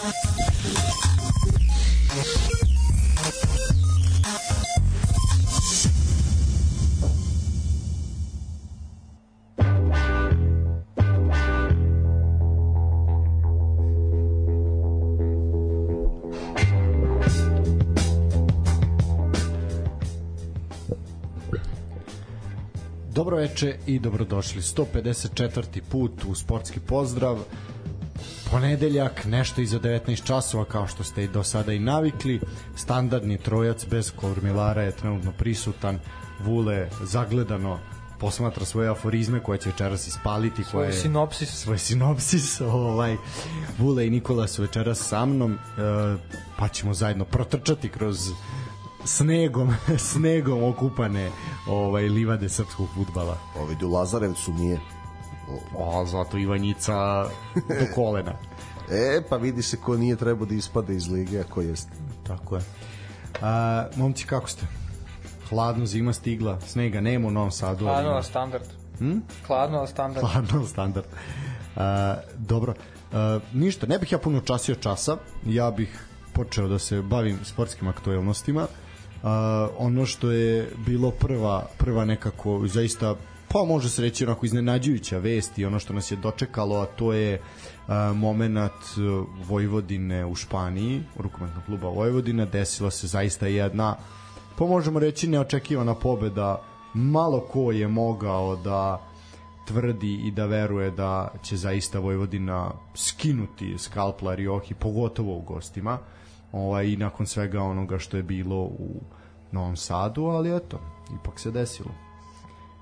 Dobro veče i dobrodošli. 154. put u sportski pozdrav. Ponedeljak, nešto iza 19 časova, kao što ste i do sada i navikli. Standardni trojac bez kormilara je trenutno prisutan. Vule zagledano posmatra svoje aforizme koje će večeras ispaliti. Svoj koje, sinopsis. Svoj sinopsis. Ovaj, Vule i Nikola su večeras sa mnom, e, pa ćemo zajedno protrčati kroz snegom, snegom okupane ovaj livade srpskog fudbala. Ovi u Lazarevcu nije. A zato Ivanjica do kolena. E, pa vidi se ko nije trebao da ispade iz lige, a ko jeste. Tako je. A, momci, kako ste? Hladno, zima stigla, snega nema u Novom Sadu. Hladno, ali standard. Hm? Hladno, ali standard. Hladno, ali standard. A, dobro. A, ništa, ne bih ja puno časio časa. Ja bih počeo da se bavim sportskim aktuelnostima. A, ono što je bilo prva, prva nekako zaista pa može se reći onako iznenađujuća vest i ono što nas je dočekalo, a to je a, moment uh, Vojvodine u Španiji, rukometnog kluba Vojvodina, desila se zaista jedna pa možemo reći neočekivana pobeda malo ko je mogao da tvrdi i da veruje da će zaista Vojvodina skinuti skalpla Riohi, pogotovo u gostima ovaj, i nakon svega onoga što je bilo u Novom Sadu, ali eto, ipak se desilo.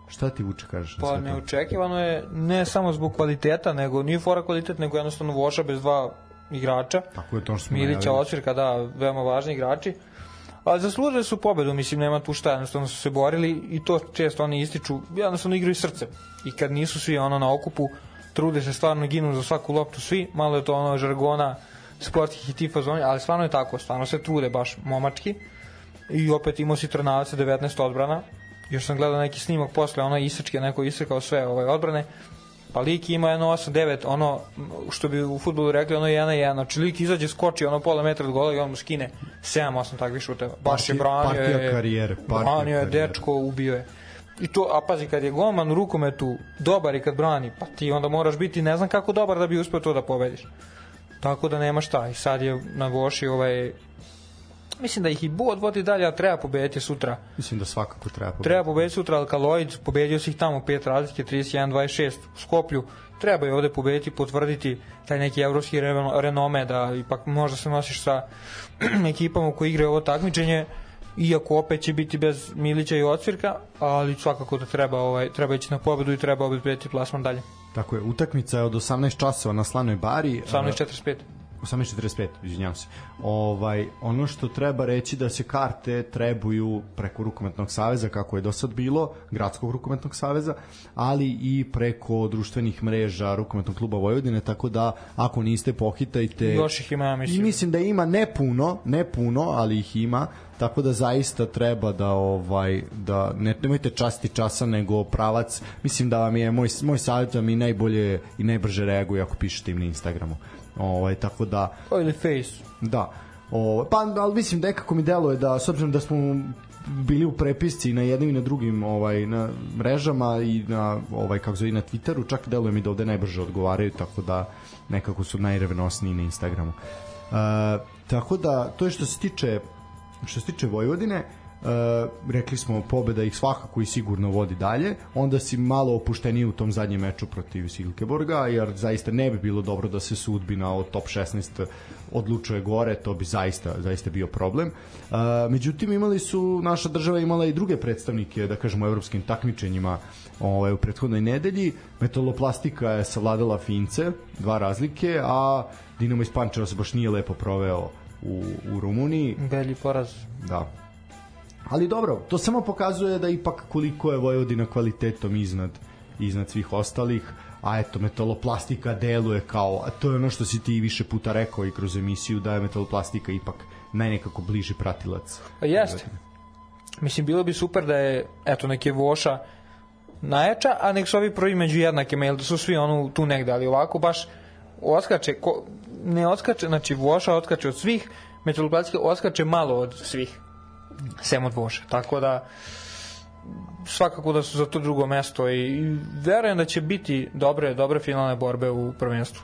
Šta ti Vuče kažeš? Pa neočekivano je ne samo zbog kvaliteta, nego nije fora kvalitet, nego jednostavno Voša bez dva igrača. Tako je to što smo Milića. Ocvirka, da, veoma važni igrači. Ali zaslužili su pobedu, mislim, nema tu šta, jednostavno su se borili i to često oni ističu, jednostavno igraju srce. I kad nisu svi ono na okupu, trude se stvarno ginu za svaku loptu svi, malo je to ono žargona sportskih i tifazoni, ali stvarno je tako, stvarno se trude baš momački. I opet imao si Trnavaca 19 odbrana, još sam gledao neki snimak posle, ono isečke, neko isrekao sve ove odbrane, pa lik ima jedno 8-9, ono, što bi u futbolu rekli, ono 1-1, znači lik izađe, skoči ono pola metra od gola i on mu skine 7-8 takvih šuteva. Baš je branio partija je, karijere, partija branio je, dečko, ubio je. I to, a pazi, kad je golman u rukometu dobar i kad brani, pa ti onda moraš biti ne znam kako dobar da bi uspeo to da pobediš. Tako da nema šta. I sad je na Voši ovaj... Mislim da ih i bod vodi dalje, a treba pobediti sutra. Mislim da svakako treba pobediti. Treba pobediti sutra Alkaloid, pobedio si ih tamo pet razlike, 31-26 u Skoplju. Treba je ovde pobediti, potvrditi taj neki evropski reno- renome da ipak možda se nosiš sa ekipama koji igraju ovo takmičenje iako opet će biti bez Milića i Ocvirka, ali svakako da treba ovaj treba ići na pobedu i treba obezbediti plasman dalje. Tako je, utakmica je od 18 časova na Slanoj bari. 18:45. 18.45, izvinjavam se. Ovaj, ono što treba reći da se karte trebuju preko rukometnog saveza, kako je do sad bilo, gradskog rukometnog saveza, ali i preko društvenih mreža rukometnog kluba Vojvodine, tako da ako niste pohitajte... Još ih ima, mislim. I mislim da ima ne puno, ne puno, ali ih ima, tako da zaista treba da ovaj da ne nemojte časti časa nego pravac. Mislim da vam je moj moj savjet vam i najbolje i najbrže reaguje ako pišete im na Instagramu. Ovaj tako da O, ili Face. da. Ovaj pa ali mislim da nekako mi deluje da s obzirom da smo bili u prepisci na jednim i na drugim ovaj na mrežama i na ovaj kako zove na Twitteru čak deluje mi da ovde najbrže odgovaraju tako da nekako su najrevenosniji na Instagramu. E, tako da to je što se tiče što se tiče Vojvodine Uh, rekli smo pobeda ih svakako i sigurno vodi dalje onda si malo opušteniji u tom zadnjem meču protiv Silkeborga jer zaista ne bi bilo dobro da se sudbina od top 16 odlučuje gore to bi zaista zaista bio problem uh, međutim imali su naša država imala i druge predstavnike da kažemo u evropskim takmičenjima ovaj, u prethodnoj nedelji metaloplastika je savladala Fince dva razlike a Dinamo iz Pančeva se baš nije lepo proveo u, u Rumuniji Belji poraz. Da. Ali dobro, to samo pokazuje da ipak koliko je Vojvodina kvalitetom iznad iznad svih ostalih, a eto metaloplastika deluje kao, a to je ono što si ti više puta rekao i kroz emisiju da je metaloplastika ipak najnekako bliži pratilac. Pa jeste. Mislim, bilo bi super da je, eto, neke voša najjača, a nek su ovi prvi među jednake mail, da su svi ono tu negde, ali ovako baš oskače, ko, ne odskače, znači Voša odskače od svih, Metaloplatska odskače malo od svih, sem od Voša. Tako da, svakako da su za to drugo mesto i verujem da će biti dobre, dobre finalne borbe u prvenstvu.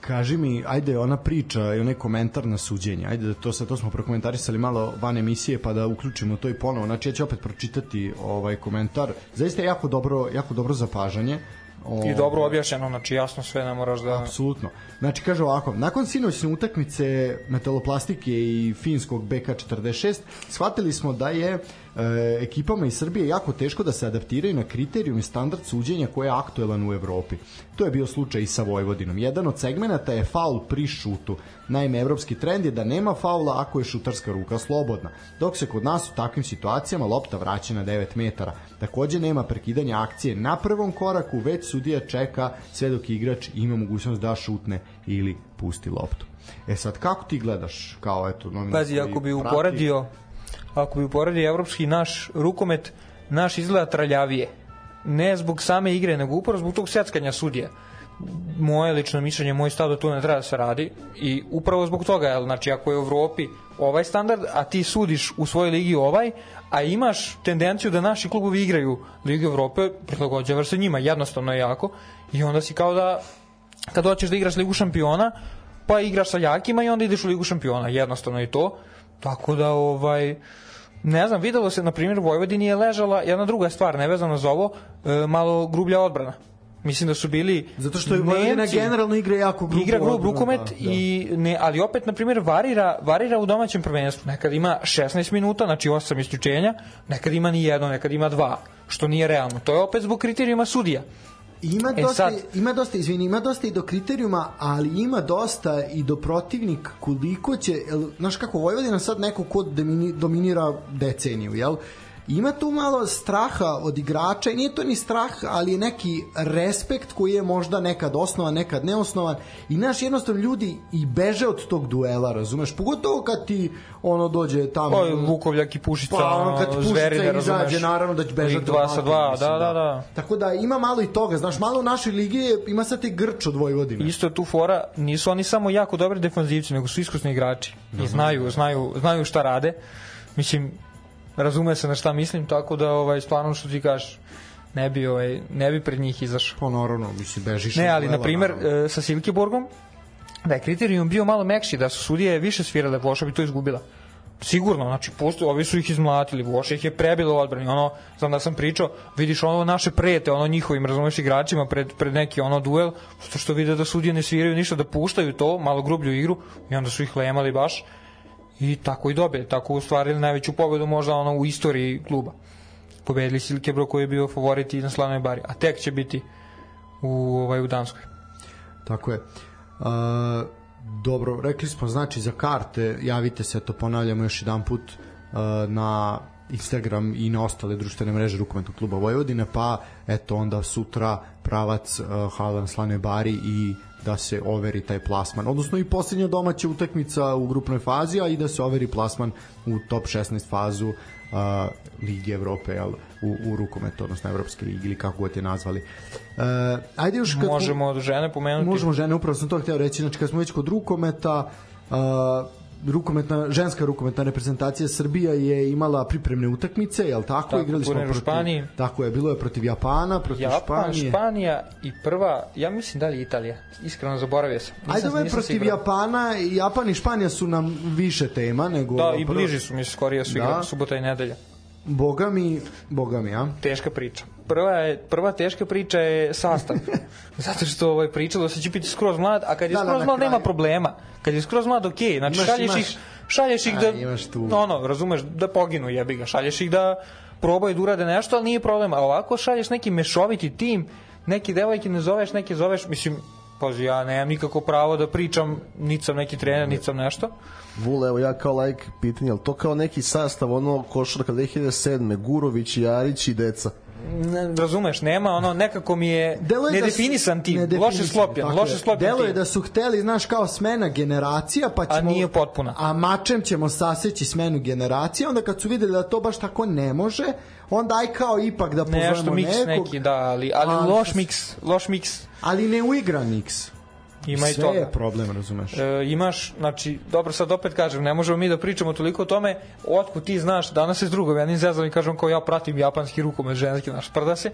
Kaži mi, ajde, ona priča i onaj komentar na suđenje, ajde da to sad, to smo prokomentarisali malo van emisije, pa da uključimo to i ponovo. Znači, ja ću opet pročitati ovaj komentar. Zaista je jako dobro, jako dobro zapažanje. O... I dobro objašnjeno, znači jasno sve ne moraš da... Apsolutno. Znači, kaže ovako, nakon sinoćne utakmice metaloplastike i finskog BK46, shvatili smo da je e, ekipama iz Srbije jako teško da se adaptiraju na kriterijum i standard suđenja koji je aktuelan u Evropi. To je bio slučaj i sa Vojvodinom. Jedan od segmenata je faul pri šutu. Naime, evropski trend je da nema faula ako je šutarska ruka slobodna, dok se kod nas u takvim situacijama lopta vraća na 9 metara. Takođe nema prekidanja akcije na prvom koraku, već sudija čeka sve dok igrač ima mogućnost da šutne ili pusti loptu. E sad, kako ti gledaš kao eto... Pazi, ako bi uporedio ako bi uporedio evropski naš rukomet, naš izgleda traljavije. Ne zbog same igre, nego upravo zbog tog seckanja sudija moje lično mišljenje, moj stav da tu ne treba da se radi i upravo zbog toga, jel, znači ako je u Evropi ovaj standard, a ti sudiš u svojoj ligi ovaj, a imaš tendenciju da naši klubovi igraju Ligu Evrope, prilagođavaš se njima, jednostavno je jako, i onda si kao da kad hoćeš da igraš Ligu šampiona, pa igraš sa jakima i onda ideš u Ligu šampiona, jednostavno je to, tako da ovaj ne znam, videlo se, na primjer, Vojvodini je ležala jedna druga stvar, nevezano za ovo, e, malo grublja odbrana Mislim da su bili Zato što je Vojvodina generalno igra jako grubo. Igra grub rukomet da, da. i ne, ali opet na primjer varira varira u domaćem prvenstvu. Nekad ima 16 minuta, znači 8 isključenja, nekad ima ni jedno, nekad ima dva, što nije realno. To je opet zbog kriterijuma sudija. Ima e dosta, sad, ima dosta, izvini, ima dosta i do kriterijuma, ali ima dosta i do protivnik koliko će, znaš kako, Vojvodina sad neko ko dominira deceniju, jel? Ima tu malo straha od igrača i nije to ni strah, ali je neki respekt koji je možda nekad osnovan, nekad neosnovan i naš jednostavno ljudi i beže od tog duela, razumeš? Pogotovo kad ti ono dođe tamo... Pa, Vukovljak i Pušica, pa, ono, kad ti Pušica zverine, izađe, naravno da će bežati dva sa dva, da, da, da, da. Tako da ima malo i toga, znaš, malo u našoj ligi ima sad i grč od Vojvodine. Isto je tu fora, nisu oni samo jako dobri defanzivci, nego su iskusni igrači i znaju, znaju, znaju šta rade. Mislim, razume se na šta mislim, tako da ovaj stvarno što ti kažeš ne bi ovaj ne bi pred njih izašao. Pa naravno, mislim bežiš. Ne, ali na primer e, sa Silkeborgom da je kriterijum bio malo mekši, da su sudije više svirale, Voša bi to izgubila. Sigurno, znači, posto, ovi su ih izmlatili, Voša ih je prebilo u odbrani, ono, znam da sam pričao, vidiš ono naše prete, ono njihovim, razumeš, igračima pred, pred neki ono duel, što što vide da sudije ne sviraju ništa, da puštaju to, malo grublju igru, i onda su ih lemali baš, i tako i dobili, tako ostvarili najveću pobedu možda ono u istoriji kluba. Pobedili Silkebro koji je bio favorit i na slavnoj bari, a tek će biti u, ovaj, u Danskoj. Tako je. Uh, dobro, rekli smo znači za karte, javite se, to ponavljamo još jedan put uh, na Instagram i na ostale društvene mreže rukometnog kluba Vojvodine, pa eto onda sutra pravac uh, Halan Slane Bari i da se overi taj plasman, odnosno i posljednja domaća utakmica u grupnoj fazi, a i da se overi plasman u top 16 fazu uh, Ligi Evrope, jel, u, u rukometu, odnosno Evropske ligi ili kako god je nazvali. Uh, ajde još kad, možemo od žene pomenuti. Možemo žene, upravo sam to hteo reći, znači kad smo već kod rukometa, uh, rukometna ženska rukometna reprezentacija Srbija je imala pripremne utakmice, je l' tako? tako Igrali smo protiv Španiji. Tako je, bilo je protiv Japana, protiv Japan, Španije. Španija i prva, ja mislim da li Italija. Iskreno zaboravio sam. Nisam, Ajde, ovaj protiv sigurno. Japana, Japan i Španija su nam više tema nego Da, i bliži su mi skorije su da. subota i nedelja. Boga mi, boga mi, a? Teška priča. Prva, je, prva teška priča je sastav. Zato što ovaj, pričalo se će biti skroz mlad, a kad je da, da skroz da, mlad nema problema. Kad je skroz mlad, okej. Okay. Znači, imaš, šalješ imaš, ih, šalješ ih da, a, tu. ono, razumeš, da poginu jebi ga. Šalješ ih da probaju da urade nešto, ali nije problem. A ovako šalješ neki mešoviti tim, neki devojke ne zoveš, neke zoveš, mislim, pazi, ja nemam nikako pravo da pričam, niti sam neki trener, niti sam nešto. Vule, evo ja kao like pitanje, ali to kao neki sastav ono košarka 2007. Gurović, Jarić i Deca? Ne, razumeš, nema ono, nekako mi je Delo je da nedefinisan tim, nedefinisan, loše sklopljen, loše sklopljen Delo je da su hteli, znaš, kao smena generacija, pa ćemo... A nije potpuna. A mačem ćemo saseći smenu generacija, onda kad su videli da to baš tako ne može, onda aj kao ipak da pozovemo Nešto nekog. neki, da, ali, ali, ali loš mix, loš mix. Ali ne uigran mix. Ima i Sve toga. je problem, razumeš. E, imaš, znači, dobro sad opet kažem, ne možemo mi da pričamo toliko o tome, otkud ti znaš, danas je s drugom, ja zezam i kažem kao ja pratim japanski rukomet ženski, naš prda se,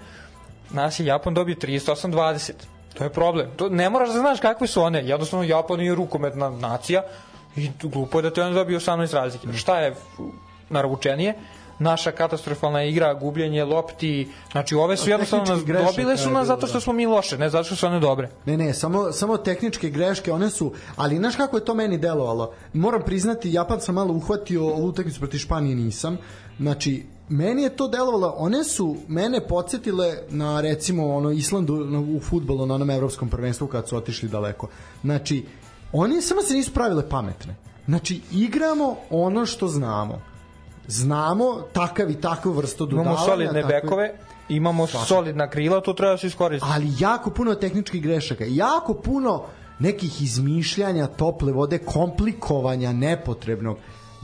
nas je Japan dobio 38-20. To je problem. To, ne moraš da znaš kakve su one. Jednostavno, Japan je rukometna nacija i glupo je da te on dobio 18 razlike. Šta je naručenije? Naša katastrofalna igra, gubljenje lopti, znači ove su jednostavno nas grešaka dobile su je nas bilo, zato što da. smo mi loše, ne zato što su one dobre. Ne, ne, samo, samo tehničke greške, one su, ali znaš kako je to meni delovalo? Moram priznati, Japan sam malo uhvatio, ovu utakmicu protiv Španije nisam, znači, meni je to delovalo, one su mene podsjetile na recimo ono Islandu na, u futbolu na onom evropskom prvenstvu kad su otišli daleko. Znači, oni samo se nisu pravile pametne. Znači, igramo ono što znamo. Znamo takav i takvu vrstu dodavanja. Imamo solidne takve- bekove, imamo solidna krila, to treba da se iskoristi. ali jako puno tehničkih grešaka, jako puno nekih izmišljanja tople vode, komplikovanja nepotrebnog.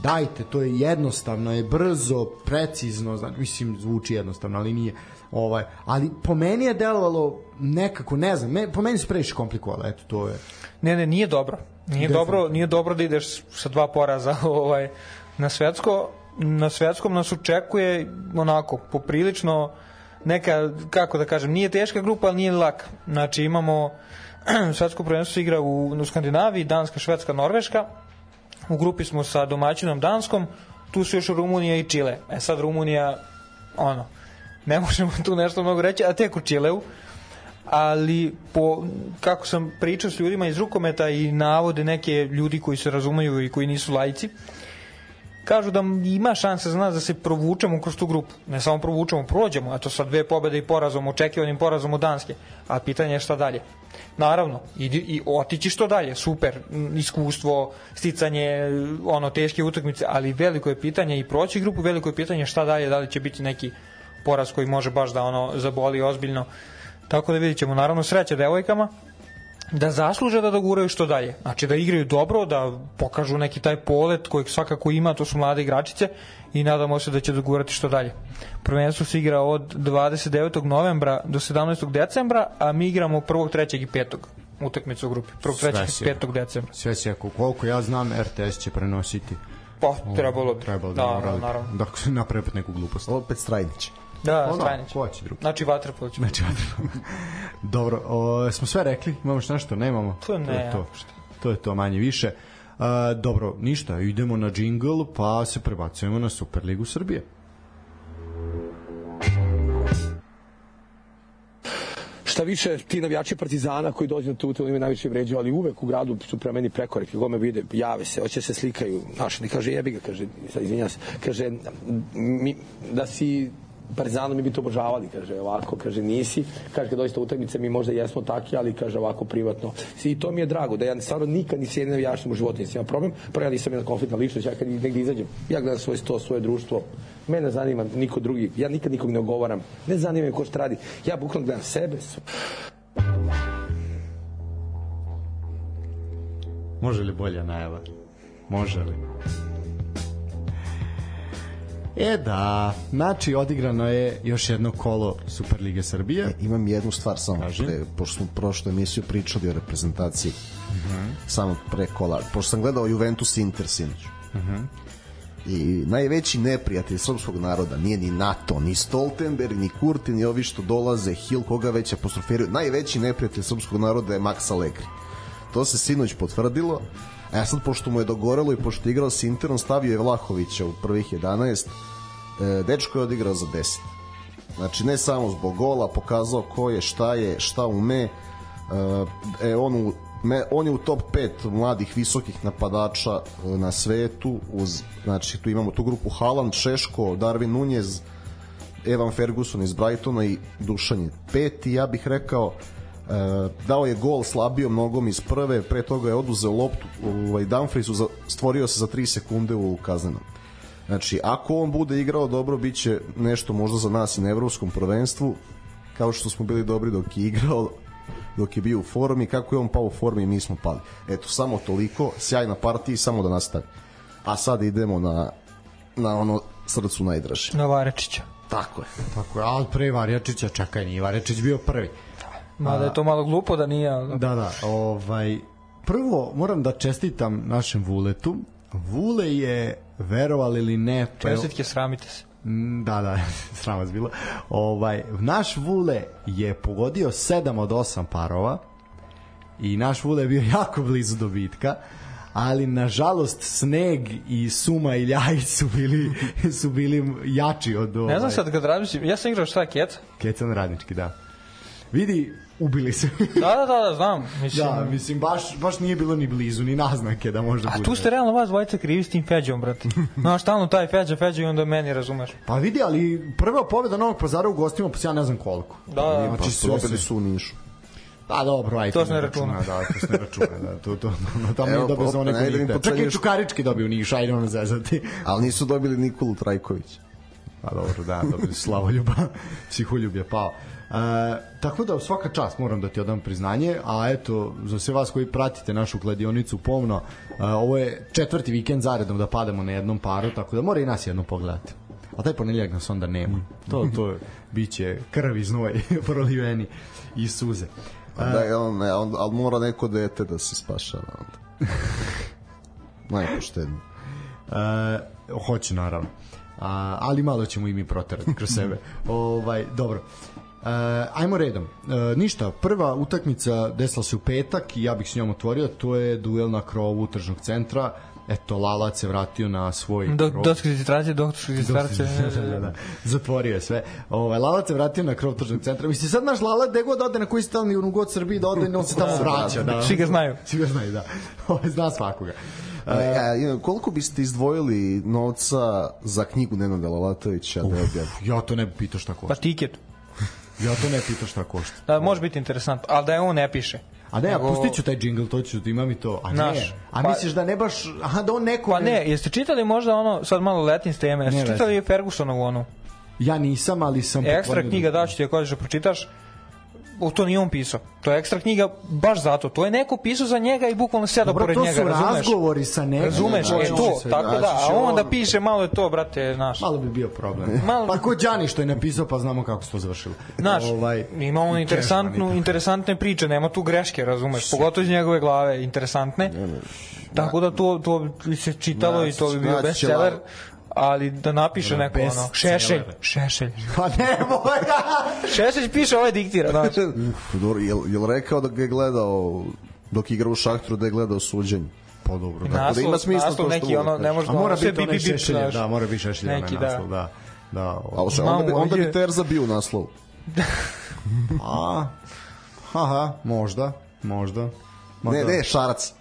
Dajte, to je jednostavno, je brzo, precizno, znači, mislim, zvuči jednostavno, ali nije. Ovaj, ali po meni je delovalo nekako, ne znam, me, po meni se previše komplikovalo, eto, to je. Ne, ne, nije dobro. Nije dobro, nije dobro da ideš sa dva poraza ovaj na svetsko. Na svetskom nas očekuje onako poprilično neka kako da kažem, nije teška grupa, ali nije ni laka. Znači imamo svetsko prvenstvo igra u, u Skandinaviji, Danska, Švedska, Norveška. U grupi smo sa domaćinom Danskom, tu su još Rumunija i Čile. E sad Rumunija ono ne možemo tu nešto mnogo reći, a tek u Čileu ali po, kako sam pričao s ljudima iz rukometa i navode neke ljudi koji se razumeju i koji nisu lajci, kažu da ima šanse za nas da se provučemo kroz tu grupu. Ne samo provučemo, prođemo, eto sa dve pobede i porazom, očekivanim porazom od Danske. A pitanje je šta dalje. Naravno, idi, i otići što dalje, super, iskustvo, sticanje, ono, teške utakmice, ali veliko je pitanje i proći grupu, veliko je pitanje šta dalje, da li će biti neki poraz koji može baš da ono zaboli ozbiljno. Tako da vidit ćemo, naravno, sreće devojkama, da zasluže da doguraju što dalje. Znači da igraju dobro, da pokažu neki taj polet kojeg svakako ima, to su mlade igračice i nadamo se da će dogurati što dalje. Prvenstvo se igra od 29. novembra do 17. decembra, a mi igramo 1. 3. i 5. utakmicu u grupi. 1. 3. i Sve 5. decembra. Sve se, koliko ja znam, RTS će prenositi. Pa, trebalo bi. Trebalo da, da, naravno. Da, se napravi opet neku glupost. Opet Strajnić. Da, Ono, Strajnić. ko će drugi? Znači, Vatrepol će. Znači, Dobro, o, smo sve rekli, imamo još nešto, nemamo. To ne, to je to. To je to manje više. A, dobro, ništa, idemo na džingl, pa se prebacujemo na Superligu Srbije. Šta više, ti navijači Partizana koji dođu na tu utakmicu imaju najviše vređaju, ali uvek u gradu su prema meni prekoreki, gome vide, jave se, hoće se slikaju, znaš, ne kaže jebi ga, kaže, sad izvinjam se, kaže, mi, da si Partizanu mi bi to obožavali, kaže ovako, kaže nisi, kaže kad dođete utakmice mi možda jesmo taki, ali kaže ovako privatno. I to mi je drago, da ja stvarno nikad nisi jedan navijačem u životu nisam imao problem, prvo ja nisam jedna konfliktna ličnost, ja kad negdje izađem, ja gledam svoj sto, svoje društvo, mene ne zanima niko drugi, ja nikad nikog ne ogovaram, ne zanima me ko šta radi, ja bukvalno gledam sebe, Može li bolja najava? Može li? E da, znači odigrano je još jedno kolo Superlige Srbije. E, imam jednu stvar samo pre, pošto smo prošlu emisiju pričali o reprezentaciji samo pre kola pošto sam gledao Juventus Inter sinoć i najveći neprijatelj srpskog naroda nije ni NATO, ni Stoltenberg, ni Kurti, ni ovi što dolaze, Hill, koga već apostrofiraju. Najveći neprijatelj srpskog naroda je Max Allegri. To se sinoć potvrdilo. Ja sad, pošto mu je dogorelo i pošto je igrao s Interom, stavio je Vlahovića u prvih 11. E, dečko je odigrao za 10. Znači, ne samo zbog gola, pokazao ko je, šta je, šta ume. E, e, on, u, me, on je u top 5 mladih visokih napadača e, na svetu. Uz, znači, tu imamo tu grupu Haaland, Šeško, Darwin Nunez, Evan Ferguson iz Brightona i Dušan je peti, ja bih rekao e, dao je gol slabijom nogom iz prve, pre toga je oduzeo loptu ovaj, Dumfriesu, stvorio se za 3 sekunde u kaznenom. Znači, ako on bude igrao dobro, bit će nešto možda za nas i na evropskom prvenstvu, kao što smo bili dobri dok je igrao, dok je bio u formi, kako je on pao u formi, mi smo pali. Eto, samo toliko, sjajna partija i samo da nastavi. A sad idemo na, na ono srcu najdraže. Na Varečića. Tako je. Tako je, ali pre Varjačića, čekaj, nije Varjačić bio prvi. Mada je to malo glupo da nije, ali... Da, da, ovaj, prvo moram da čestitam našem Vuletu. Vule je, verovali ili ne, Čestitke, sramite se. Mm, Da, da, sram vas bilo. Ovaj, naš Vule je pogodio 7 od 8 parova i naš Vule je bio jako blizu dobitka ali nažalost sneg i Suma i Ljajić su bili, su bili jači od ovaj, Ne znam sad kad razmišljam, ja sam igrao šta keca? Kecan radnički, da. Vidi, ubili se. Da, da, da, da, znam. Mislim, da, mislim, baš, baš nije bilo ni blizu, ni naznake da može A bude. tu ste realno vas dvojica krivi s tim Feđom, brate. Znaš, stalno taj Feđa, Feđa i onda meni, razumeš. Pa vidi, ali prva pobjeda Novog pazara u gostima, pa ja ne znam koliko. Da, da, Pa sve probili se- su u Nišu. Pa dobro, ajde. To se ne računa. Da, to se ne računa, da. To, to, no, tamo Evo, je dobio za one koji Čak i Čukarički dobio u Niš, ajde ono zezati. Ali nisu dobili Nikolu Trajković. Pa dobro, da, dobili Slavoljuba, psiholjub je pao. E, tako da svaka čast moram da ti odam priznanje, a eto, za sve vas koji pratite našu kladionicu pomno, e, ovo je četvrti vikend zaredom da padamo na jednom paru, tako da mora i nas jednom pogledati. A taj ponedeljak nas onda nema. To, to biće krv i znoj proliveni i suze. A da, on, ne, on, ali mora neko dete da se spašava onda. Najpoštenije. E, hoće naravno. A, ali malo ćemo i mi proterati kroz sebe. ovaj, dobro. E, ajmo redom. E, ništa, prva utakmica desila se u petak i ja bih s njom otvorio, to je duel na krovu tržnog centra. Eto, Lalac se vratio na svoj Do, krov. doktorske distracije, doktorske distracije. da, da, da. Zatvorio je sve. Ovaj Lalac se vratio na krov tržnog centra. Mislim sad naš Lalac gde god ode na koji stalni u god Srbiji da ode, on se tamo vraća, da. Svi ga znaju. Svi ga znaju, da. Ovaj zna svakoga. A, a, koliko biste izdvojili novca za knjigu Nenada Lalatovića da je objavi? Ja to ne bi pitao šta Pa košta. tiket. Ja to ne pitao šta košta. Da, može biti interesantno, ali da je on ne piše. A ne, a Nego- pustit ću taj džingl, to ću, imam i to. A ne, Znaš, a pa- misliš da ne baš, aha, da on neko... Pa ne, jeste čitali možda ono, sad malo letim s teme, jeste čitali Fergusonovu onu? Ja nisam, ali sam... Ekstra poklonio knjiga, da- da ću ti ako hoćeš da pročitaš, o, to nije on pisao. To je ekstra knjiga baš zato. To je neko pisao za njega i bukvalno seda Dobro, pored to njega, su razumeš? razgovori sa nekim. Razumeš, Znači, e to, sve, tako da, znači, a on da piše malo je to, brate, znaš. Malo bi bio problem. Malo- Pa ko Đani što je napisao, pa znamo kako se to završilo. Znaš, ovaj, ima on interesantnu, interesantne priče, nema tu greške, razumeš, pogotovo iz njegove glave, interesantne. Tako da to, to bi se čitalo i to bi bio bestseller. Ali da napiše neko ono, šešelj, šešelj. Pa ne, moj... Šešelj piše, ovaj diktira, znaš. Uf, dobro, jel, jel rekao da ga je gledao dok igra u šahtru da je gledao suđenje? pa dobro, da. da Naslov, ima smisla naslov to što neki, ono, ne može A da mora biti onaj bip, šešelj, da, mora biti šešelj, Neki, da. naslov, da. Da, A o, šta, onda, bi, onda bi Terza bio u naslovu. a, aha, možda, možda. Ma Ne, da. ne, Šarac.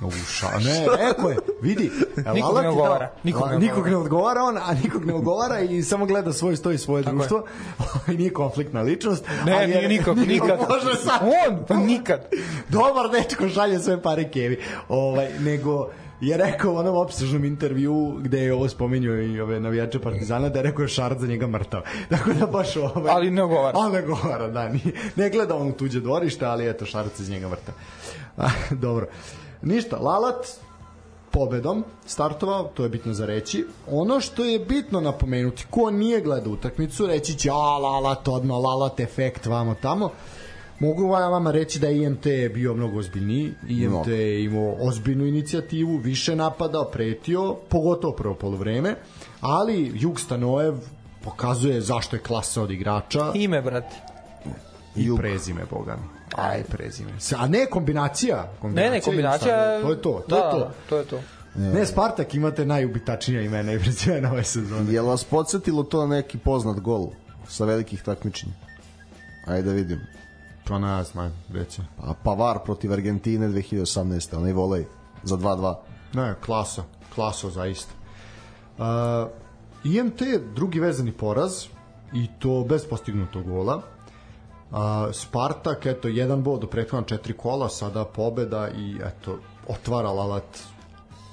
U, ša, ne, rekao je, vidi. Nikog ne odgovara, nikog ne nikog ne odgovara on, a nikog ne odgovara i samo gleda svoj sto i svoje Tako društvo. I nije konfliktna ličnost. Ne, ali je- nije nikako, nikad. Može sad. On, pa nikad. Dobar dečko šalje sve pare kevi. Ovaj, nego je rekao u onom opsežnom intervju gde je ovo spominjao i ove navijače Partizana da je rekao je Šarac za njega mrtav. Tako da baš ovaj Ali ne odgovara. Ali ne odgovara, da, nije, ne gleda on u tuđe dvorište, ali eto Šarac iz njega mrtav. A, Dobro. Ništa, Lalat pobedom startovao, to je bitno za reći. Ono što je bitno napomenuti, ko nije gledao utakmicu, reći će, a Lalat, odmah Lalat efekt, vamo tamo. Mogu vam- vama reći da je IMT bio mnogo ozbiljniji. IMT je imao ozbiljnu inicijativu, više napadao, pretio, pogotovo prvo polovreme, ali Jug Stanojev pokazuje zašto je klasa od igrača Ime, brate. i Jug. prezime, boga mi. Aj, prezime. A ne kombinacija. Ne, ne, kombinacija... To je to, to da, je to. da, to je to. Ne, Spartak imate najubitačnija imena i prezimena ove sezone. Je li vas podsjetilo to na neki poznat gol sa velikih takmičenja? Ajde da vidim. Pa ne znam, reći. Pa Pavar protiv Argentine 2018. Onaj volej za 2-2. Ne, klasa, klasa zaista. Uh, IMT drugi vezani poraz i to bez postignutog gola. Uh, Spartak, eto, jedan bod u prethodna četiri kola, sada pobeda i eto, otvara Lalat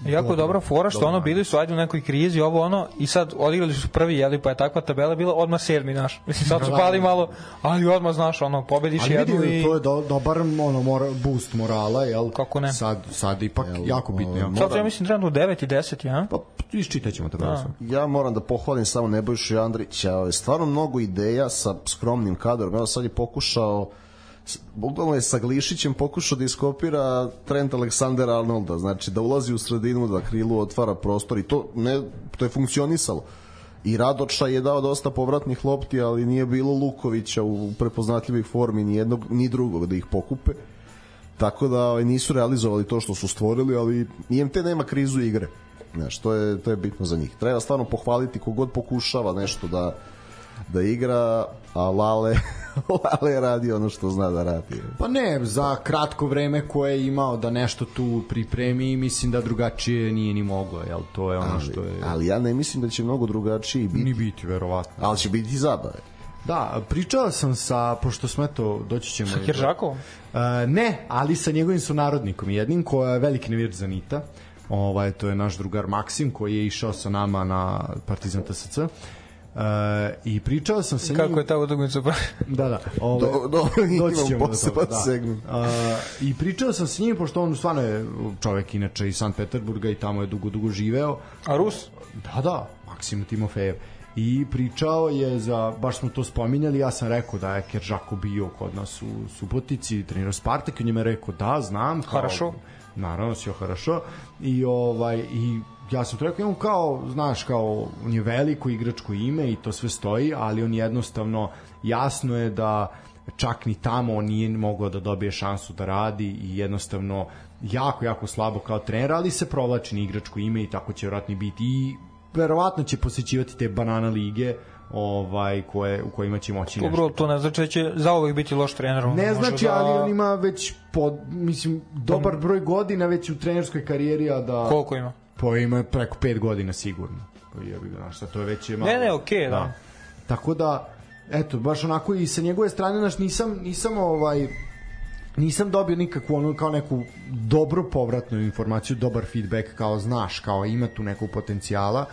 Jako Dobro, dobra fora što ono bili su ajde u nekoj krizi ovo ono i sad odigrali su prvi jeli pa je takva tabela bila odmah sedmi naš. Mislim sad su Da, pali da. malo, ali odmah znaš ono pobediš Ali jednu vidi, i to je do, dobar ono, mora, boost morala, jel? Kako ne? Sad, sad ipak Jel, jako bitno. Jel? sad ja mislim trenutno 9 i 10, ja? Pa iščitat ćemo tabelu. sad. Ja moram da pohvalim samo Nebojšu Andrića, stvarno mnogo ideja sa skromnim kadrom. Evo sad je pokušao bukvalno je sa Glišićem pokušao da iskopira Trent Alexander Arnolda, znači da ulazi u sredinu, da krilu otvara prostor i to, ne, to je funkcionisalo. I Radoča je dao dosta povratnih lopti, ali nije bilo Lukovića u prepoznatljivih formi ni jednog ni drugog da ih pokupe. Tako da ovaj, nisu realizovali to što su stvorili, ali IMT nema krizu igre. Znaš, to je, to je bitno za njih. Treba stvarno pohvaliti kogod pokušava nešto da da igra, a Lale, Lale radi ono što zna da radi. Pa ne, za kratko vreme koje je imao da nešto tu pripremi, mislim da drugačije nije ni moglo, jel? To je ono Ali, što je... ali ja ne mislim da će mnogo drugačiji biti, Ni biti, verovatno. ali će biti zabave. Da, pričao sam sa, pošto smo eto, doći ćemo... Sa Kiržakovom? Uh, ne, ali sa njegovim sunarodnikom jednim koja je veliki nevir za Nita. Ovaj to je naš drugar Maksim koji je išao sa nama na Partizan TSC. Uh, i pričao sam sa njim Kako je ta utakmica? Pa- Da, da. Ove, Do- do- doći imam ćemo do poseban da. segment. A, I pričao sam s njim, pošto on stvarno je čovek inače iz Sankt Peterburga i tamo je dugo, dugo živeo. A Rus? Da, da, Maksim Timofejev. I pričao je za, baš smo to spominjali, ja sam rekao da je Keržako bio kod nas u Subotici, trenirao Spartak i on je me rekao da, znam. Kao, Хорошо. Naravno, sve хорошо. I, ovaj, i ja sam to rekao, imam kao, znaš, kao, on je veliko igračko ime i to sve stoji, ali on jednostavno, jasno je da čak ni tamo on nije mogao da dobije šansu da radi i jednostavno jako, jako slabo kao trener, ali se provlači na igračko ime i tako će vjerojatno i biti i verovatno će posećivati te banana lige ovaj koje u kojima će moći nešto. Dobro, to ne znači da će zauvek biti loš trener. on Ne znači, da... ali on ima već pod, mislim, dobar broj godina već u trenerskoj karijeri, a da... Koliko ima? Pa ima preko 5 godina sigurno. Pa jebi ga, znaš, to je već je malo. Ne, ne, okej, da. Tako da, eto, baš onako i sa njegove strane, znaš, nisam, nisam ovaj, nisam dobio nikakvu ono kao neku dobru povratnu informaciju, dobar feedback kao znaš, kao ima tu nekog potencijala.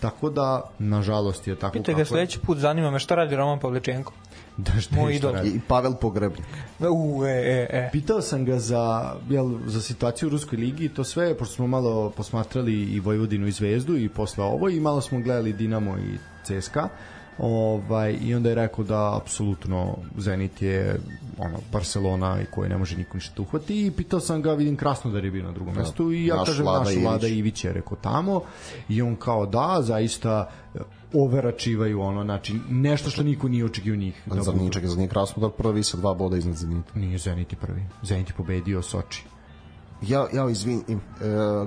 Tako da, nažalost je tako Pitaj ga sledeći put, zanima me šta radi Roman Pavličenko. Da, šta, Moj šta idol. radi. I Pavel Pogrebnik. U, e, e, e. Pitao sam ga za, jel, za situaciju u Ruskoj ligi i to sve, pošto smo malo posmatrali i Vojvodinu i Zvezdu i posle ovo i malo smo gledali Dinamo i CSKA ovaj, i onda je rekao da apsolutno Zenit je ono, Barcelona i koji ne može niko ništa uhvati i pitao sam ga, vidim Krasnodar je bio na drugom mestu i ja naš kažem Vlada naš Ivić. Vlada Ivić je rekao tamo i on kao da, zaista overačivaju ono, znači nešto što niko nije očekio njih. Da Zar nije, čekaj, zar nije Krasnodar prvi sa dva boda iznad Zenita? Nije Zenit je prvi. Zenit je pobedio Soči. Ja, ja izvin, e,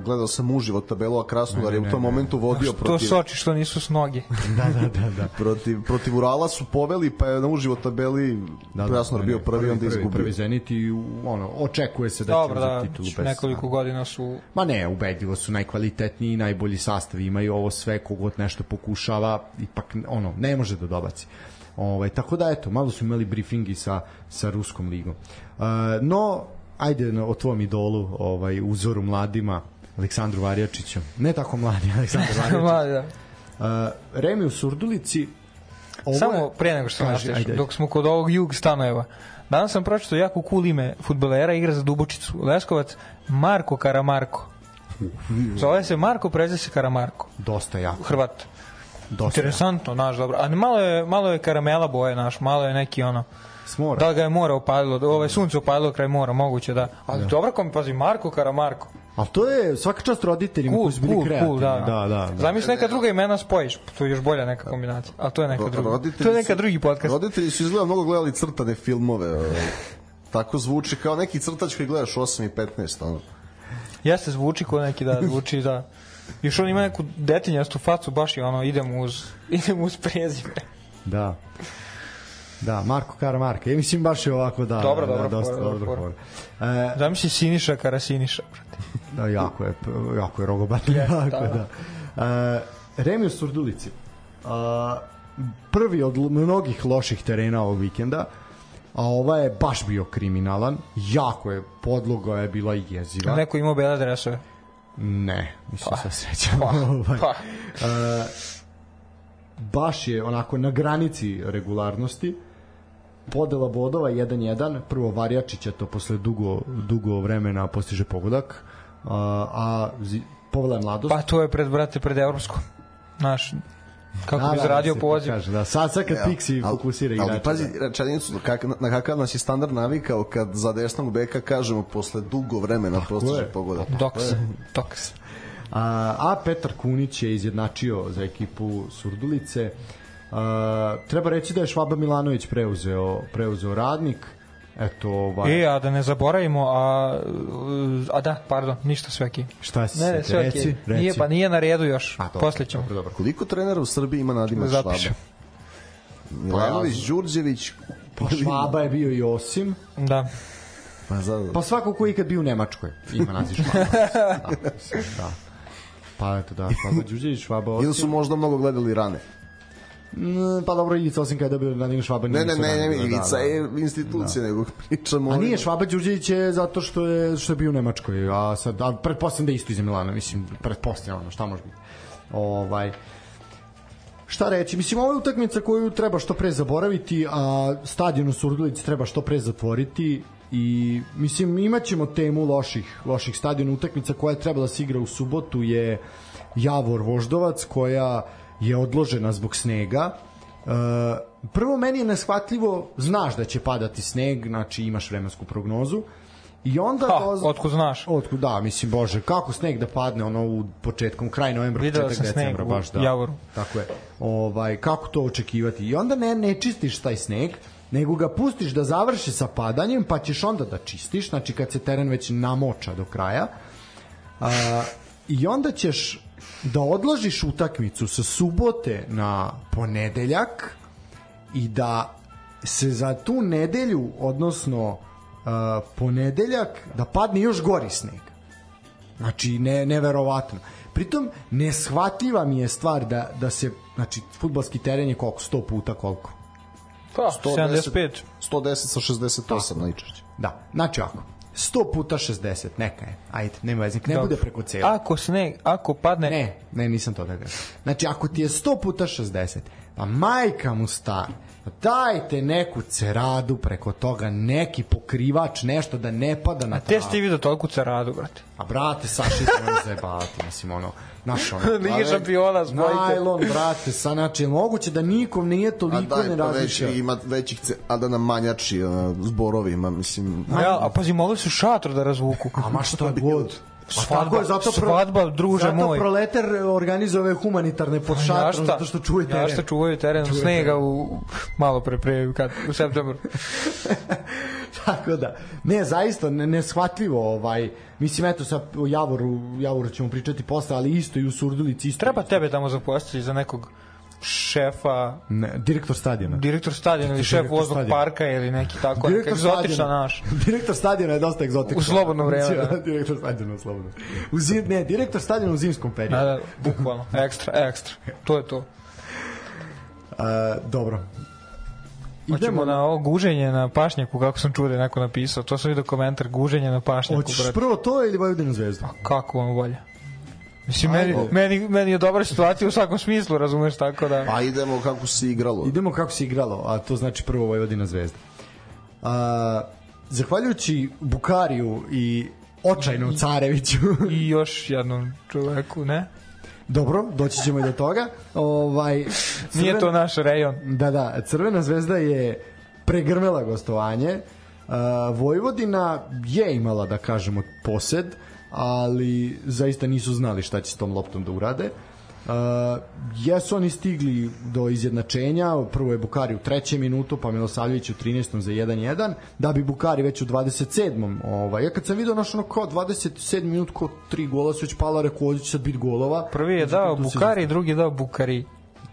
gledao sam uživo tabelu, a Krasnodar je u tom momentu vodio To protiv, soči što nisu s noge. Da, da, da, da. protiv, protiv Urala su poveli, pa je na uživo tabeli da, Krasnodar bio prvi, onda prvi, izgubio. prvi Zenit i ono, očekuje se da Dobro, će da, titulu bez nekoliko godina su... Ma ne, ubedljivo su najkvalitetniji i najbolji sastav imaju ovo sve kogod nešto pokušava ipak ono ne može da dobaci. Ovaj tako da eto, malo su imali briefingi sa sa ruskom ligom. Uh, no ajde na, o tvom idolu, ovaj uzoru mladima Aleksandru Varjačiću. Ne tako mladi, Aleksandar Varjačić. Da. Uh, Remi u Surdulici ovo Samo je- pre nego što Kaži, nastaviš, dok smo kod ovog Jug Stanojeva. Danas sam pročitao jako cool ime futbolera, igra za Dubočicu. Leskovac, Marko Karamarko. Zove se Marko, prezve se Karamarko. dosta jako. Hrvat. Dosta Interesantno, naš, dobro. A malo je, malo je karamela boje, naš, malo je neki ono... Smora. Da li ga je mora opalilo, da ovaj sunce opalilo kraj mora, moguće da. Ali dobro kom pazi, Marko Karamarko. Ali to je svaka čast roditeljima Cool, koji su bili cool, kreativni. cool, da. da, da, da. Zamisli neka druga imena spojiš, to je još bolja neka kombinacija. A to je neka druga. roditelji To je neka su- drugi podcast. Roditelji su izgleda mnogo gledali crtane filmove. ovaj. Tako zvuči kao neki crtač koji gledaš 8 i 15. Ono. Jeste zvuči ko neki da zvuči da Još on ima neku detinjastu facu, baš je ono, idem uz, idem uz prezime. Da. Da, Marko Karamarka. Ja mislim baš je ovako da. Dobro, da, dobro, dosta fora, dobro. dobro. fora. E, Zamisli Siniša Karasiniša, brate. da, jako je, jako je rogobatno. Je, jako, da. da. E, Remi u Surdulici. A, prvi od mnogih loših terena ovog vikenda, a ova je baš bio kriminalan. Jako je, podloga je bila jeziva. Neko imao bele dresove. Ne, mislim pa, se sećam. Pa, Ovaj. pa. E, baš je onako na granici regularnosti podela bodova 1-1 prvo Varjačića to posle dugo, dugo vremena postiže pogodak a, a povela je mladost Pa to je pred, brate, pred Evropskom. Znaš, Kako bi zaradio poziv. Kaže, da, sad, sad kad Pixi fokusira igrača. Ali pazi, da. rečenicu, kak, na kakav nas je standard navikao kad za desnog beka kažemo posle dugo vremena postiže je. pogodak. Doks. Doks. A, a Petar Kunić je izjednačio za ekipu Surdulice. A, treba reći da je Švaba Milanović preuzeo, preuzeo radnik. Eto, ovaj, E, a da ne zaboravimo, a, a da, pardon, ništa sve okej. šta si Ne, ne, se sve reci, okej. reci. Nije, pa nije na redu još. A, dobro, Posle ćemo. Dobro, dobro. Koliko trenera u Srbiji ima nadimak Švaba? Milanović, Đurđević, Pa Švaba je bio i Osim. Da. Pa, za, Pa svako ko je ikad bio u Nemačkoj ima naziv Švaba. da, mislim, da. Pa eto da, Švaba Đuđević, Švaba ili Osim. su možda mnogo gledali rane. Mm, pa dobro, Ivica Osim kada je dobio nadimak Švaba. Ne, ne, ne, ne, radili, da, Ivica da. je institucija, nego pričamo... A nije Švaba Đurđević je zato što je što je bio u Nemačkoj, a sad a pretpostavljam da je isto iz Milana, mislim pretpostavljam ono šta može biti. Ovaj Šta reći? Mislim, ovo je utakmica koju treba što pre zaboraviti, a stadion u Surdulici treba što pre zatvoriti i mislim imaćemo temu loših loših stadiona utakmica koja je trebala da se igra u subotu je Javor Voždovac koja je odložena zbog snega E, prvo meni je neshvatljivo znaš da će padati sneg znači imaš vremensku prognozu i onda Ha, doz- otkud znaš? Otkud, da, mislim, bože, kako sneg da padne ono u početkom, kraj novembra, Video početak decembra, baš da. Javoru. Tako je. Ovaj, kako to očekivati? I onda ne, ne čistiš taj sneg, nego ga pustiš da završi sa padanjem, pa ćeš onda da čistiš, znači kad se teren već namoča do kraja. A, I onda ćeš da odložiš utakmicu sa subote na ponedeljak i da se za tu nedelju, odnosno uh, ponedeljak, da padne još gori sneg. Znači, ne, neverovatno. Pritom, neshvatljiva mi je stvar da, da se, znači, futbalski teren je koliko? 100 puta koliko? Pa, 110 75. 110 sa 68 najčešće. Da, znači ako, 100 puta 60, neka je. Ajde, nema veze, ne Dobro. bude preko cela. Ako sneg, ako padne, Ne, ne, nisam to da kažem. Znači, ako ti je 100 puta 60, pa majka mu star, pa dajte neku ceradu preko toga, neki pokrivač, nešto da ne pada na te travu. ste vidio toliko caradu, brate. A brate, Saši se ne zajebavati, mislim, ono, naš ono. Lige a, šampiona, zbojite. Najlon, brate, sa, znači, je moguće da nikom nije A toliko daj, ne pa već različio. ima većih, ce- a da nam manjači uh, zborovima, mislim... Ja, a pazi, mogli su šator da razvuku. A ma šta god. Pa Svadba, je, zato pro- svadba, druže zato moj. proletar organizuje ove humanitarne pod šatrom, zato što čuvaju teren. Ja šta čuvaju teren Čuvaju snega u, malo pre, pre kad, u septembru. Tako da, ne, zaista ne, neshvatljivo, ovaj, mislim, eto, sa Javoru, Javoru ćemo pričati posle, ali isto i u Surdulici, isto. Treba tebe tamo zaposliti za nekog šefa, Ne, direktor stadiona. direktor stadiona ili šef direktor voznog parka ili neki tako, egzotična stadiona. naš. direktor stadiona je dosta egzotičan. U slobodno vreme, da. direktor stadiona u slobodno. U zim, ne, direktor stadiona u zimskom periodu. Da, da, bukvalno, ekstra, ekstra. To je to. A, dobro. Hoćemo na ovo guženje na pašnjaku, kako sam čuo da je neko napisao. To sam vidio komentar, guženje na pašnjaku, Hoćeš prvo to ili Vojvodinu zvezdu? Kako vam volja? Mislim, meni, meni, meni je dobra situacija u svakom smislu, razumeš, tako da... Pa idemo kako se igralo. Idemo kako se igralo, a to znači prvo Vojvodina zvezda. A, zahvaljujući Bukariju i očajnom Careviću, I još jednom čoveku, ne? dobro, doći ćemo i do toga. Ovaj, Nije crven- to naš rejon. Da, da, Crvena zvezda je pregrmela gostovanje. Uh, Vojvodina je imala, da kažemo, posed, ali zaista nisu znali šta će s tom loptom da urade. Uh, jesu oni stigli do izjednačenja, prvo je Bukari u trećem minutu, pa Milosavljević u 13. za 1-1, da bi Bukari već u 27. Ovaj, ja kad sam vidio naš ono kao 27 minut, kao tri gola su već pala, rekao, ovdje će sad biti golova. Prvi je dao se- Bukari, drugi je dao Bukari.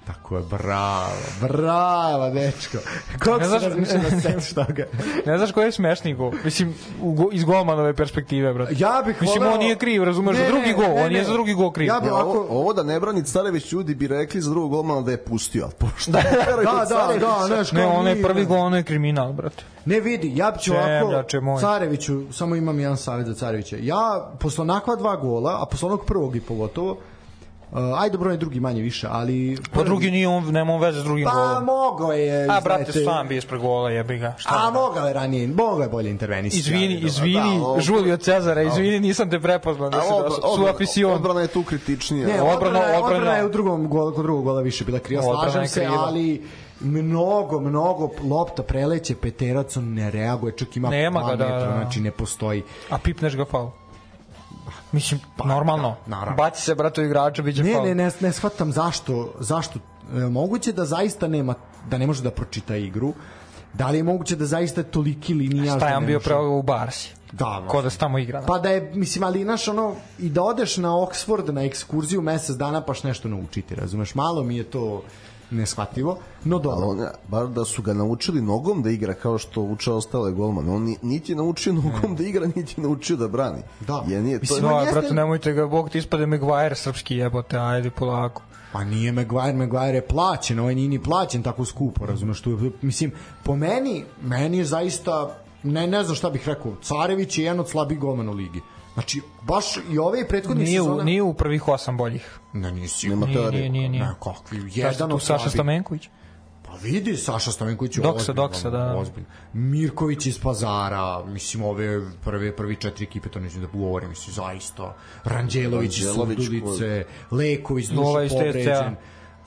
Tako je, bravo, bravo, dečko. Kako Ne se razmišlja na setiš toga? Ne znaš koji je smešni gol? Mislim, u go, iz golmanove perspektive, brate. Ja bih Mislim, voleo- on nije kriv, razumeš, Ne, za drugi gol, ne, on je za drugi gol kriv. Ja bi- Ja, ovo, Ovako- ovo da ne brani Carević ljudi bi rekli za drugog golmana da je pustio, ali pošto da, Da, da, da, znaš, Ne, on je prvi gol, on je kriminal, brate. Ne vidi, ja bi ću ovako. Careviću, samo imam jedan savjet za Carevića. Ja, posle onakva dva gola, a posle onog prvog i pogotovo, Uh, ajde dobro, je drugi manje više, ali... Pa drugi nije on, nema on veze s drugim Pa golom. mogao je... A, brate, znate- sam bio ispred gola, jebi ga. Šta? A mogao je ranije, mogao je bolje intervenisati. Izvini, ali dobro. izvini, Da, ovo- Žulio Cezara, izvini, nisam te prepoznao da A se da su, odbrana, afision. odbrana je tu kritičnija. Ne, Odbrana- odbrana, odbrana, odbrana- je u drugom golu, kod drugog gola više bila kriva, Odbrana slažem se, kriva. ali mnogo, mnogo lopta preleće, Peterac on ne reaguje, čak ima Nema ga, da, metra, da. znači ne postoji. A pipneš ga faul. Mislim, normalno. da, naravno. Baci se, brate, u igrača, bit će Ne, faul. ne, ne, ne shvatam zašto, zašto e, moguće da zaista nema, da ne može da pročita igru, da li je moguće da zaista je toliki linijaš da Stajan ne bio pravo u Barsi. Da, Ko da se tamo igra. Pa da je, mislim, ali, znaš, ono, i da odeš na Oxford na ekskurziju mesec dana paš nešto naučiti, razumeš? Malo mi je to neshvatljivo, no Ali dobro. on, bar da su ga naučili nogom da igra kao što uče ostale golmane. On ni- niti je naučio nogom da igra, niti je naučio da brani. Da. Je, nije, to Mislim, je, No, jeste- brate, nemojte ga, Bog ti ispade Maguire srpski jebote, ajde polako. Pa nije Maguire, Maguire je plaćen, ovaj nije ni plaćen tako skupo, razumeš tu. Mislim, po meni, meni je zaista, ne, ne znam šta bih rekao, Carević je jedan od slabih golmana u ligi. Znači, baš i ove i prethodne Nije sezone... nije u prvih osam boljih. Ne, nisi. Nema Nije, teorije. nije, nije, nije. Ne, kakvi, jedan od Saša. Stamenković. Pa vidi, Saša Stamenković je Doksa, ozbiljno, Doksa, da. Ozbiljno. Mirković iz Pazara, mislim, ove prve, prvi četiri ekipe, to neću da govorim, mislim, zaista. Ranđelović iz Ranđelović Surdulice, Leković, iz TSC-a. povređen.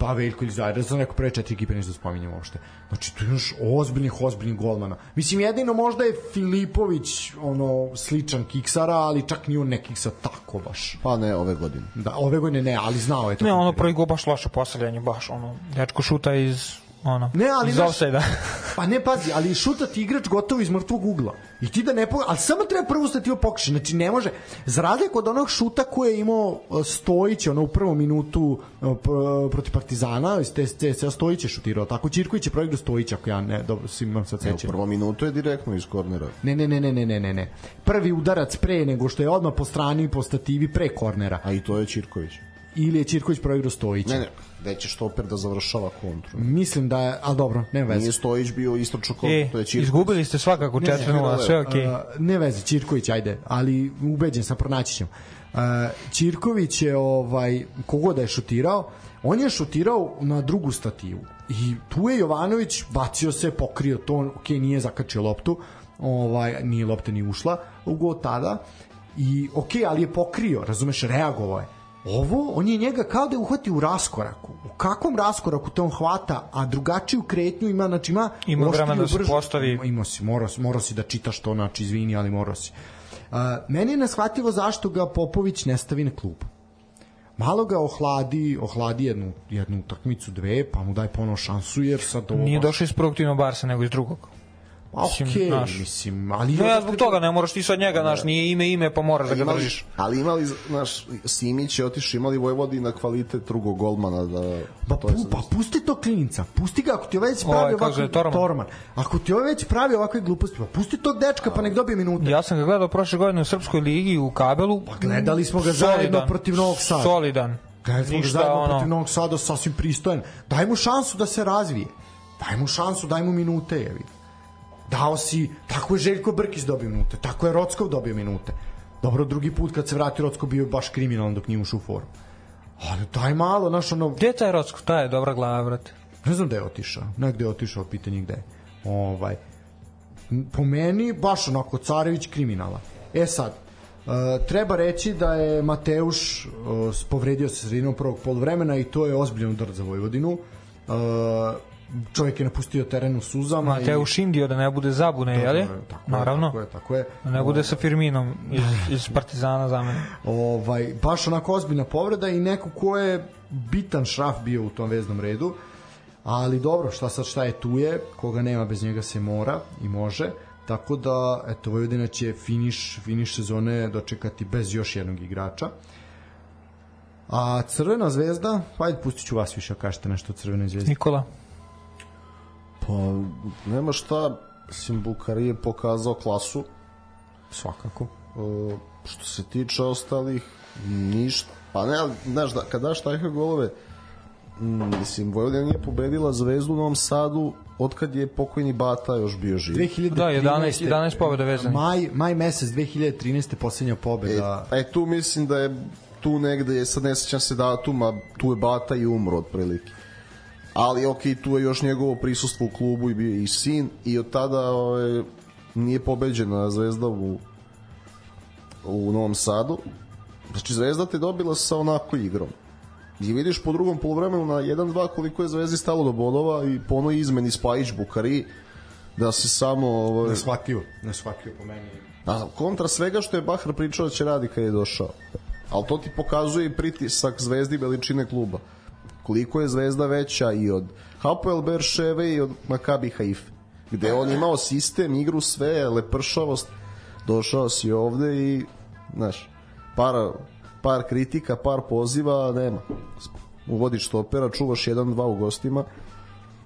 Pa Veljko ili Zajer, da sam neko prve četiri ekipe neću da spominjem uopšte. Znači, tu imaš ozbiljnih, ozbiljnih golmana. Mislim, jedino možda je Filipović, ono, sličan kiksara, ali čak ni on ne kiksa tako baš. Pa ne, ove godine. Da, ove godine ne, ali znao je to. Ne, ono prvi go baš loše postavljanje, baš ono, dečko šuta iz ono, Ne, ali iz znaš- offside-a. Pa ne, pazi, ali šuta ti igrač gotovo iz mrtvog ugla. I ti da ne po... ali samo treba prvo stati pokušaj. Znači ne može. Za razliku od onog šuta koje je imao uh, Stojić, ono u prvom minutu uh, pr- protiv Partizana, iz te CSC Stojić je šutirao. Tako Ćirković je proigrao Stojić, ako ja ne, dobro, svi imam sad U sećanje. prvom minutu je direktno iz kornera. Ne, ne, ne, ne, ne, ne, ne, ne. Prvi udarac pre nego što je odmah po strani po stativi pre kornera. A i to je Ćirković. Ili je Ćirković proigrao Stojića. Ne, ne, gde će štoper da završava kontru. Mislim da je, ali dobro, nema veze. Nije Stojić bio istočno kontru, E, to je Ćirković. izgubili ste svakako 4-0, sve okej. Uh, ne veze, Ćirković, ajde, ali ubeđen sam, pronaći ćemo. Uh, Ćirković je, ovaj, kogo da je šutirao, on je šutirao na drugu stativu. I tu je Jovanović bacio se, pokrio to, ok, nije zakačio loptu, ovaj, nije lopta ni ušla u gol tada, i ok, ali je pokrio, razumeš, reagovao je. Ovo, on je njega kao da je uhvatio u raskoraku. U kakvom raskoraku to on hvata, a drugačiju kretnju ima, znači ima... Ima vremena da se postavi. Ima- imao si, morao, morao si da čitaš to, znači, izvini, ali morao si. Uh, meni je neshvatljivo zašto ga Popović ne stavi na klub. Malo ga ohladi, ohladi jednu, jednu utakmicu, dve, pa mu daj ponovo šansu, jer sad ovo... Nije došao iz prvog tima Barsa, nego iz drugog. Pa okej, mislim, znaš. mislim, ali... No ja zbog toga ne moraš ti sad njega, znaš, nije ime ime, pa moraš da ga Imali- držiš. Ali imali, znaš, Simić je otišao, imali Vojvodina kvalitet drugog golmana da... Pa, to je pu, pa pusti to klinca, pusti ga ako ti ovaj već pravi Ovaj, kako ovakve zove, Torman. Torman. Ako ti ovaj već pravi ovakve gluposti, pa pusti tog dečka pa nek dobije minute. Ja sam ga gledao prošle godine u Srpskoj ligi u kabelu. Pa gledali smo ga zajedno protiv Novog Sada. Solidan. Gledali smo ga Ništa, zajedno ono- protiv Novog Sada, sasvim pristojan. Daj mu šansu da se razvije. Daj mu šansu, daj mu minute, jevi. Dao si, tako je Željko Brkić dobio minute, tako je Rockov dobio minute. Dobro, drugi put kad se vrati Rockov bio je baš kriminalan dok nije ušao u formu. Ali daj malo, znaš, ono, Gde je taj Rocko? Ta je dobra glava, brate. ne znam gde je otišao, negde je otišao, pitanje gde je. Ovaj, po meni, baš onako, Carević kriminala. E sad, Uh, treba reći da je Mateuš uh, povredio se sredinom prvog polovremena i to je ozbiljan udar za Vojvodinu. Uh, čovjek je napustio teren u suzama. Mateuš Indio da ne bude zabune, i, jel je? Tako je, Naravno. Tako je, tako je. Da ne bude sa Firminom iz, iz Partizana za mene. ovaj, baš onako ozbiljna povreda i neko ko je bitan šraf bio u tom veznom redu ali dobro, šta sad šta je tu je koga nema bez njega se mora i može tako da eto Vojvodina će finiš, finiš sezone dočekati bez još jednog igrača a Crvena zvezda pa ajde pustit ću vas više da kažete nešto o Crvenoj zvezdi Nikola. Pa, nema šta, mislim, Bukari je pokazao klasu. svakako E, što se tiče ostalih, ništa. Pa ne, ali, znaš, da, kada daš takve golove, mm, mislim, Vojvodina nije pobedila Zvezdu u Novom Sadu od kad je pokojni Bata još bio živ. 2013. Da, 11 11 pobeda vezanih. maj, maj mesec 2013. poslednja E, pobeda e, tu mislim da je tu negde je, sad ne sećam se datuma, tu je Bata i umro otprilike. Ali ok, tu je još njegovo prisustvo u klubu i bio i sin i od tada ovaj, nije pobeđena Zvezda u, u Novom Sadu. Znači Zvezda te dobila sa onako igrom. I vidiš po drugom polovremenu na 1-2 koliko je Zvezdi stalo do bodova i po onoj izmeni Spajić Bukari da se samo ovaj, Neshvatljivo, neshvatljivo po meni. A kontra svega što je Bahar pričao da će radi kad je došao. Ali to ti pokazuje i pritisak zvezdi veličine kluba. Koliko je zvezda veća i od Hapoel Berševe i od Makabi Haife. Gde on imao sistem, igru, sve, lepršavost. Došao si ovde i, znaš, par, par kritika, par poziva, nema. Uvodiš stopera, čuvaš 1-2 u gostima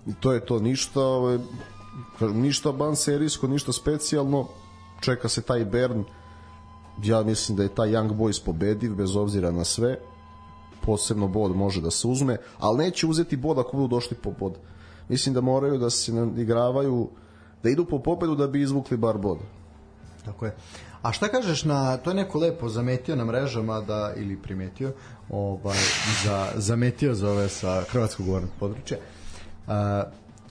i to je to ništa ovaj, kažem, ništa ban serijsko, ništa specijalno čeka se taj Bern ja mislim da je taj Young Boys pobediv bez obzira na sve posebno bod može da se uzme ali neće uzeti bod ako budu došli po bod mislim da moraju da se igravaju da idu po pobedu da bi izvukli bar bod Tako je. A šta kažeš na, to je neko lepo zametio na mrežama da, ili primetio, ovaj, za, zametio za ove sa hrvatskog govornog područja. A,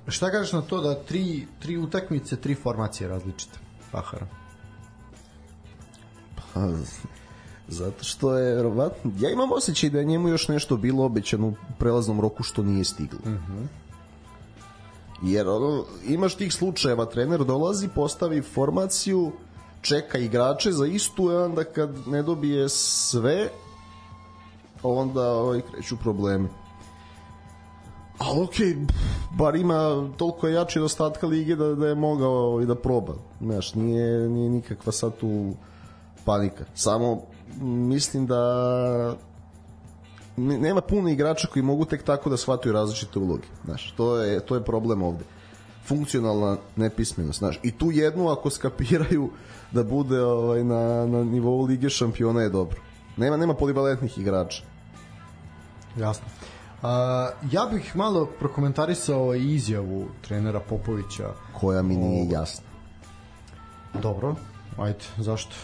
šta kažeš na to da tri, tri utakmice, tri formacije različite? Pahara. Pa, zato što je verovatno ja imam osjećaj da je njemu još nešto bilo obećano u prelaznom roku što nije stiglo uh -huh. jer ono, imaš tih slučajeva trener dolazi, postavi formaciju čeka igrače za istu i onda kad ne dobije sve onda ovaj, kreću problemi ali okej, okay, bar ima toliko jači od ostatka lige da, da je mogao ovaj, da proba. Znaš, nije, nije nikakva sad tu panika. Samo mislim da nema puno igrača koji mogu tek tako da shvataju različite uloge. Znaš, to je, to je problem ovde. Funkcionalna nepismenost. Znaš, I tu jednu ako skapiraju da bude ovaj, na, na nivou Lige šampiona je dobro. Nema, nema polivalentnih igrača. Jasno. Uh, ja bih malo prokomentarisao izjavu trenera Popovića. Koja mi nije jasna. Dobro, ajde, zašto?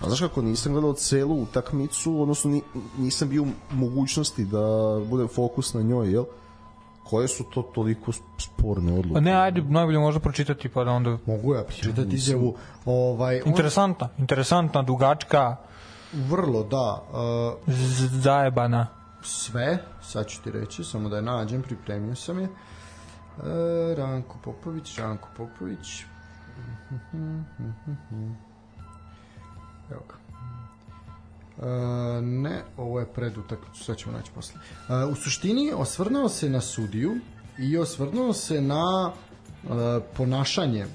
Pa znaš kako, nisam gledao celu utakmicu, odnosno ni, nisam bio u mogućnosti da bude fokus na njoj, jel? Koje su to toliko sporne odluke? Pa ne, ajde, najbolje možda pročitati pa da onda... Mogu ja pročitati izjavu. Ovaj, on... Interesantna, interesantna, dugačka. Vrlo, da. Uh, zajebana. Sve, sad ću ti reći, samo da je nađem, pripremio sam je. E, Ranko Popović, Ranko Popović. Evo ga. E, ne, ovo je pred utakmicu, sad ćemo naći posle. E, u suštini osvrnuo se na sudiju i osvrnuo se na e, ponašanje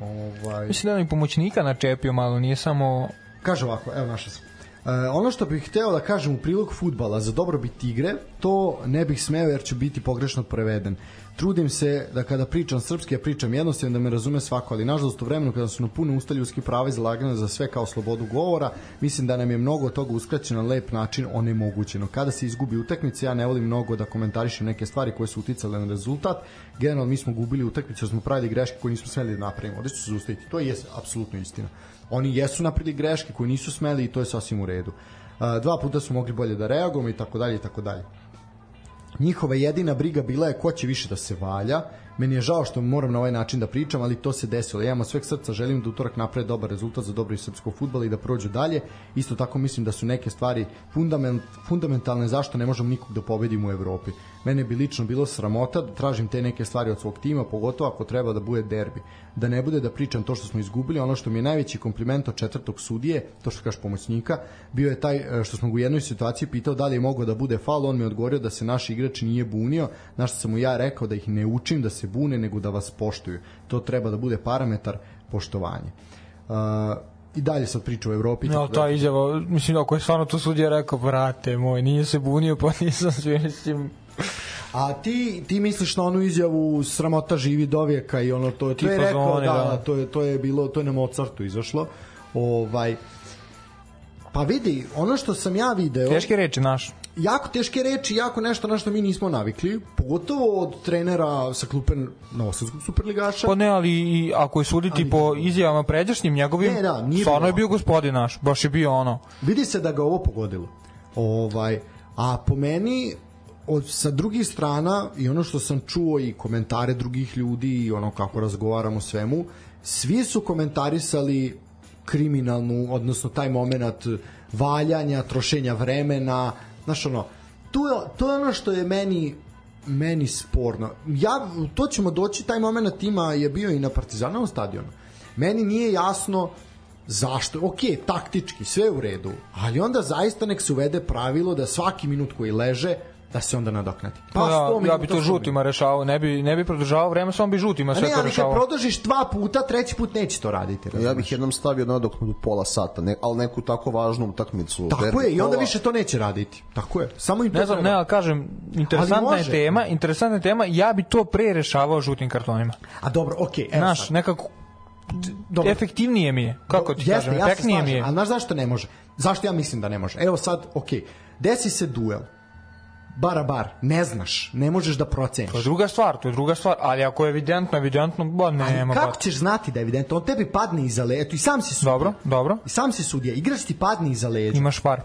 ovaj... Mislim da je pomoćnika načepio malo, nije samo... Kaže ovako, evo naša sam. E, ono što bih hteo da kažem u prilog futbala za dobrobit igre, to ne bih smeo jer ću biti pogrešno preveden. Trudim se da kada pričam srpski, ja pričam jednostavno da me razume svako, ali nažalost u vremenu kada su na puno usta ljudski prava izlagane za sve kao slobodu govora, mislim da nam je mnogo toga uskraćeno na lep način onemogućeno. Kada se izgubi utakmica, ja ne volim mnogo da komentarišem neke stvari koje su uticale na rezultat. Generalno mi smo gubili utakmicu, smo pravili greške koje nismo smeli da napravimo. Ovde ću se zaustaviti. To je apsolutno istina. Oni jesu napravili greške koje nisu smeli i to je sasvim u redu. Dva puta su mogli bolje da reagujemo i tako dalje i tako dalje. Njihova jedina briga bila je ko će više da se valja. Meni je žao što moram na ovaj način da pričam, ali to se desilo. Ja imam sveg srca želim da utorak naprave dobar rezultat za dobro i srpsko futbol i da prođu dalje. Isto tako mislim da su neke stvari fundament, fundamentalne zašto ne možemo nikog da pobedimo u Evropi. Mene bi lično bilo sramota da tražim te neke stvari od svog tima, pogotovo ako treba da bude derbi. Da ne bude da pričam to što smo izgubili, ono što mi je najveći kompliment od četvrtog sudije, to što kaže pomoćnika, bio je taj e, što smo ga u jednoj situaciji pitao da li je mogao da bude faul, on mi je odgovorio da se naš igrač nije bunio, na što sam mu ja rekao da ih ne učim da se bune, nego da vas poštuju. To treba da bude parametar poštovanja. Uh, i dalje sad priča o Evropi. No, ta izjava, mislim, ako je stvarno to sudija rekao, brate moj, nije se bunio, pa nisam svjestim A ti ti misliš na onu izjavu sramota živi do vijeka i ono to je to je rekao da, da, to je to je bilo to je na Mozartu izašlo. Ovaj Pa vidi, ono što sam ja video... Teške reči naš. jako teške reči, jako nešto na što mi nismo navikli, pogotovo od trenera sa klupe Novosadskog superligaša. Pa ne, ali i ako je suditi Ali- po izjavama pređašnjim njegovim, Ne, da, nije stvarno bilo je bio gospodin naš, baš je bio ono. vidi se da ga ovo pogodilo. Ovaj, a po meni od sa drugih strana i ono što sam čuo i komentare drugih ljudi i ono kako razgovaramo svemu, svi su komentarisali kriminalnu, odnosno taj moment valjanja, trošenja vremena, znaš ono, tu je, to je ono što je meni meni sporno. Ja, to ćemo doći, taj moment tima je bio i na Partizanovom stadionu. Meni nije jasno zašto, ok, taktički, sve u redu, ali onda zaista nek se uvede pravilo da svaki minut koji leže, da se onda nadoknadi. Pa, ja, 100 ja minuta, bi to 100 žutima rešavao, ne bi, ne bi produžavao vreme, samo bi žutima A sve ne, to ali kad rešavao. produžiš dva puta, treći put neće to raditi. Ja razumeš? bih jednom stavio nadoknadu pola sata, ne, ali neku tako važnu utakmicu. Tako derbi je, i onda kola. više to neće raditi. Tako je. Samo im to Ne znam, treba. ne, ali kažem, interesantna je tema, interesantna je tema, ja bi to pre rešavao žutim kartonima. A dobro, okej, evo Znaš, sad. nekako Dobro. efektivnije mi je, kako ti Jeste, kažem, ja mi je. Ali znaš zašto ne može? Zašto ja mislim da ne može? Evo sad, ok, desi se duel, bara bar, ne znaš, ne možeš da proceniš. To je druga stvar, to je druga stvar, ali ako je evidentno, evidentno, ba nema. Kako ba. ćeš znati da je evidentno? On tebi padne iza leđa, eto i sam si sudija. Dobro, dobro, I sam si sudija, igrač ti padne iza leđa. imaš par.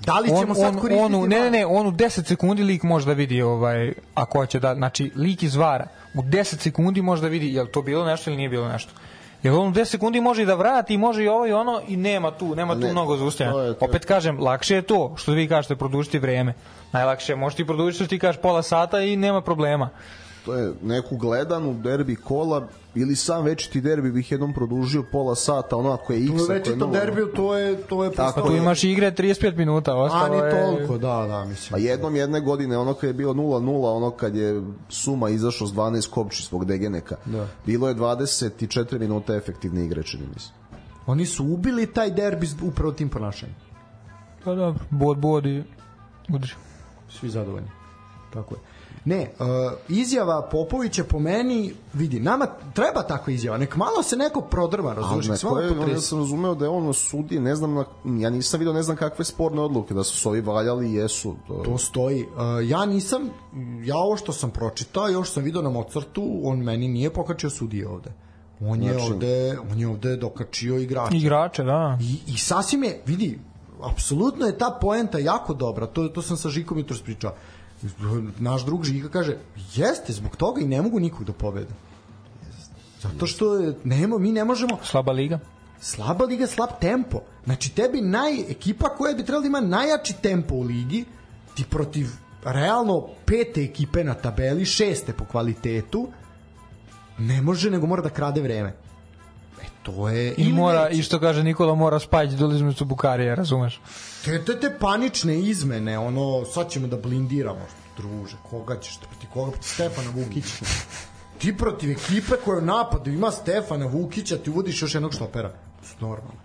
Da li On, ćemo sad on, koristiti? on, u- ne, ne, ne, on u 10 sekundi lik može da vidi ovaj, ako hoće da, znači lik iz vara, u 10 sekundi može da vidi je li to bilo nešto ili nije bilo nešto. Jer on u 10 sekundi može i da vrati, i može i ovo i ono i nema tu, nema tu Ne, mnogo zaustavljanja. Opet kažem, lakše je to, što vi kažete, produžiti vreme. Najlakše je, možeš ti produžiti što ti kažeš pola sata i nema problema. To je neku gledanu derbi kola ili sam večiti derbi bih jednom produžio pola sata, ono ako je x, ako je večitom derbiju to je, to je Tako Pa tu je. imaš igre 35 minuta, A ostalo ni je... toliko, da, da, mislim. Pa jednom jedne godine, ono kad je bilo 0-0, ono kad je Suma izašao s 12 kopči svog Degeneka, Da. bilo je 24 minuta efektivne igre, čini mi se. Oni su ubili taj derbi upravo tim ponašanjem. Pa dobro, bod, bod i udri. svi zadovoljni. Tako je. Ne, uh, izjava Popovića po meni, vidi, nama treba takva izjava, nek malo se neko prodrva, razumiješ, nek se malo ono, ja potresi. sam razumeo da je on sudi, ne znam, na, ja nisam video ne znam kakve sporne odluke, da su se ovi valjali, jesu. To, To stoji. Uh, ja nisam, ja ovo što sam pročitao, još sam video na Mozartu, on meni nije pokačio sudije ovde. On je Znači- ovde, on je ovde dokačio igrača. Igrače, da. I, I sasvim je, vidi, apsolutno je ta poenta jako dobra, to, to sam sa Žikom jutros pričao. Naš drug Žika kaže, jeste, zbog toga i ne mogu nikog da pobede. Zato što je, nemo, mi ne možemo, Slaba liga. slaba liga, slab tempo. Znači, tebi naj, ekipa koja bi trebala da ima najjači tempo u ligi, ti protiv realno pete ekipe na tabeli, šeste po kvalitetu, ne može, nego mora da krade vreme. E, to je... I mora, neće. i što kaže Nikola, mora spajati do između Bukarija, razumeš? Te, te, te panične izmene, ono, sad ćemo da blindiramo, druže, koga ćeš, protiv koga, protiv Stefana Vukića. Ti protiv ekipe koja u napadu ima Stefana Vukića, ti uvodiš još jednog štopera. Normalno.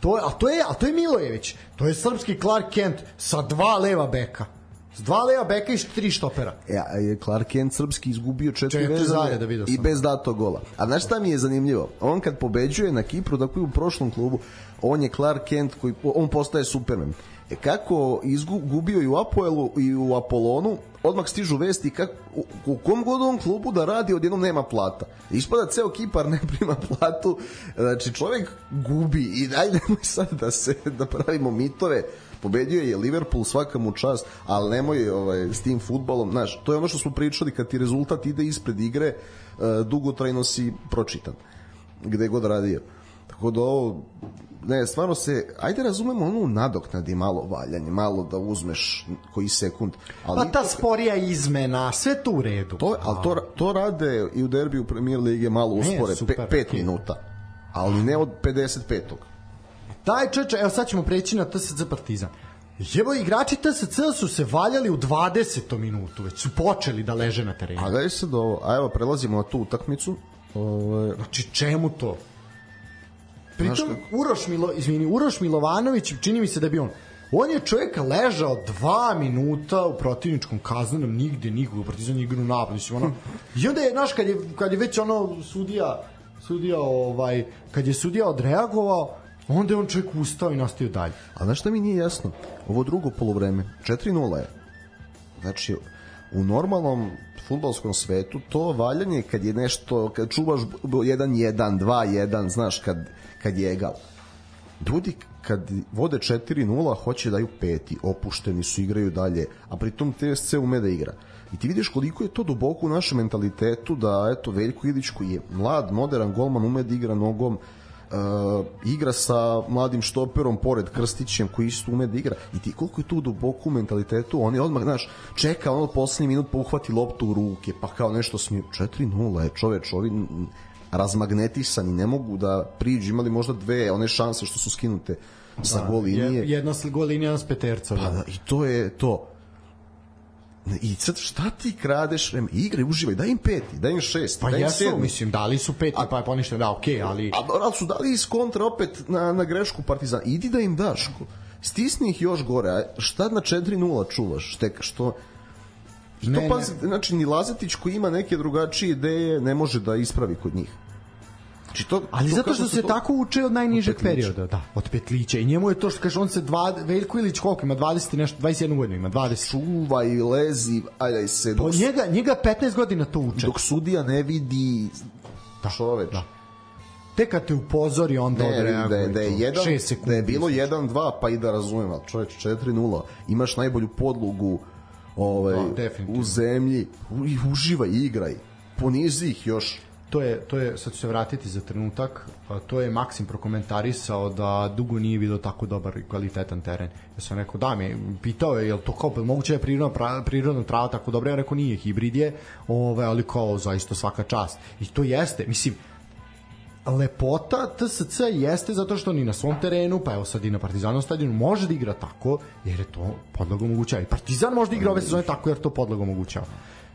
To je, a to je, a to je Milojević. To je srpski Clark Kent sa dva leva beka. S dva leva beka i tri štopera. E, a je Clark Kent srpski izgubio četiri, Četiri veze zaljeda, vidio i bez datog gola. A znaš šta mi je zanimljivo? On kad pobeđuje na Kipru, tako i u prošlom klubu, on je Clark Kent koji on postaje Superman. E kako izgubio i u Apoelu i u Apolonu, odmah stižu vesti kako, u, u kom god on klubu da radi, odjednom nema plata. Ispada ceo Kipar ne prima platu, znači čovjek gubi i daj nemoj sad da se da pravimo mitove pobedio je Liverpool svaka mu čast, ali nemoj ovaj, s tim futbolom, znaš, to je ono što smo pričali, kad ti rezultat ide ispred igre, e, dugotrajno si pročitan, gde god radio. Tako da ovo, ne, stvarno se, ajde razumemo ono nadoknadi malo valjanje, malo da uzmeš koji sekund, ali Pa ta sporija izmena, sve to u redu. to, ali to, to rade i u derbiju Premier Lige malo uspore, super, pe, pet okej. minuta, ali ne od 55. Daj čeče, evo sad ćemo preći na TSC Partizan. Jevo, igrači TSC su se valjali u 20. minutu, već su počeli da leže na terenu. A daj sad ovo, a evo prelazimo na tu utakmicu, Ovaj, Znači, čemu to? Pritom, Uroš, Milo, izvini, Uroš Milovanović, čini mi se da bi on, on je čovjeka ležao dva minuta u protivničkom kaznenom, nigde nikog, Partizan je igrao napad, mislim, ono, i onda je, znaš, kad je, kad je već ono sudija, sudija, ovaj, kad je sudija odreagovao, Onda je on čovjek ustao i nastavio dalje. A znaš šta mi nije jasno? Ovo drugo polovreme, 4-0 je. Znači, u normalnom futbolskom svetu to valjanje kad je nešto, kad čuvaš 1-1, 2-1, znaš, kad, kad je egal. Ljudi kad vode 4-0 hoće da daju peti, opušteni su, igraju dalje, a pritom TSC ume da igra. I ti vidiš koliko je to duboko u našem mentalitetu da eto Veljko Ilić koji je mlad, modern golman, ume da igra nogom, uh, igra sa mladim štoperom pored Krstićem koji isto ume da igra. I ti koliko je tu duboko u mentalitetu on je odmah, znaš, čeka ono poslednji minut pa uhvati loptu u ruke pa kao nešto smije 4-0 je čoveč ovi razmagnetisani ne mogu da priđu imali možda dve one šanse što su skinute sa da, gol linije. jedna gol linija s peterca pa da, i to je to I sad šta ti kradeš rem, igre, uživaj, daj im peti, daj im šest, pa daj im jesu, sedmi. mislim, dali su peti, a, pa je poništeno, da, okej, okay, ali... A, ali su dali iz kontra opet na, na grešku Partizan. Idi da im daš. Stisni ih još gore. A šta na 4-0 čuvaš? Tek što... I to ne, pazi, ne. znači ni Lazetić koji ima neke drugačije ideje ne može da ispravi kod njih. Znači to, Ali to zato što se to... tako uče od najnižeg od perioda, da, od petlića. I njemu je to što kaže on se dva Veljko Ilić koliko ima 20 nešto 21 godinu ima, 20. Čuva i lezi, ajde se. Dok, po njega njega 15 godina to uče. Dok sudija ne vidi da čoveč. Da. Tek kad te upozori onda ne, odreaguje. Da, da, je jedan, da je bilo 1-2 pa i da razumem, ali čoveč 4-0, imaš najbolju podlogu ovaj, da, u zemlji, i uživaj, igraj, ponizi ih još to je, to je, sad ću se vratiti za trenutak, to je Maksim prokomentarisao da dugo nije video tako dobar i kvalitetan teren. Ja sam rekao, da mi, pitao je, je to kao, moguće je prirodna, pra, prirodna trava tako dobra? Ja rekao, nije, hibrid je, ove, ali kao, zaista svaka čast. I to jeste, mislim, lepota TSC jeste zato što ni na svom terenu, pa evo sad i na Partizanom stadionu, može da igra tako, jer je to podlago omogućava. I Partizan može da igra ove sezone tako, jer to podlago omogućava.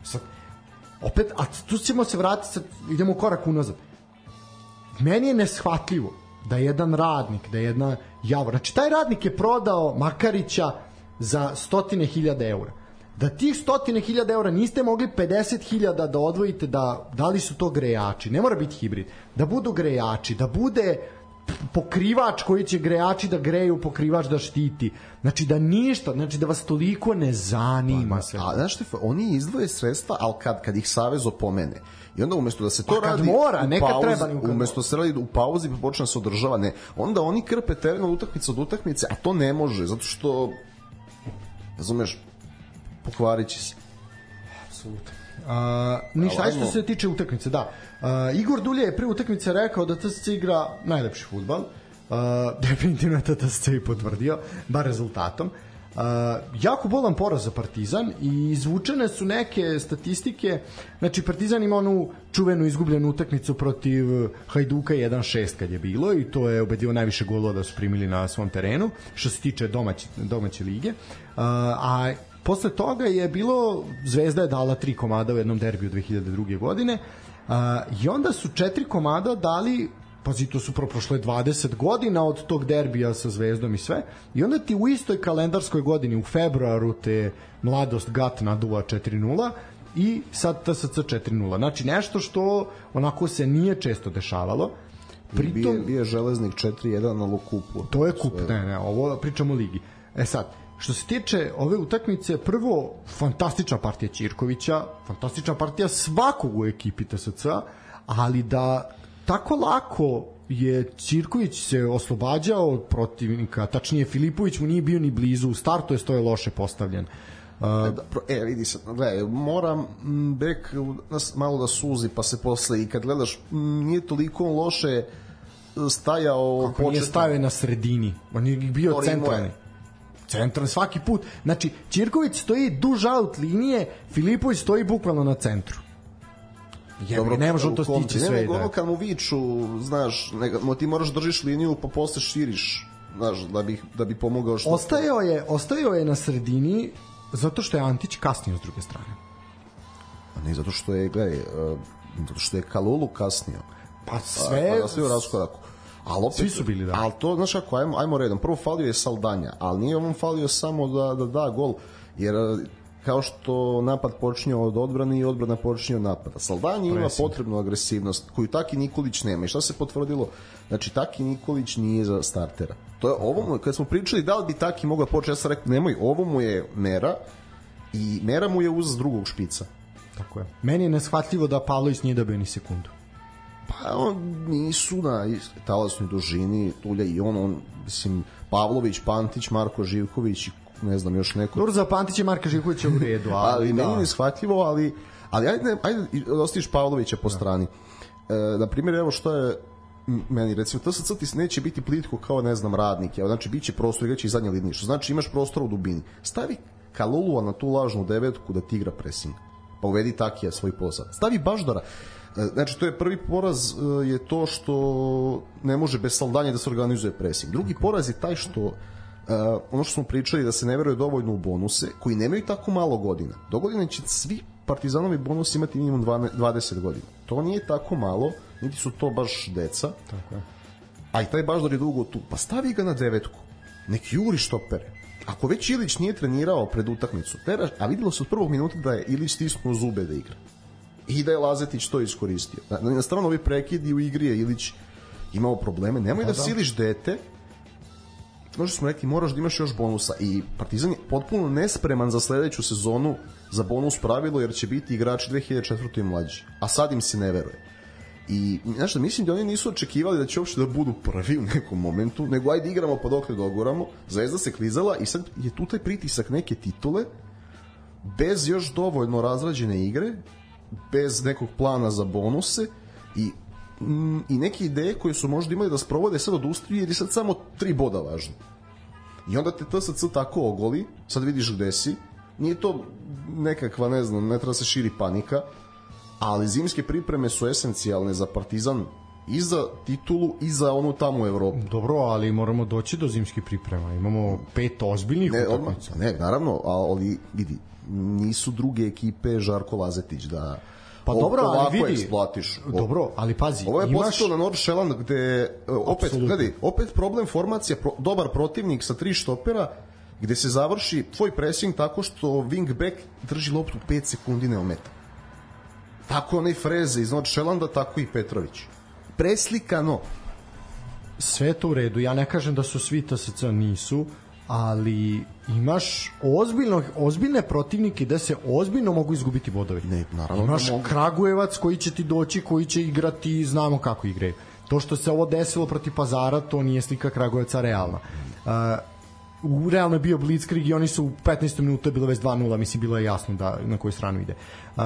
Sad, opet, a tu ćemo se vratiti, sad idemo korak unazad. Meni je neshvatljivo da jedan radnik, da jedna javor, znači taj radnik je prodao Makarića za stotine hiljada eura. Da tih stotine hiljada eura niste mogli 50 hiljada da odvojite da, da li su to grejači, ne mora biti hibrid, da budu grejači, da bude pokrivač koji će grejači da greju, pokrivač da štiti. Znači da ništa, znači da vas toliko ne zanima pa, sve. A znaš što, oni izdvoje sredstva, ali kad, kad ih savez opomene. I onda umesto da se to pa radi mora, u pauzi, treba umesto da se radi u pauzi pa počne da se održava, ne. Onda oni krpe teren od utakmice od utakmice, a to ne može, zato što razumeš, pokvarit će se. Apsolutno. A, ništa, ajde što se tiče utakmice, da. A, Igor Dulje je pre utakmice rekao da TSC igra najlepši futbal. Uh, definitivno je to TSC i potvrdio, bar rezultatom. Uh, jako bolan poraz za Partizan i izvučene su neke statistike znači Partizan ima onu čuvenu izgubljenu utakmicu protiv Hajduka 1-6 kad je bilo i to je ubedio najviše golova da su primili na svom terenu što se tiče domaće, domaće lige uh, a posle toga je bilo Zvezda je dala tri komada u jednom derbiju 2002. godine uh, i onda su četiri komada dali pazi, to su prošle 20 godina od tog derbija sa Zvezdom i sve, i onda ti u istoj kalendarskoj godini, u februaru, te mladost GAT naduva 4-0, i sad TSC 4-0. Znači nešto što onako se nije često dešavalo. Pritom, bije, bije železnik 4-1 na Lukupu. To je kup, ne, ne, ovo pričamo o ligi. E sad, Što se tiče ove utakmice, prvo, fantastična partija Ćirkovića, fantastična partija svakog u ekipi TSC, ali da tako lako je Ćirković se oslobađao od protivnika, tačnije Filipović mu nije bio ni blizu, u startu je stoje loše postavljen. Uh, e, vidi se, gledaj, moram bek malo da suzi, pa se posle i kad gledaš, nije toliko loše stajao Kako početno. nije stajao na sredini, on je bio centralni centralni svaki put. Znači, Ćirković stoji duž out linije, Filipović stoji bukvalno na centru. Jer Dobro, ne može to stići sve. Ne, nego ono kad mu viču, znaš, nego, ti moraš da držiš liniju pa posle širiš, znaš, da bi, da bi pomogao što... Ostajao je, ostajao je na sredini zato što je Antić kasnio s druge strane. A ne, zato što je, gledaj, uh, zato što je Kalulu kasnio. Pa sve... Pa, da sve u raskoraku. Ali opet, Svi su bili, da. Ali to, znaš kako, ajmo, ajmo redom. Prvo falio je Saldanja, ali nije on falio samo da, da da gol, jer kao što napad počinje od odbrane i odbrana počinje od napada. Saldanje ima potrebnu agresivnost koju Taki Nikolić nema. I šta se potvrdilo? Znači, Taki Nikolić nije za startera. To je ovo mu, kad smo pričali da li bi Taki mogao početi, ja sam rekao, nemoj, ovo mu je mera i mera mu je uz drugog špica. Tako je. Meni je neshvatljivo da Pavlović nije dobio ni sekundu. Pa on nisu na talasnoj dužini, Tulja i on, on, mislim, Pavlović, Pantić, Marko Živković i ne znam, još neko. Dobro, za Pantić i Marka Živkovića u redu, ali, ali da. meni je neshvatljivo, ali ali ajde, ajde da ostaviš Pavlovića po strani. E, na primjer, evo što je meni recimo TSC ti neće biti plitko kao ne znam radnik, evo znači biće prostor igraće i zadnja linija, što znači imaš prostora u dubini. Stavi Kalulua na tu lažnu devetku da ti igra pressing. Pa uvedi Takija svoj posao. Stavi Baždara. E, Znači, to je prvi poraz e, je to što ne može bez saldanja da se organizuje pressing. Drugi poraz je taj što uh, ono što smo pričali da se ne veruje dovoljno u bonuse koji nemaju tako malo godina. Do godine će svi partizanovi bonusi imati minimum 12 20 godina. To nije tako malo, niti su to baš deca. Tako je. A i taj Baždar je dugo tu. Pa stavi ga na devetku. Nek juri štopere. Ako već Ilić nije trenirao pred utakmicu, a videlo se od prvog minuta da je Ilić stisnuo zube da igra. I da je Lazetić to iskoristio. Na, na stranu ovi prekidi u igri je Ilić imao probleme. Nemoj da, da siliš dete, možda smo rekli moraš da imaš još bonusa i Partizan je potpuno nespreman za sledeću sezonu za bonus pravilo jer će biti igrači 2004. i mlađi a sad im se ne veruje i znaš šta, mislim da oni nisu očekivali da će uopšte da budu prvi u nekom momentu nego ajde igramo pa dokle dogoramo Zvezda se klizala i sad je tu taj pritisak neke titule bez još dovoljno razrađene igre bez nekog plana za bonuse i mm, i neke ideje koje su možda imali da sprovode sad odustaju jer je sad samo tri boda važno. I onda te TSC tako ogoli, sad vidiš gde si, nije to nekakva, ne znam, ne treba se širi panika, ali zimske pripreme su esencijalne za Partizan i za titulu i za onu tamo Evropu. Dobro, ali moramo doći do zimskih priprema. Imamo pet ozbiljnih Ne, utakmica. ne, naravno, ali vidi, nisu druge ekipe Žarko Lazetić da Pa dobro, ali vidi. eksploatiš. Dobro, ali pazi, Ovo je imaš... na Nordsjælland gde e, opet gledaj, opet problem formacija pro, dobar protivnik sa tri štopera gde se završi tvoj pressing tako što wing back drži loptu 5 sekundi ne ometa. Tako onaj Freze iz Nordsjælanda, tako i Petrović. Preslikano. sve to u redu. Ja ne kažem da su svi TSC nisu, ali imaš ozbiljno, ozbiljne protivnike da se ozbiljno mogu izgubiti bodovi. Ne, naravno Imaš da. Kragujevac koji će ti doći, koji će igrati, znamo kako igraju. To što se ovo desilo protiv Pazara, to nije slika Kragujevca realna. Uh, u realno je bio Blitzkrieg i oni su u 15 minuta je bilo već 2-0, mislim bilo je jasno da na koju stranu ide. Uh,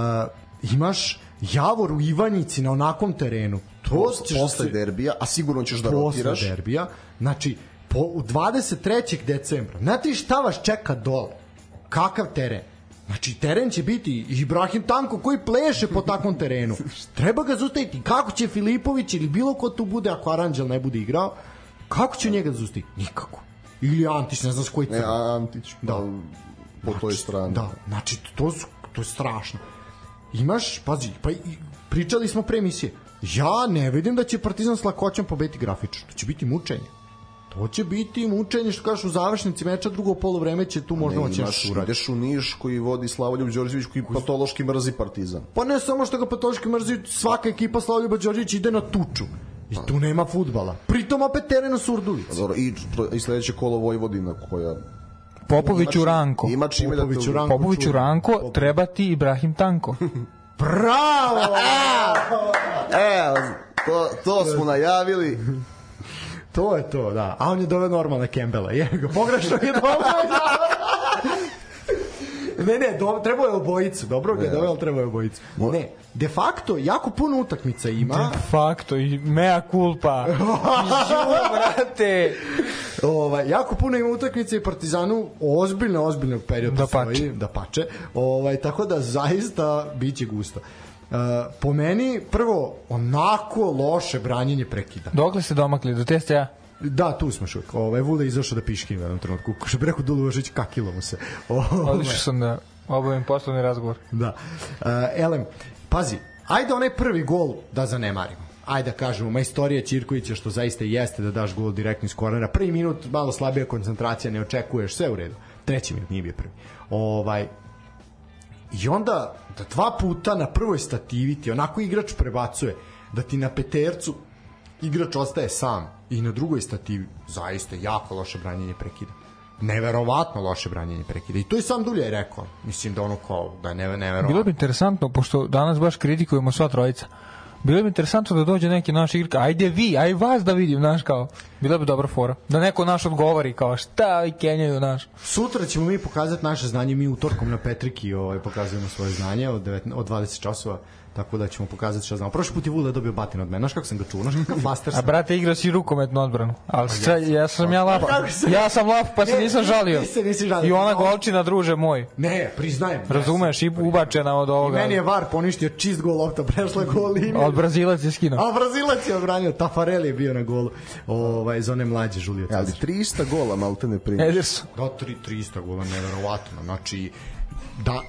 imaš Javor u Ivanjici na onakom terenu. To ćeš Posle se- derbija, a sigurno ćeš da posle rotiraš. derbija. Znači, po, u 23. decembra. Znate li šta vas čeka dole? Kakav teren? Znači, teren će biti Ibrahim Tanko koji pleše po takvom terenu. Treba ga zaustaviti. Kako će Filipović ili bilo ko tu bude ako Aranđel ne bude igrao, kako će njega zaustaviti? Nikako. Ili Antić, ne znam s koji Ne, crn. a Antić, Da. da. po toj strani. Da, znači to su to je strašno. Imaš, pazi, pa pričali smo pre emisije. Ja ne vidim da će Partizan s lakoćom pobediti grafično. To će biti mučenje. To će biti mučenje, što kažeš, u završnici meča drugo polovreme će tu možda Ne, moći imaš, nešto uradi. ideš u Niš koji vodi Slavoljub Đorđević koji patološki mrzi Partizan. Pa ne samo što ga patološki mrzi, svaka ekipa Slavljuba Đorđević ide na tuču. I tu nema futbala. Pritom opet teren u Surdulici. Dobro, i, i sledeće kolo Vojvodina koja Popoviću Ranko. Ima čime da. Ranko. Popoviću čujem. Ranko, treba ti Ibrahim Tanko. Bravo! E, to, to smo najavili. To je to, da. A on je doveo normalne Kembela. Je ga pogrešno je doveo. ne, ne, do, trebao je obojicu. Dobro ga je doveo, ali trebao je obojicu. Ne, de facto, jako puno utakmica ima. De facto, i mea culpa. Žu, brate. Ovaj jako puno ima utakmice i Partizanu ozbiljno ozbiljno period Da pače. da pače. Ovaj tako da zaista biće gusto. Po meni prvo onako loše branjenje prekida. Dokle se domakli, do testa ja? Da, tu smo šuk. Ovaj Vule izašao da piški u jednom trenutku. Što bi rekao Dulović kakilo mu se. Odlišao sam da obavim poslovni razgovor. Da. Uh, Elem, pazi, ajde onaj prvi gol da zanemarimo. Ajde da kažemo, majstorija Ćirkovića što zaista jeste da daš gol direktno iz kornera. Prvi minut malo slabija koncentracija, ne očekuješ, sve u redu. Treći minut nije bio prvi. Ovaj, I onda da dva puta na prvoj stativi ti onako igrač prebacuje, da ti na petercu igrač ostaje sam i na drugoj stativi zaista jako loše branjenje prekida. Neverovatno loše branjenje prekida. I to je sam Dulje rekao. Mislim da ono kao da je neve, neverovatno. Bilo bi interesantno, pošto danas baš kritikujemo sva trojica, bilo bi interesantno da dođe neki naš igrka, ajde vi, aj vas da vidim, znaš, kao, bila bi dobra fora. Da neko naš odgovori, kao, šta i kenjaju, naš. Sutra ćemo mi pokazati naše znanje, mi utorkom na Petriki ovaj, pokazujemo svoje znanje od, 9, od 20 časova tako da ćemo pokazati šta znamo. Prošli put je Vule dobio batin od mene, znaš kako sam ga čuo, znaš kakav flaster A sam. brate, igrao si rukometnu odbranu. Ali pa, ja sam ja laf. Ja sam laf, pa se nisam žalio. žalio. I ona golčina, druže moj. Ne, priznajem. Razumeš, i ubačena od I ovoga. meni je VAR poništio čist gol lopta, prešla gol liniju. Od Brazilac je skinuo. A Brazilac je odbranio, Tafarel je bio na golu ovaj, za one mlađe Žulije Ali Cezar. 300 gola malte ne primiš. Ederson. Da, tri, 300 gola, neverovatno. Znači, da,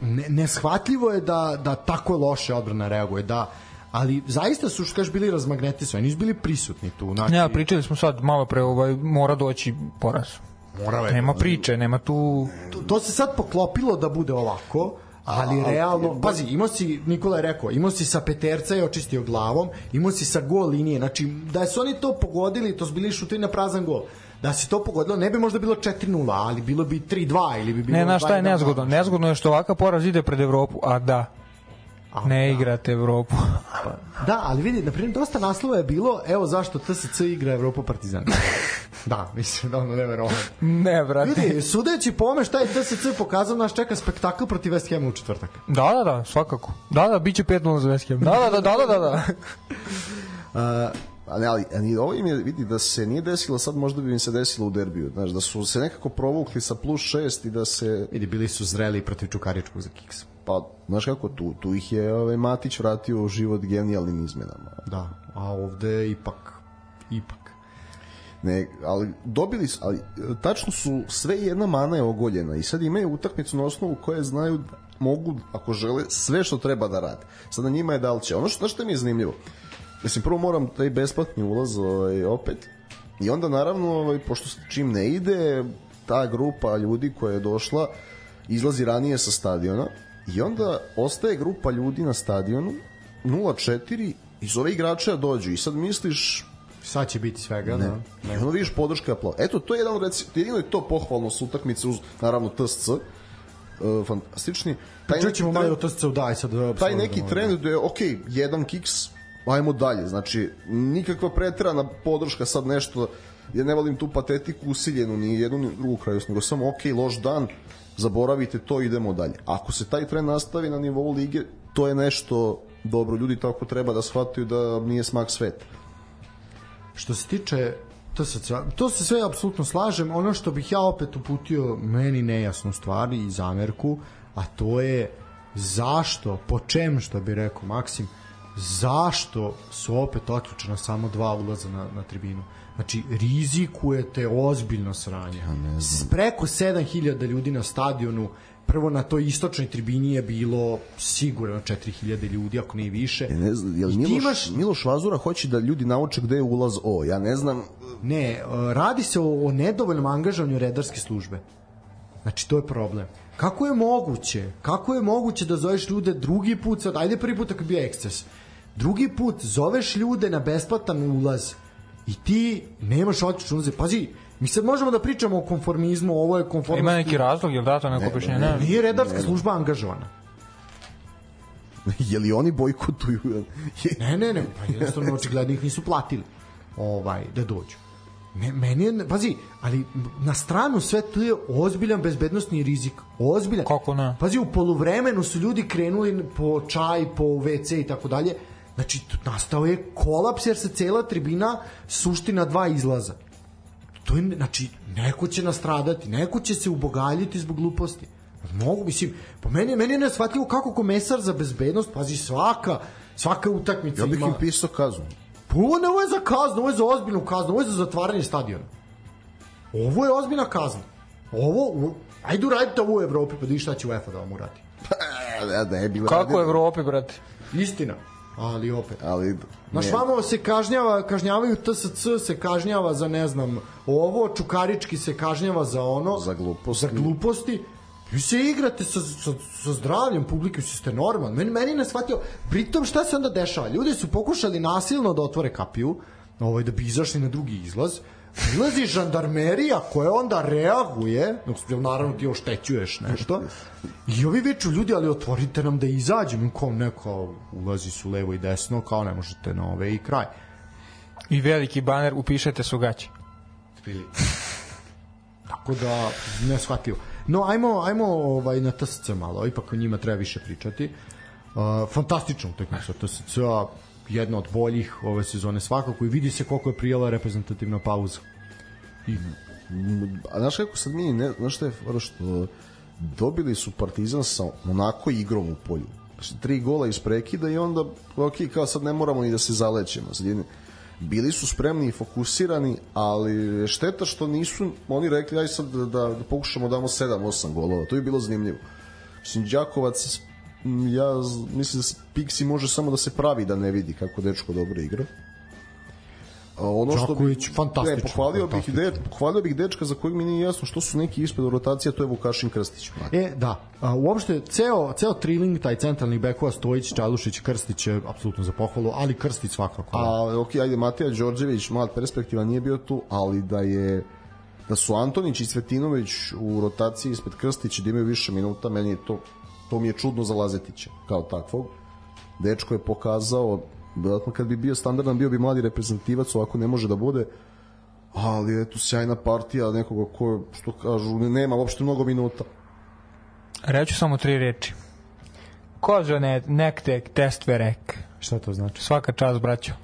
ne, neshvatljivo je da, da tako loše odbrana reaguje, da ali zaista su što kažeš bili razmagnetisani, nisu bili prisutni tu. Znači, Ja, pričali smo sad malo pre, ovaj, mora doći poraz. morao je Nema priče, nema tu... to, to se sad poklopilo da bude ovako, ali realno, pazi, imao si, Nikola je rekao, imao si sa peterca i očistio glavom, imao si sa gol linije, znači da su oni to pogodili, to su bili šutri na prazan gol, da se to pogodilo, ne bi možda bilo 4-0, ali bilo bi 3-2 ili bi bilo Ne, znaš šta je 2:1. nezgodno? Nezgodno je što ovakav poraz ide pred Evropu, a da, ne igrate Evropu. Da, ali vidi, na primjer, dosta naslova je bilo, evo zašto TSC igra Evropa Partizan. da, mislim, da ono neverovatno. ne, brate. Vidi, sudeći po ome šta je TSC pokazao, nas čeka spektakl protiv West Hama u četvrtak. Da, da, da, svakako. Da, da, bit će 5-0 za West Ham. Da, da, da, da, da, da, da. Ali, ali, ali ovo im je, vidi, da se nije desilo sad, možda bi im se desilo u derbiju. Znaš, da su se nekako provukli sa plus šest i da se, Vidi, bili su zreli protiv Čukaričkog za kiks. pa, znaš kako, tu, tu ih je ovaj, Matić vratio u život genijalnim izmenama. Da, a ovde ipak, ipak. Ne, ali dobili su, ali tačno su sve jedna mana je ogoljena i sad imaju utakmicu na osnovu koje znaju da mogu, ako žele, sve što treba da rade. Sada njima je da li će. Ono što, što mi je zanimljivo? Mislim, prvo moram taj besplatni ulaz ovaj, opet i onda naravno, ovaj, pošto čim ne ide, ta grupa ljudi koja je došla izlazi ranije sa stadiona i onda ostaje grupa ljudi na stadionu 0-4 iz ove igrača dođu i sad misliš Sad će biti svega, Ne. da. I onda vidiš podrška aplauz. Eto, to je jedan, reci, jedino je to pohvalno s utakmice uz, naravno, TSC. Uh, fantastični. Taj Čut ćemo neki malo o TSC-u, daj sad. taj neki trend da je, ok, jedan kiks, ajmo dalje. Znači, nikakva preterana podrška sad nešto, ja ne volim tu patetiku usiljenu ni jednu ni drugu kraju, nego samo ok, loš dan, zaboravite to, idemo dalje. Ako se taj trend nastavi na nivou lige, to je nešto dobro. Ljudi tako treba da shvataju da nije smak sveta. Što se tiče to se, to se sve apsolutno slažem. Ono što bih ja opet uputio meni nejasnu stvar i zamerku, a to je zašto, po čem što bi rekao Maksim, zašto su opet otključena samo dva ulaza na, na tribinu? Znači, rizikujete ozbiljno sranje. Ja ne znam. Preko 7000 ljudi na stadionu, prvo na toj istočnoj tribini je bilo sigurno 4000 ljudi, ako ne i više. Ja ne znam, jel Miloš, imaš- Miloš Vazura hoće da ljudi nauče gde je ulaz O. Ja ne znam, Ne, e, radi se o, o nedovoljnom angažovanju redarske službe. Znači, to je problem. Kako je moguće? Kako je moguće da zoveš ljude drugi put, sad, ajde prvi put ako je bio eksces, drugi put zoveš ljude na besplatan ulaz i ti nemaš otičnu ulaze. Pazi, mi sad možemo da pričamo o konformizmu, ovo je konformnost. Ima neki razlog, je li dato neko objašnjenje? Ne, Nije redarska služba angažovana. je li oni bojkotuju? Ne, ne, ne, pa jednostavno očigledno ih nisu platili ovaj, da dođu. Ne, meni je, pazi, ali na stranu sve to je ozbiljan bezbednostni rizik. Ozbiljan. Kako ne? Pazi, u poluvremenu su ljudi krenuli po čaj, po WC i tako dalje. Znači, tu nastao je kolaps jer se cela tribina sušti na dva izlaza. To je, znači, neko će nastradati, neko će se ubogaljiti zbog gluposti. Mogu, mislim, po meni, meni je nesvatljivo kako komesar za bezbednost, pazi, svaka, svaka utakmica Ja bih ima... im pisao kaznu. Pa ovo ne, ovo je za kaznu, ovo je za ozbiljnu kaznu, ovo je za zatvaranje stadiona. Ovo je ozbiljna kazna. Ovo, u, ajde uradite ovo u Evropi, pa da vidiš šta će UEFA da vam uradi. Ja, da je bilo Kako u Evropi, brate? Istina, ali opet. Ali, Naš ne. vamo se kažnjava, kažnjavaju TSC, se kažnjava za ne znam, ovo, Čukarički se kažnjava za ono, Za gluposti. za gluposti. Vi se igrate sa, sa, sa zdravljem publike, vi ste normalni. Meni, meni ne shvatio, pritom šta se onda dešava? Ljudi su pokušali nasilno da otvore kapiju, ovaj, da bi izašli na drugi izlaz, Prilazi žandarmerija koja onda reaguje, naravno ti oštećuješ nešto, i ovi viču ljudi, ali otvorite nam da izađemo, kao neko ulazi su levo i desno, kao ne možete na ove i kraj. I veliki baner, upišete su gaće. Tako da, ne shvatio. No, ajmo, ajmo ovaj, na TSC malo, ipak o njima treba više pričati. Uh, fantastična utakmica TSC, jedna od boljih ove sezone svakako i vidi se koliko je prijela reprezentativna pauza. I... A znaš kako sad mi, ne, znaš šta je fora što dobili su Partizan sa onako igrom u polju. Znači, tri gola iz prekida i onda, ok, kao sad ne moramo ni da se zalećemo. Jedne, bili su spremni i fokusirani, ali šteta što nisu oni rekli aj sad da, da, da pokušamo da damo 7-8 golova. To je bilo zanimljivo. Mislim, Đakovac ja mislim da Pixi može samo da se pravi da ne vidi kako dečko dobro igra. ono što Đaković, fantastično. Ne, pohvalio bih, de, pohvalio bih dečka za kojeg mi nije jasno što su neki ispred rotacija, to je Vukašin Krstić. E, da. A, uopšte, ceo, ceo triling, taj centralni bekova, Stojić, Čalušić, Krstić je apsolutno za pohvalu, ali Krstić svakako. A, ok, ajde, Mateja Đorđević, mlad perspektiva, nije bio tu, ali da je da su Antonić i Cvetinović u rotaciji ispred Krstića da imaju više minuta, meni je to to mi je čudno za Lazetića kao takvog. Dečko je pokazao dodatno kad bi bio standardan bio bi mladi reprezentativac, ovako ne može da bude ali eto sjajna partija nekoga ko što kažu nema uopšte mnogo minuta Reću samo tri reči Kozo ne, nektek test verek Šta to znači? Svaka čast, braćo.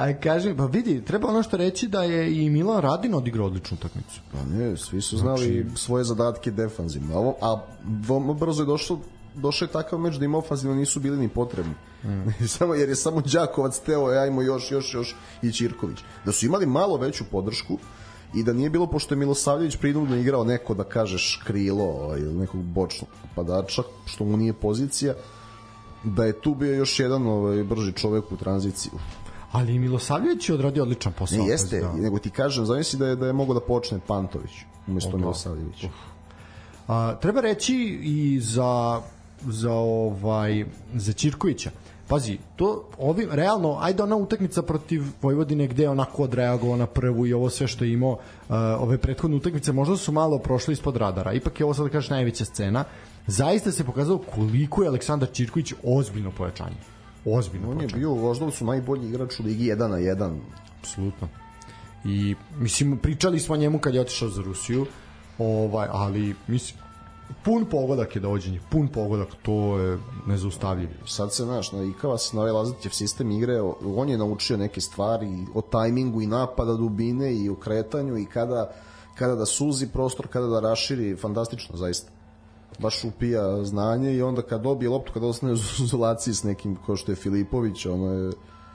A kažem, pa vidi, treba ono što reći da je i Milan Radin odigrao odličnu utakmicu. Pa ne, svi su znali znači... svoje zadatke defanzivno. A, a veoma brzo je došlo došao je takav meč da im ofanzivno nisu bili ni potrebni. Mm. samo jer je samo Đakovac teo, e, ajmo još, još, još i Ćirković. Da su imali malo veću podršku i da nije bilo, pošto je Milosavljević prinudno igrao neko, da kažeš, krilo ovaj, ili nekog bočnog padača, što mu nije pozicija, da je tu bio još jedan ovaj, brži čovek u tranziciji ali Milosavljević je odradio odličan posao. Ne, jeste, da. nego ti kažem, zamisli da je, da je mogao da počne Pantović umesto Milosavljevića. A, treba reći i za za ovaj za Ćirkovića. Pazi, to ovim realno ajde ona utakmica protiv Vojvodine gde je onako odreagovao na prvu i ovo sve što je imao uh, ove prethodne utakmice možda su malo prošle ispod radara. Ipak je ovo sad da kažeš najveća scena. Zaista se pokazalo koliko je Aleksandar Ćirković ozbiljno pojačanje ozbiljno on je bio u su najbolji igrač u ligi 1 na 1 apsolutno. I mislim pričali smo o njemu kad je otišao za Rusiju ovaj ali mislim pun pogodak je dođenje, pun pogodak, to je nezaustavljivo. Sad se, znaš, navikava se na ovaj Lazatijev sistem igre, on je naučio neke stvari o tajmingu i napada dubine i o kretanju i kada, kada da suzi prostor, kada da raširi, fantastično, zaista baš upija znanje i onda kad dobije loptu, kad ostane u izolaciji s nekim ko što je Filipović, ono je...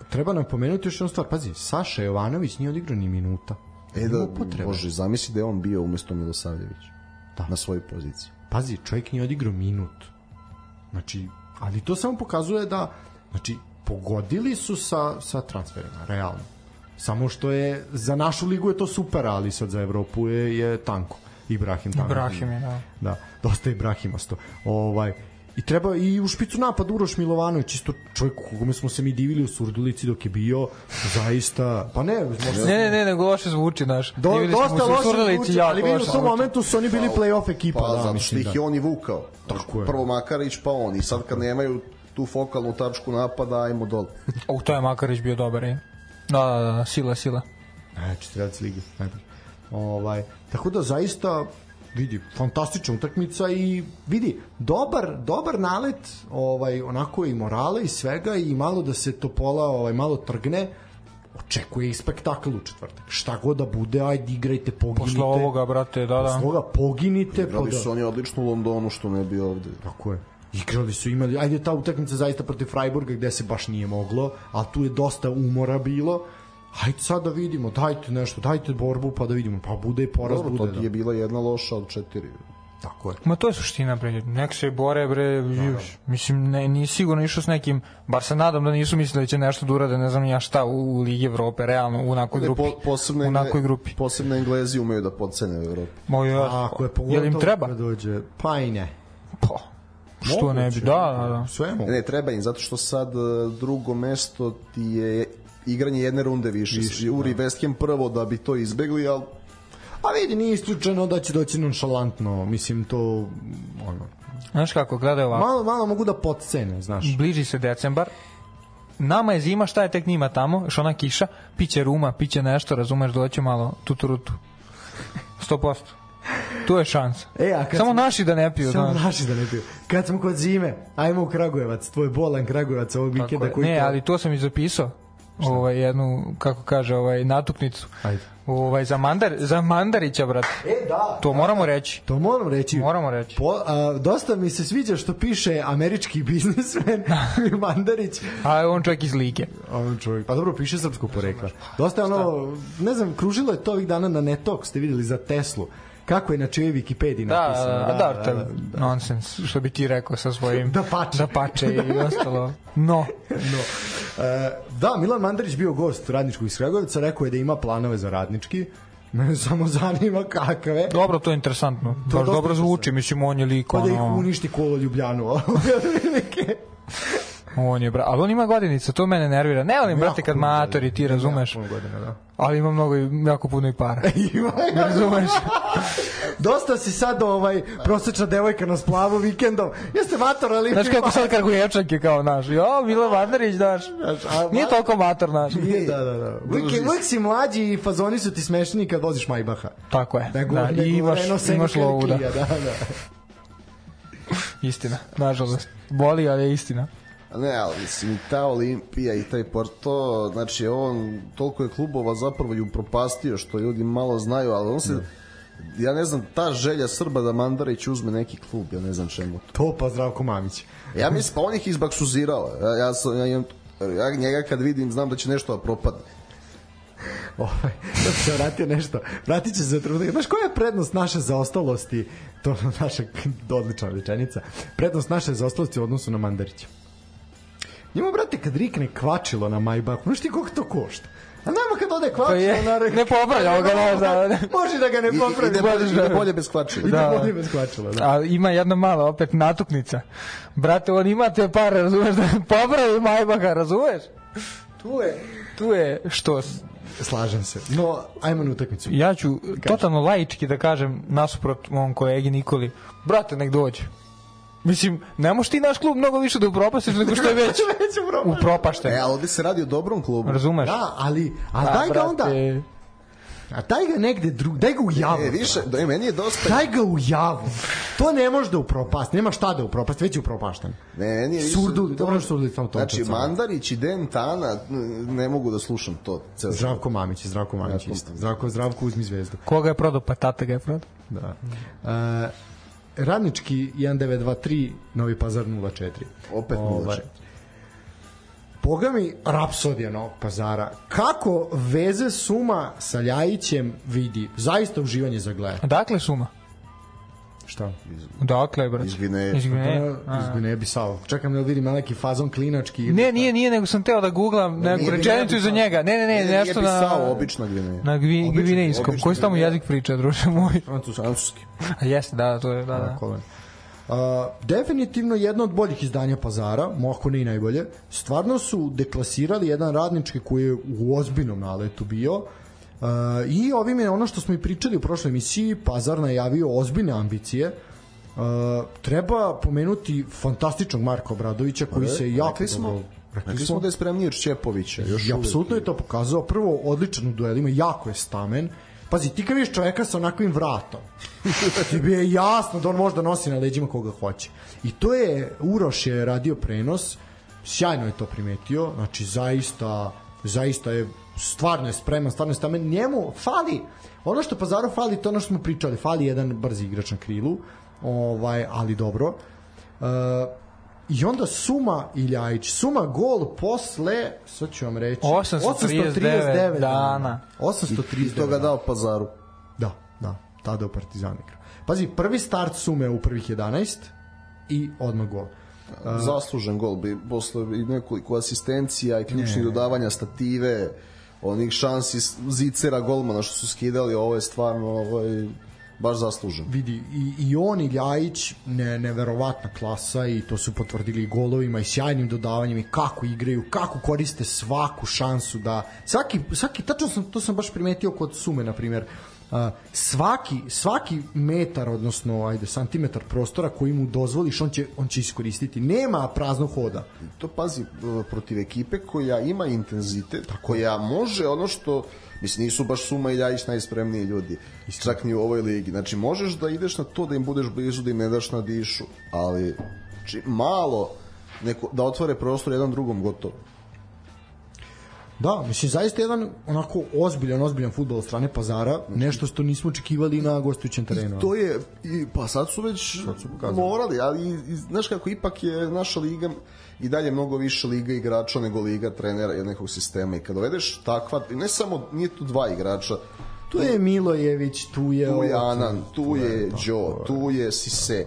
Treba nam pomenuti još jednu stvar, pazi, Saša Jovanović nije odigrao ni minuta. E da, bože, zamisli da je on bio umesto Milosavljević. Da. Na svojoj poziciji. Pazi, čovjek nije odigrao minut. Znači, ali to samo pokazuje da, znači, pogodili su sa, sa transferima, realno. Samo što je, za našu ligu je to super, ali sad za Evropu je, je tanko. Ibrahim tamo. Ibrahim je, da. Da, dosta Ibrahimasto. Ovaj, I treba i u špicu napad Uroš Milovanović, isto čovjek kome smo se mi divili u Surdulici dok je bio, zaista, pa ne, možda... Ne, ne, ne, nego loše zvuči naš. Do, dosta loše zvuči, ali vidi u tom momentu su oni bili pa, play-off ekipa. Pa, da, zato što ih da. je on i vukao. Tako je. Prvo Makarić, pa on. I sad kad nemaju tu fokalnu tačku napada, ajmo dole. O, to je Makarić bio dobar, je. Da, da, da, sila, sila. Ne, četvrtac ligi, najbolji. Ovaj, tako da zaista vidi fantastična utakmica i vidi dobar dobar nalet ovaj onako i morale i svega i malo da se Topola ovaj malo trgne očekuje i spektakl u četvrtak. Šta god da bude, ajde igrajte, poginite. Posle ovoga, brate, da, da. Posle ovoga poginite. Igrali pa da. su oni odlično u Londonu, što ne bi ovde. Tako je. Igrali su, imali, ajde ta utakmica zaista protiv Freiburga gde se baš nije moglo, a tu je dosta umora bilo hajde sad da vidimo, dajte nešto, dajte borbu pa da vidimo, pa bude i poraz Dobro, bude. to da. je bila jedna loša od četiri. Tako je. Ma to je suština, bre. Nek se bore, bre, još. Mislim, ne, nije sigurno išao s nekim, bar se nadam da nisu mislili da će nešto da urade, ne znam ja šta, u, u Ligi Evrope, realno, u onakoj grupi. Po, posebno, u onakoj grupi. Posebno Englezi umeju da podcene u Evropi. Mo, ja, A, ako je Jel pogotovo im treba? dođe, pa i ne. Pa, što ne bi, da, da, da. Sve mogu. Ne, treba im, zato što sad e, drugo mesto ti je igranje jedne runde više. više Uri da. West Ham prvo da bi to izbegli, ali A vidi, nije isključeno da će doći nonšalantno, mislim to, ono, Znaš kako, gledaj ovako. malo, malo mogu da podcene, znaš. bliži se decembar, nama je zima, šta je tek njima tamo, još ona kiša, piće ruma, piće nešto, razumeš, doće malo tuturutu. 100%. Tu je šansa. E, a kad Samo smo- naši da ne piju, Samo znaš. naši da ne piju. Kad smo kod zime, ajmo u Kragujevac, tvoj bolan Kragujevac ovog vikenda koji Ne, to- ali to sam i zapisao. Ovaj jednu kako kaže, ovaj natuknicu. Ajde. Ovaj za Mandar za Mandarića brate. E, da. To moramo reći. To moram reći. Moramo reći. Po, a, dosta mi se sviđa što piše američki biznismen Mandarić. A on čovjek iz lige. A on čovjek, pa dobro, piše srpskog porekla. Dosta je ono, ne znam, kružilo je to ovih dana na Netok, ste videli za Teslu. Kako je na čijoj Wikipediji Da, napisano. da, da, da, to je nonsens, što bi ti rekao sa svojim Da pače. da pače i ostalo. No, No. E, da, Milan Mandarić bio gost radničkog iz Kragujevca, rekao je da ima planove za radnički. Mene samo zanima kakve. dobro, to je interesantno. Baš dosta dobro zvuči, mislim, on je lik, Pa da ih uništi kolo Ljubljanu. on je, bra, ali on ima godinica, to mene nervira. Ne volim, brate, kad matori, ti razumeš, Jako puno godina, da. ali ima mnogo, i- jako puno i para. Ima, Razumeš? Dosta si sad ovaj prosečna devojka na splavu vikendom. Jeste mator, ali... Znaš kako sad Kragujevčak je kao naš. Jo, Milo Vandarić, daš. Nije toliko mator naš. Nije, da, da, da. Uvijek, je- uvijek si mlađi i fazoni su ti smešni kad voziš Majbaha. Tako je. Nego, Da, nego i imaš, imaš lovu, da. Da, da. Istina, nažalost. Boli, ali je istina. Ne, ali mislim, ta Olimpija i taj Porto, znači on, toliko je klubova zapravo i upropastio, što ljudi malo znaju, ali on se, ja ne znam, ta želja Srba da Mandarić uzme neki klub, ja ne znam čemu to. To pa Zdravko Mamić. Ja mislim, pa on ih izbaksuzirao. Ja, ja, sam, ja, imam, ja njega kad vidim, znam da će nešto da propadne. Ovaj, da se vratio nešto. Vratit će se za trenutak. Znaš koja je prednost naše zaostalosti? To je naša odlična rečenica. Prednost naše zaostalosti u odnosu na Mandarića. Njemu, brate, kad rikne kvačilo na Majbahu, znaš ti koliko to košta? A nama kad ode kvačilo je, na... ne popravlja ga, znaš, da, da. Može da ga ne popravi. ide, bolje, ide bolje bez kvačila. Ide Da. bolje bez kvačila, da. A ima jedna mala opet natuknica. Brate, on ima te pare, razumeš, da popravi Majbaha, razumeš? Tu je, tu je što Slažem se. No, ajmo na utakmicu. ja ću totalno laički da kažem nasuprot mom kolegi Nikoli, brate, nek dođe. Mislim, ne možeš ti naš klub mnogo više da upropastiš nego što je već Već upropašten. E, ali ovde se radi o dobrom klubu. Razumeš? Da, ali, ali A, daj ga onda, a daj ga negde drug, daj ga u javu. E, više, da, e, meni je dosta... Daj ga u javu. To ne može da upropasti, nema šta da upropasti, već je upropašten. Ne, meni je više... Surdu, dobro što surdu samo to. Znači. Mandarić i Den Tana, n- ne mogu da slušam to. Ceo. Zdravko Mamić, Zdravko Mamić isto. Zdravko, Zdravko uzmi zvezdu. Koga je prodao? Pa tata ga je prodao. Da. E, radnički 1923, Novi Pazar 04. Opet Ovaj, 0-4. Boga mi, Rapsodija Novog Pazara. Kako veze Suma sa Ljajićem vidi? Zaista uživanje za gledanje. Dakle suma? Šta? Dakle, brate. Iz Gvineje. Iz Gvineje. E, iz Gvineje Bisao. Čekam da vidim neki fazon klinački. Ne, nije, nije, nego sam teo da googlam neku nije rečenicu iza njega. Ne, ne, ne, Nije nešto na... Bisao, obična Gvineja. Na gvi, Obično, gvinejskom. Koji se tamo jezik priča, druže moj? Francuski. Francuski. A jeste, da, to je, da, da. Je. Uh, definitivno jedno od boljih izdanja Pazara, ako ne i najbolje. Stvarno su deklasirali jedan radnički koji je u ozbiljnom naletu bio. Uh, I ovim je ono što smo i pričali u prošloj emisiji, Pazar najavio ozbiljne ambicije. Uh, treba pomenuti fantastičnog Marka Obradovića koji se jako rekli smo, dobro- rekli smo da je spremniji od Šćepovića. Još I apsolutno je to pokazao. Prvo, odličan u duelima, jako je stamen. Pazi, ti kad vidiš čoveka sa onakvim vratom, ti bi je jasno da on možda nosi na leđima koga hoće. I to je, Uroš je radio prenos, sjajno je to primetio, znači zaista, zaista je, stvarno je spreman, stvarno je stamen. Njemu fali, ono što Pazaru fali, to ono što smo pričali, fali jedan brzi igrač na krilu, ovaj, ali dobro. Uh, I onda Suma i Ljajić. Suma gol posle, sad ću vam reći, 839 dana. 839 I to ga dao pazaru. Da, da. tada u Partizanu igrao. Pazi, prvi start sume u prvih 11 i odmah gol. zaslužen gol bi posle i nekoliko asistencija i ključnih dodavanja stative onih šansi zicera golmana što su skidali ovo je stvarno ovaj, baš zaslužen vidi i, i on i Ljajić ne, neverovatna klasa i to su potvrdili i golovima i sjajnim dodavanjem i kako igraju, kako koriste svaku šansu da svaki, svaki tačno sam, to sam baš primetio kod Sume na primjer Uh, svaki, svaki metar, odnosno ajde, santimetar prostora koji mu dozvoliš, on će, on će iskoristiti. Nema praznog hoda. to pazi e, protiv ekipe koja ima intenzitet, koja može ono što mislim nisu baš Suma i Ljajić najspremniji ljudi čak ni u ovoj ligi znači možeš da ideš na to da im budeš blizu da im ne daš na dišu ali či, malo neko, da otvore prostor jedan drugom gotovo Da, mislim, zaista jedan onako ozbiljan, ozbiljan futbol od strane pazara, nešto što nismo očekivali na gostujućem terenu. to je i, pa sad su već su pokazali. morali ali i- i, znaš kako ipak je naša liga i dalje mnogo više liga igrača nego liga trenera i nekog sistema i kad dovedeš takva ne samo nije tu dva igrača Tu je Milojević, tu je... tu je Anan, tu je tako Đo, je. tu je Sise,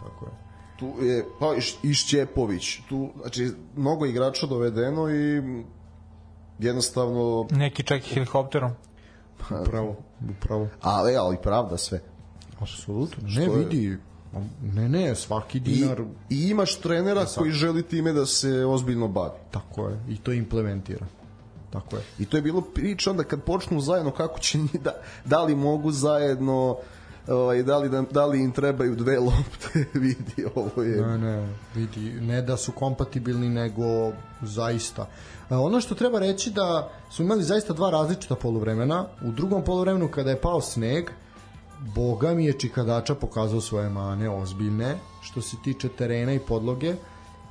Tako je. tu je pa i Š- i Šćepović, tu znači mnogo igrača dovedeno i jednostavno Neki čak i helikopterom. Upravo, upravo. ali ali pravda sve. Apsolutno. Ne Što je- vidi, ne, ne, svaki I, dinar, I imaš trenera koji želi time da se ozbiljno bavi. tako je, i to implementira. Tako je. I to je bilo priča onda kad počnu zajedno kako će da, da li mogu zajedno ovaj, da, li, da, da li im trebaju dve lopte vidi ovo je Ne, ne, vidi, ne da su kompatibilni, nego zaista. E, ono što treba reći da su imali zaista dva različita poluvremena. U drugom poluvremenu kada je pao sneg, Boga mi je Čikadača pokazao svoje mane ozbiljne što se tiče terena i podloge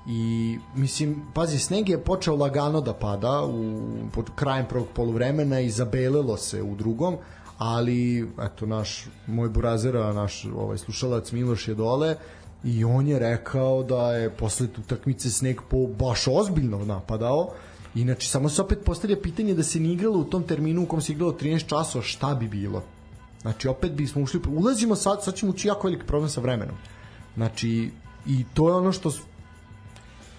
i mislim, pazi, sneg je počeo lagano da pada u, pod krajem prvog poluvremena i zabelilo se u drugom, ali eto naš moj burazera, naš ovaj slušalac Miloš je dole i on je rekao da je posle utakmice sneg po baš ozbiljno napadao Inače, samo se opet postavlja pitanje da se ni igralo u tom terminu u kom se igralo 13 časova, šta bi bilo? Znači, opet bismo ušli, ulazimo sad, sad ćemo ući jako veliki problem sa vremenom. Znači, i to je ono što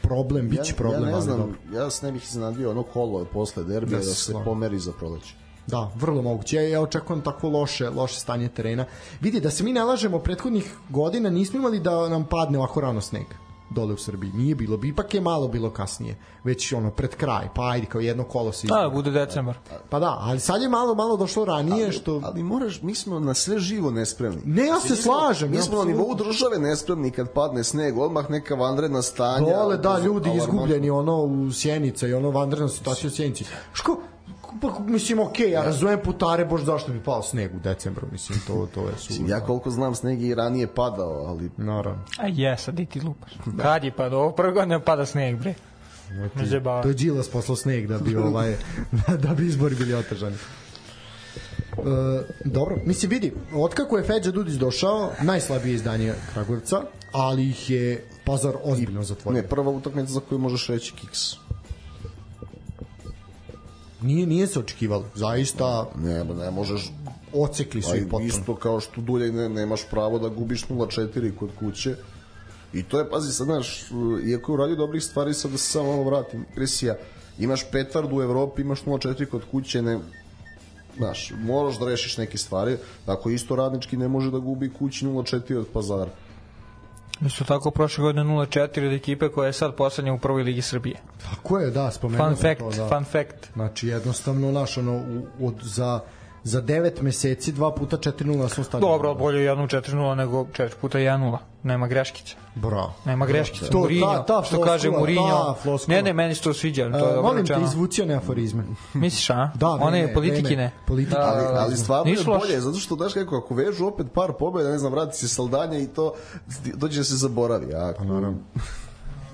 problem, bit će problem, ja ne znam, dobro. ja se ne bih iznenadio ono kolo posle derbija Ja se da se slažem. pomeri za proleće. Da, vrlo moguće. Ja, ja očekujem tako loše, loše stanje terena. Vidi, da se mi ne lažemo, prethodnih godina nismo imali da nam padne ovako rano sneg dole u Srbiji. Nije bilo, bi ipak je malo bilo kasnije. Već ono, pred kraj, pa ajde, kao jedno kolo se Da, bude decembar. Pa da, ali sad je malo, malo došlo ranije, što... Ali moraš, mi smo na sve živo nespremni. Ne, ja se slažem, Mi smo na nivou države nespremni kad padne sneg, odmah neka vanredna stanja. Dole, da, ljudi izgubljeni, ono, u Sjenica i ono, vanredna situacija u Sjenici. Ško, pa, mislim, okej, ja razumem putare, bož zašto bi pao sneg u decembru, mislim, to, to je su... Ja koliko znam, sneg je i ranije padao, ali Naravno. A jes, a di ti lupaš? Kad je padao? Ovo prve godine pada sneg, bre. Me zajebava. To je Đilas poslao sneg da bi ovaj da bi izbori bili otežani. E, dobro, mislim vidi, otkako je Feđa Dudić došao, najslabije izdanje Kragujevca, ali ih je Pazar ozbiljno zatvorio. ne, prva utakmica za koju možeš reći kiks. Nije, nije se očekivalo, zaista Ne, ne možeš ocekli su ih Aj, potpuno. isto kao što dulje ne, nemaš pravo da gubiš 0-4 kod kuće. I to je, pazi, sad, znaš, iako je uradio dobrih stvari, sad da se samo malo vratim, Kresija, imaš petvardu u Evropi, imaš 0-4 kod kuće, ne, znaš, moraš da rešiš neke stvari, tako isto radnički ne može da gubi kući 0-4 od pazara. Isto tako prošle godine 0-4 od ekipe koja je sad poslednja u prvoj ligi Srbije. Tako je, da, spomenuo Fun fact, to, da. fun fact. Znači, jednostavno, naš, ono, u, od, za, za 9 meseci, dva puta 4-0 na svom stadionu. Dobro, bolje 1-4-0 nego 4 puta 1-0. Nema greškice. Bravo. Nema greškice. To, Mourinho, ta- ta što floskula, kaže Mourinho. Ne, ne, meni se to sviđa. To je E, dobro molim te, izvuci one aforizme. Misliš, a? Da, One vreme, politikine. vreme, politikine. Da, ali, da, da. ali stvarno je Nisu loše. bolje, zato što, daš kako, ako vežu opet par pobjeda, ne znam, vrati se Saldanja i to dođe da se zaboravi. A, Pa naravno.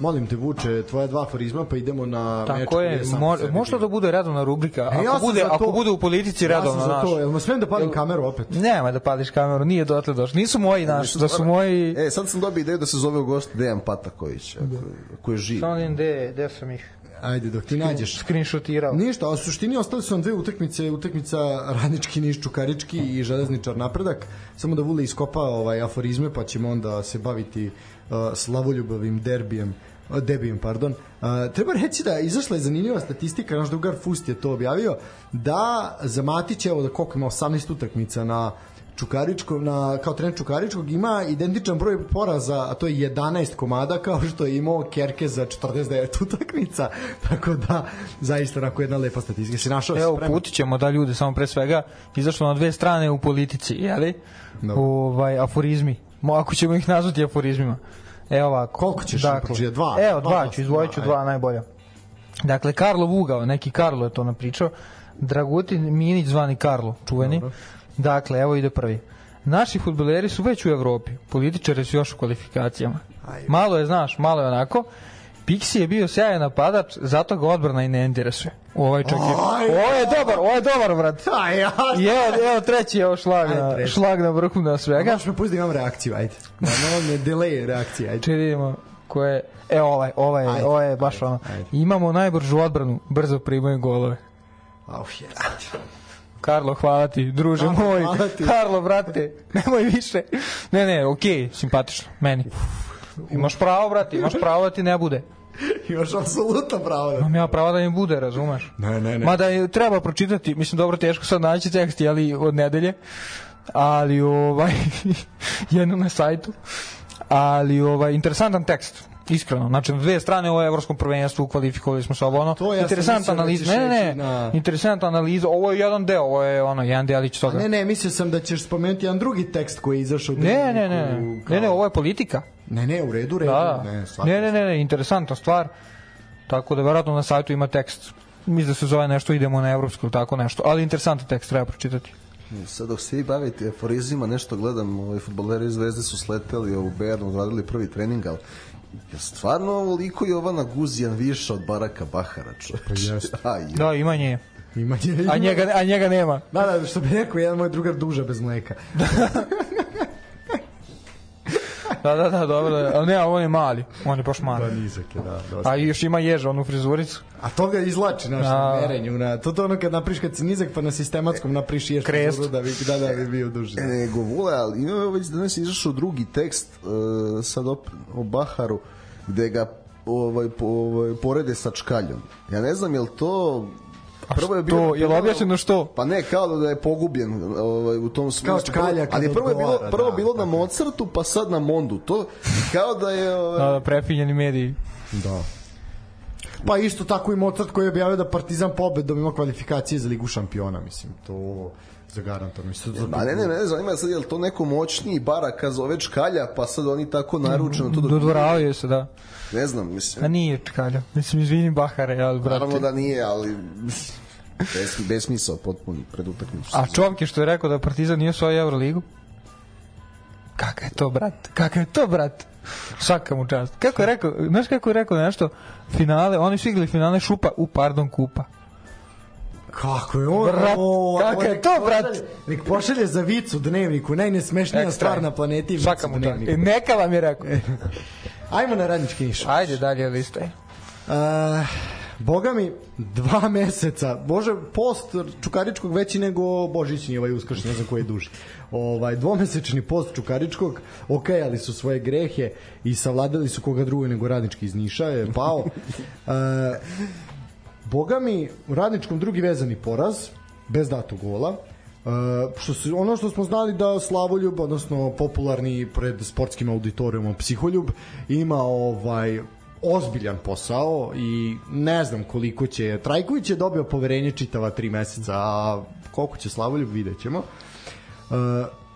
Molim te, Vuče, tvoja dva aforizma, pa idemo na meč Tako je, mo, to da bude redovna rubrika. E, Ako, ja bude, to. ako bude u politici Ja redovna, sam za to, jel me smem da palim kameru opet? Nema da pališ kameru, nije dotle došlo. Nisu moji, naš, da su moji... E, sad sam dobio ideju da se zove u gost Dejan Pataković, ako, ako je živ. Samo da vidim gde, gde sam ih. Ajde, dok ti nađeš. screenshotirao. Ništa, a u suštini ostale su nam dve utakmice, utakmica Radnički Niš Čukarički i Železničar napredak. Samo da Vule iskopa ovaj aforizme, pa ćemo onda se baviti slavoljubavim derbijem uh, debijem, pardon. Uh, treba reći da izašla je zanimljiva statistika, naš drugar Fust je to objavio, da za Matić, evo da koliko ima 18 utakmica na Čukaričkog, na, kao trener Čukaričkog ima identičan broj poraza, a to je 11 komada kao što je imao Kerke za 49 utakmica, tako da zaista onako jedna lepa statistika. Si našao Evo, putit ćemo da ljude samo pre svega izašlo na dve strane u politici, jeli? Dobro. Ovaj, aforizmi. Mo, ako ćemo ih nazvati aforizmima. Evo ovako. Koliko ćeš pročitati? Dva? Evo, Dva dva, ću, izdvojit ću dva, dva najbolja. Dakle, Karlo Vugao, neki Karlo je to napričao. Dragutin Minić zvani Karlo, čuveni. Dakle, evo ide prvi. Naši futboleri su već u Evropi, političari su još u kvalifikacijama. Ajde. Malo je, znaš, malo je onako. Pixi je bio sjajan napadač, zato ga odbrana i ne interesuje. Ovaj čak je, ovo je dobar, ovo je dobar, brat. Aj, ja, I evo, evo treći, evo šlag, Ajde, na, šlag na vrhu na svega. Možeš me pustiti da imam reakciju, ajde. Da, no, ne delay reakcije, ajde. Čekaj da vidimo ko je... E, ovaj, ovaj, Ajde, ovaj je baš ajde, ono. ajde. Imamo najbržu odbranu, brzo primaju golove. Au, je. Karlo, hvala ti, druže Karlo, moj. Karlo, brate, nemoj više. Ne, ne, okej, simpatično, meni. Imaš pravo, brate, imaš pravo da ti ne bude. Imaš apsolutno pravo da... Imam ja pravo da mi bude, razumeš? Ne, ne, ne. Mada je, treba pročitati, mislim, dobro, teško sad naći tekst, ali od nedelje, ali ovaj, jedno na sajtu, ali ovaj, interesantan tekst, iskreno, znači na dve strane je evropskom prvenstvu, kvalifikovali smo se ovo ono, To ja interesantna da analiza, ne, ne, ne, na- interesantna analiza, ovo je jedan deo, ovo je ono, jedan delić toga. Ne, ne, mislio sam da ćeš spomenuti jedan drugi tekst koji je izašao. u Ne, ne, ne, kao- ne, ne, ovo je politika. Ne, ne, u redu, redu. Da, Ne, da. Ne, ne, ne, ne, interesantna stvar. Tako da verovatno na sajtu ima tekst. Mislim da se zove nešto idemo na evropsku ili tako nešto, ali interesantan tekst treba pročitati. Sad dok se vi bavite aforizima, nešto gledam, ovaj, futboleri iz Zvezde su sleteli u Bernu, odradili prvi trening, ali je stvarno ovoliko Jovana Guzijan više od Baraka Bahara, čovječ. Pa. Da, ima nje. Ima, ima, A njega, a njega nema. Da, da, što bi rekao, jedan moj drugar duža bez mleka. Da, da, da, dobro. Da. Ali ne, on je mali. On je baš Da, mali. nizak je, da, dosta. A još ima ježa, onu frizuricu. A to ga izlači naš A. na merenju. Na, to to ono kad napriš kad si nizak pa na sistematskom napriš ješ Krest. frizuru da bi, da, da bi bio duži. E, nego vole, ali ima već danas izašao drugi tekst uh, sad op, o Baharu gde ga ovaj, po, ovaj, porede sa čkaljom. Ja ne znam, jel to Prvo je bilo, što? Jel objašnjeno što? Pa ne, kao da je pogubljen ovaj, u tom smislu. Kao čkalja Ali prvo je bilo, prvo da, bilo na je. Mozartu, pa sad na Mondu. To kao da je... Ovaj, Da, da, prefinjeni mediji. Da. Pa isto tako i Mozart koji je objavio da Partizan pobedom ima kvalifikacije za Ligu šampiona, mislim, to za garantom. Mislim, za Ma ne, ne, ne, zanima sad je li to neko moćniji baraka zove čkalja, pa sad oni tako naručeno to. Dodvoravaju se, da. Ne znam, A mislim. nije tkalja. Mislim, izvini Bahare, ali brate. Naravno da nije, ali bez, besmisao potpuno pred utakmicu. A Čovke što je rekao da Partizan nije svoju Euroligu? Kaka je to, brat? Kaka je to, brat? Svaka mu čast. Kako je rekao, znaš kako je rekao nešto? Finale, oni su igrali finale šupa, u pardon kupa. Kako je on? Brat, o, kako o, je to, pošalje- brat? Nek pošalje za vicu dnevniku, najnesmešnija Ekstra stvar na planeti Svaka mu čast. dnevniku. E, neka vam je rekao. Ajmo na radnički niš. Ajde dalje listaj. Uh, boga mi, dva meseca, bože, post Čukaričkog veći nego Božićni ovaj uskršnji, ne znam koji je duži. Ovaj, dvomesečni post Čukaričkog, okajali su svoje grehe i savladali su koga drugo nego radnički iz Niša, je pao. Uh, boga mi, u radničkom drugi vezani poraz, bez datog gola. Uh, što se, ono što smo znali da Slavoljub, odnosno popularni pred sportskim auditorijumom Psiholjub, ima ovaj ozbiljan posao i ne znam koliko će Trajković je dobio poverenje čitava tri meseca a koliko će Slavoljub vidjet ćemo. Uh,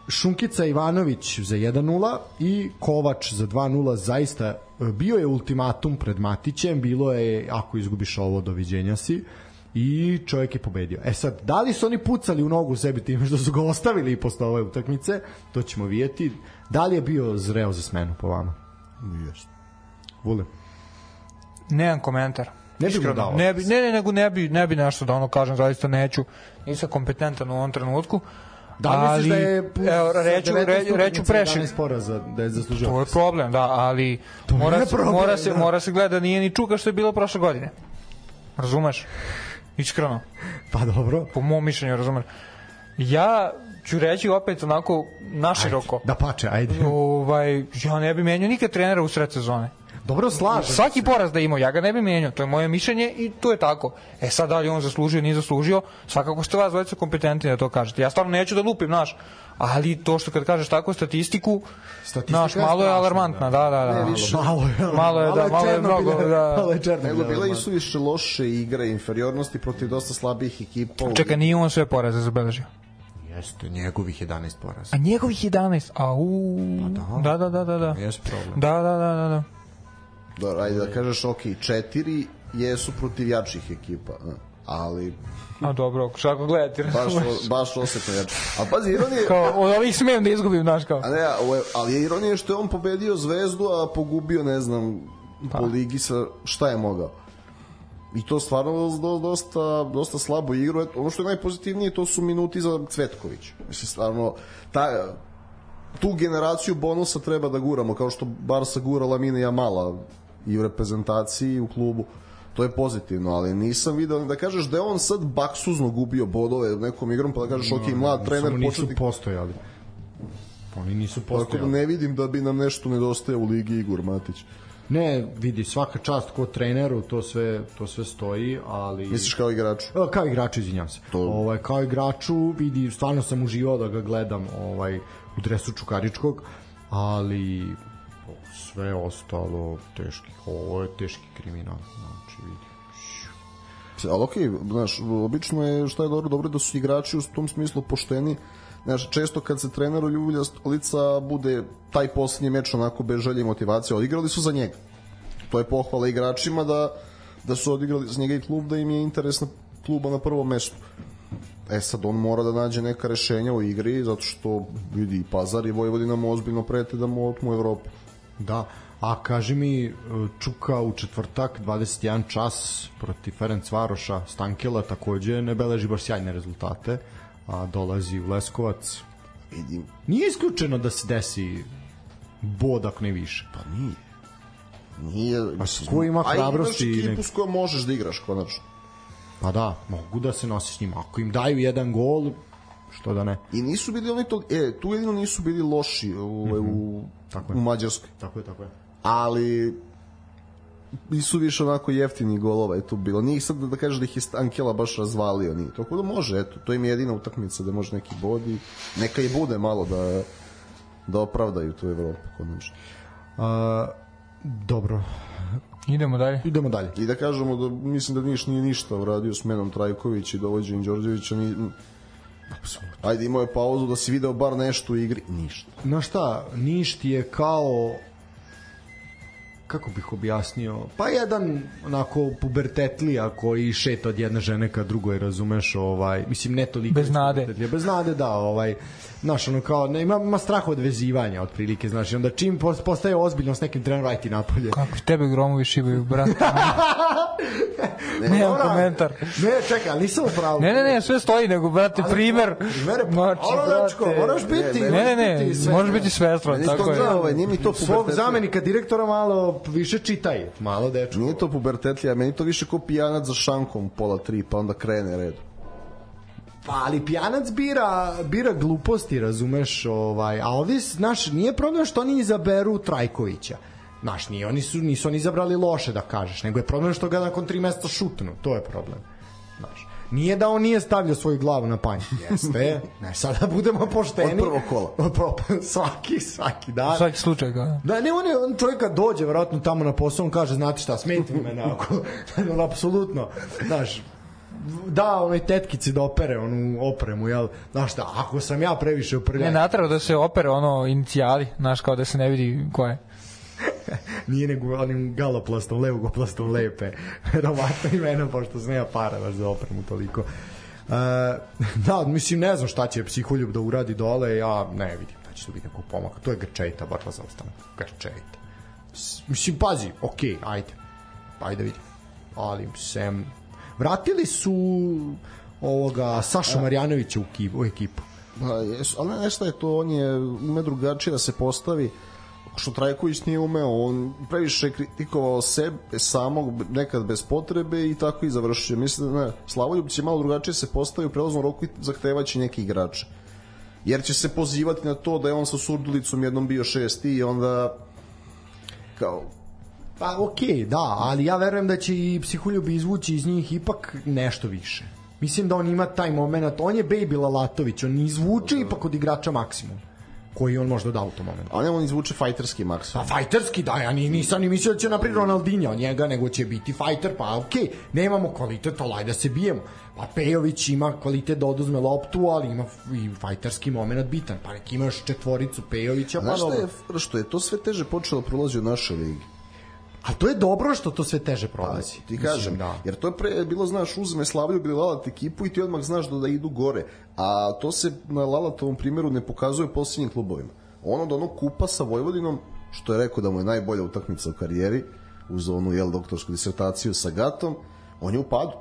Šunkica Ivanović za 1-0 i Kovač za 2-0 zaista uh, bio je ultimatum pred Matićem bilo je ako izgubiš ovo doviđenja si i čovjek je pobedio. E sad, da li su oni pucali u nogu sebi time što su ga ostavili posle ove utakmice, to ćemo vidjeti. Da li je bio zreo za smenu po vama? Jeste. Vule. Nemam komentar. Ne bi mu Iskreno, dao. Ne bi, ne, ne, nego ne bi, ne bi nešto da ono kažem, zaista neću. Nisam kompetentan u ovom trenutku. Da li misliš da je evo, reću, 19 re, reću prešim. 11 poraza da je zaslužio? To je problem, da, ali To mora se, problem, mora se, da. mora se gleda, nije ni čuka što je bilo prošle godine. razumeš? Iskreno, Pa dobro. po mom mišljenju, razumeš? Ja ću reći opet onako naširoko. Da pače, ajde. Ovaj, ja ne bi menjao nikad trenera u sred sezone. Dobro, slažem. Svaki poraz da imao, ja ga ne bi menjao, to je moje mišljenje i to je tako. E sad, da li on zaslužio, nije zaslužio, svakako ste vas dvojica kompetentni da to kažete. Ja stvarno neću da lupim, znaš, ali to što kad kažeš tako statistiku, Statistika znaš, je malo je alarmantna, da, da, da. Ne, više- Malo je, Malo je, da, malo je mnogo, da. Malo je Černobil, Nego bila da. i su više loše igre, inferiornosti protiv dosta slabijih ekipa. Čekaj, nije on sve poraze zabeležio. Jeste, njegovih 11 poraza. A njegovih 11, a u... Da, da, da, da, da. Jes problem. Da, da, da, da, da. Dobro, ajde da kažeš, ok, četiri jesu protiv jačih ekipa, ali A dobro, ako gledati, baš, razumeš? baš osetno jače. A pazi, ironije, Kao, od ovih smijem da izgubim, znaš kao. a ne, ali je ironije što je on pobedio Zvezdu, a pogubio, ne znam, Pa. po ligi sa šta je mogao. I to stvarno do- dosta, dosta slabo igru. Eto, Ono što je najpozitivnije, to su minuti za Cvetković. Mislim, stvarno, ta, tu generaciju bonusa treba da guramo, kao što Barsa gura Lamine Jamala i u reprezentaciji i u klubu. To je pozitivno, ali nisam video da kažeš da je on sad baksuzno gubio bodove nekom igrom, pa da kažeš, ok, mlad trener, Samo nisu početnik, postojali. Oni nisu tako da postojali. ne vidim da bi nam nešto nedostaje u ligi Igor Matić. Ne, vidi, svaka čast ko treneru, to sve, to sve stoji, ali... Misliš kao igrač? E, kao igraču, izvinjam se. To- Ovaj, kao igraču, vidi, stvarno sam uživao da ga gledam ovaj, u dresu Čukaričkog, ali sve ostalo teški. Ovo je teški kriminal. Znači. Ali okej, okay, znaš, obično je šta je dobro, dobro da su igrači u tom smislu pošteni. Znaš, često kad se treneru ljulja stolica bude taj poslednji meč onako bez želje i motivacije, odigrali su za njega. To je pohvala igračima da, da su odigrali za njega i klub, da im je interes na kluba na prvom mestu. E sad on mora da nađe neka rešenja u igri zato što vidi i Pazar i Vojvodina mu ozbiljno prete da mu otmu Evropu. Da, a kaži mi e, Čuka u četvrtak 21 čas protiv Ferenc Varoša Stankela takođe ne beleži baš sjajne rezultate a dolazi u Leskovac Vidim, nije isključeno da se desi bod ako ne više pa nije. Nije, Pa ko ima hrabrosti A imaš ekipu s kojom možeš da igraš konačno. pa da, mogu da se nosi s njima ako im daju jedan gol što da ne I nisu bili oni to, e, tu jedino nisu bili loši u, mm -hmm. u, Tako je. u Mađarskoj. tako je, tako je Ali nisu više onako jeftini golova je tu bilo. Nije sad da kažeš da ih je Ankela baš razvalio. Nije. Tako da može, eto, to im je jedina utakmica da može neki bod i neka i bude malo da da opravdaju tu Evropu konačno. a, dobro Idemo dalje. idemo dalje I da kažemo da mislim da Niš nije ništa uradio s menom Trajković i dovođenjem Đorđevića ni, Ajde, imao je pauzu da si video bar nešto u igri. Ništa. Znaš šta, Niš ti je kao kako bih objasnio, pa jedan onako pubertetlija koji šeta od jedne žene ka drugoj, razumeš, ovaj, mislim ne toliko Bez nade. pubertetlija, bez nade, da, ovaj, znaš, ono kao, ne, ima, ima strah od vezivanja, otprilike, znaš, i onda čim pos- postaje ozbiljno s nekim trenerom, aj ti napolje. Kako tebe gromovi šibaju, brate. Nemam Dobra, komentar. Ne, čekaj, ali nisam u pravu. Ne, ne, ne, sve stoji, nego, brate, primer. Primere, Znači, ono, dečko, brate. moraš biti, Ne, Ne, ne, ne, možeš biti svestran, Meni tako je. da, ovaj, nije mi to svog pubertetlija. zamenika direktora malo više čitaj, malo dečko. Nije to pubertetlija, meni to više ko pijanac za šankom pola tri, pa onda krene red. Pa, ali pijanac bira, bira gluposti, razumeš, ovaj, a ovdje, znaš, nije problem što oni izaberu Trajkovića. Znaš, nije, oni su, nisu oni izabrali loše, da kažeš, nego je problem što ga nakon tri mesta šutnu, to je problem. Znaš, nije da on nije stavljao svoju glavu na panj. Jeste, ne, sada budemo pošteni. Od prvog kola. Od prvog, svaki, svaki dan. Svaki slučaj, ga. Da, ne, on, je, on čovjek kad dođe verovatno tamo na posao, on kaže, znate šta, smijete mi mene ako, ono, apsolutno, znaš, da onoj tetkici da opere onu opremu, jel, znaš šta, ako sam ja previše Ne, uprljaj, natrao da se opere ono inicijali, znaš, kao da se ne vidi ko je. nije nego onim galoplastom, levogoplastom lepe, verovatno imena, pošto sam ja para baš za opremu toliko. Uh, da, mislim, ne znam šta će psiholjub da uradi dole, ja ne vidim da će tu biti nekog pomaka. To je Grčejta, borba za ostanak. Grčejta. Mislim, pazi, okej, ajde. Ajde vidim. Ali, sem... Vratili su ovoga Sašu Marjanovića u, ki- u ekipu. Pa, jesu, ali nešto je to, on je ume drugačije da se postavi. Što Trajković nije umeo, on previše kritikovao sebe samog nekad bez potrebe i tako i završio. Mislim da ne, Slavoljub će malo drugačije se postavio u prelaznom roku i zahtevaći neki igrače. Jer će se pozivati na to da je on sa Surdulicom jednom bio šesti i onda kao Pa okej, okay, da, ali ja verujem da će i psiholjubi izvući iz njih ipak nešto više. Mislim da on ima taj moment, on je Baby Lalatović, on izvuče ipak od igrača maksimum koji on možda da u tom momentu. A ne, on izvuče fajterski maksimum. Pa fajterski, da, ja nisam ni mislio da će napraviti Ronaldinho njega, nego će biti fajter, pa okej, okay, nemamo kvalitet, ali da se bijemo. Pa Pejović ima kvalitet da oduzme loptu, ali ima i fajterski moment bitan. Pa nek imaš četvoricu Pejovića, pa Znaš šta je, što je to sve teže počelo prolazi u našoj ligi? A to je dobro što to sve teže prolazi. Pa, ti kažem, da. jer to je pre bilo, znaš, uzme Slaviju bili Lalat ekipu i ti odmah znaš da, da idu gore. A to se na Lalatovom primjeru ne pokazuje u posljednjim klubovima. Ono da ono kupa sa Vojvodinom, što je rekao da mu je najbolja utakmica u karijeri, uz onu jel, doktorsku disertaciju sa Gatom, on je u padu.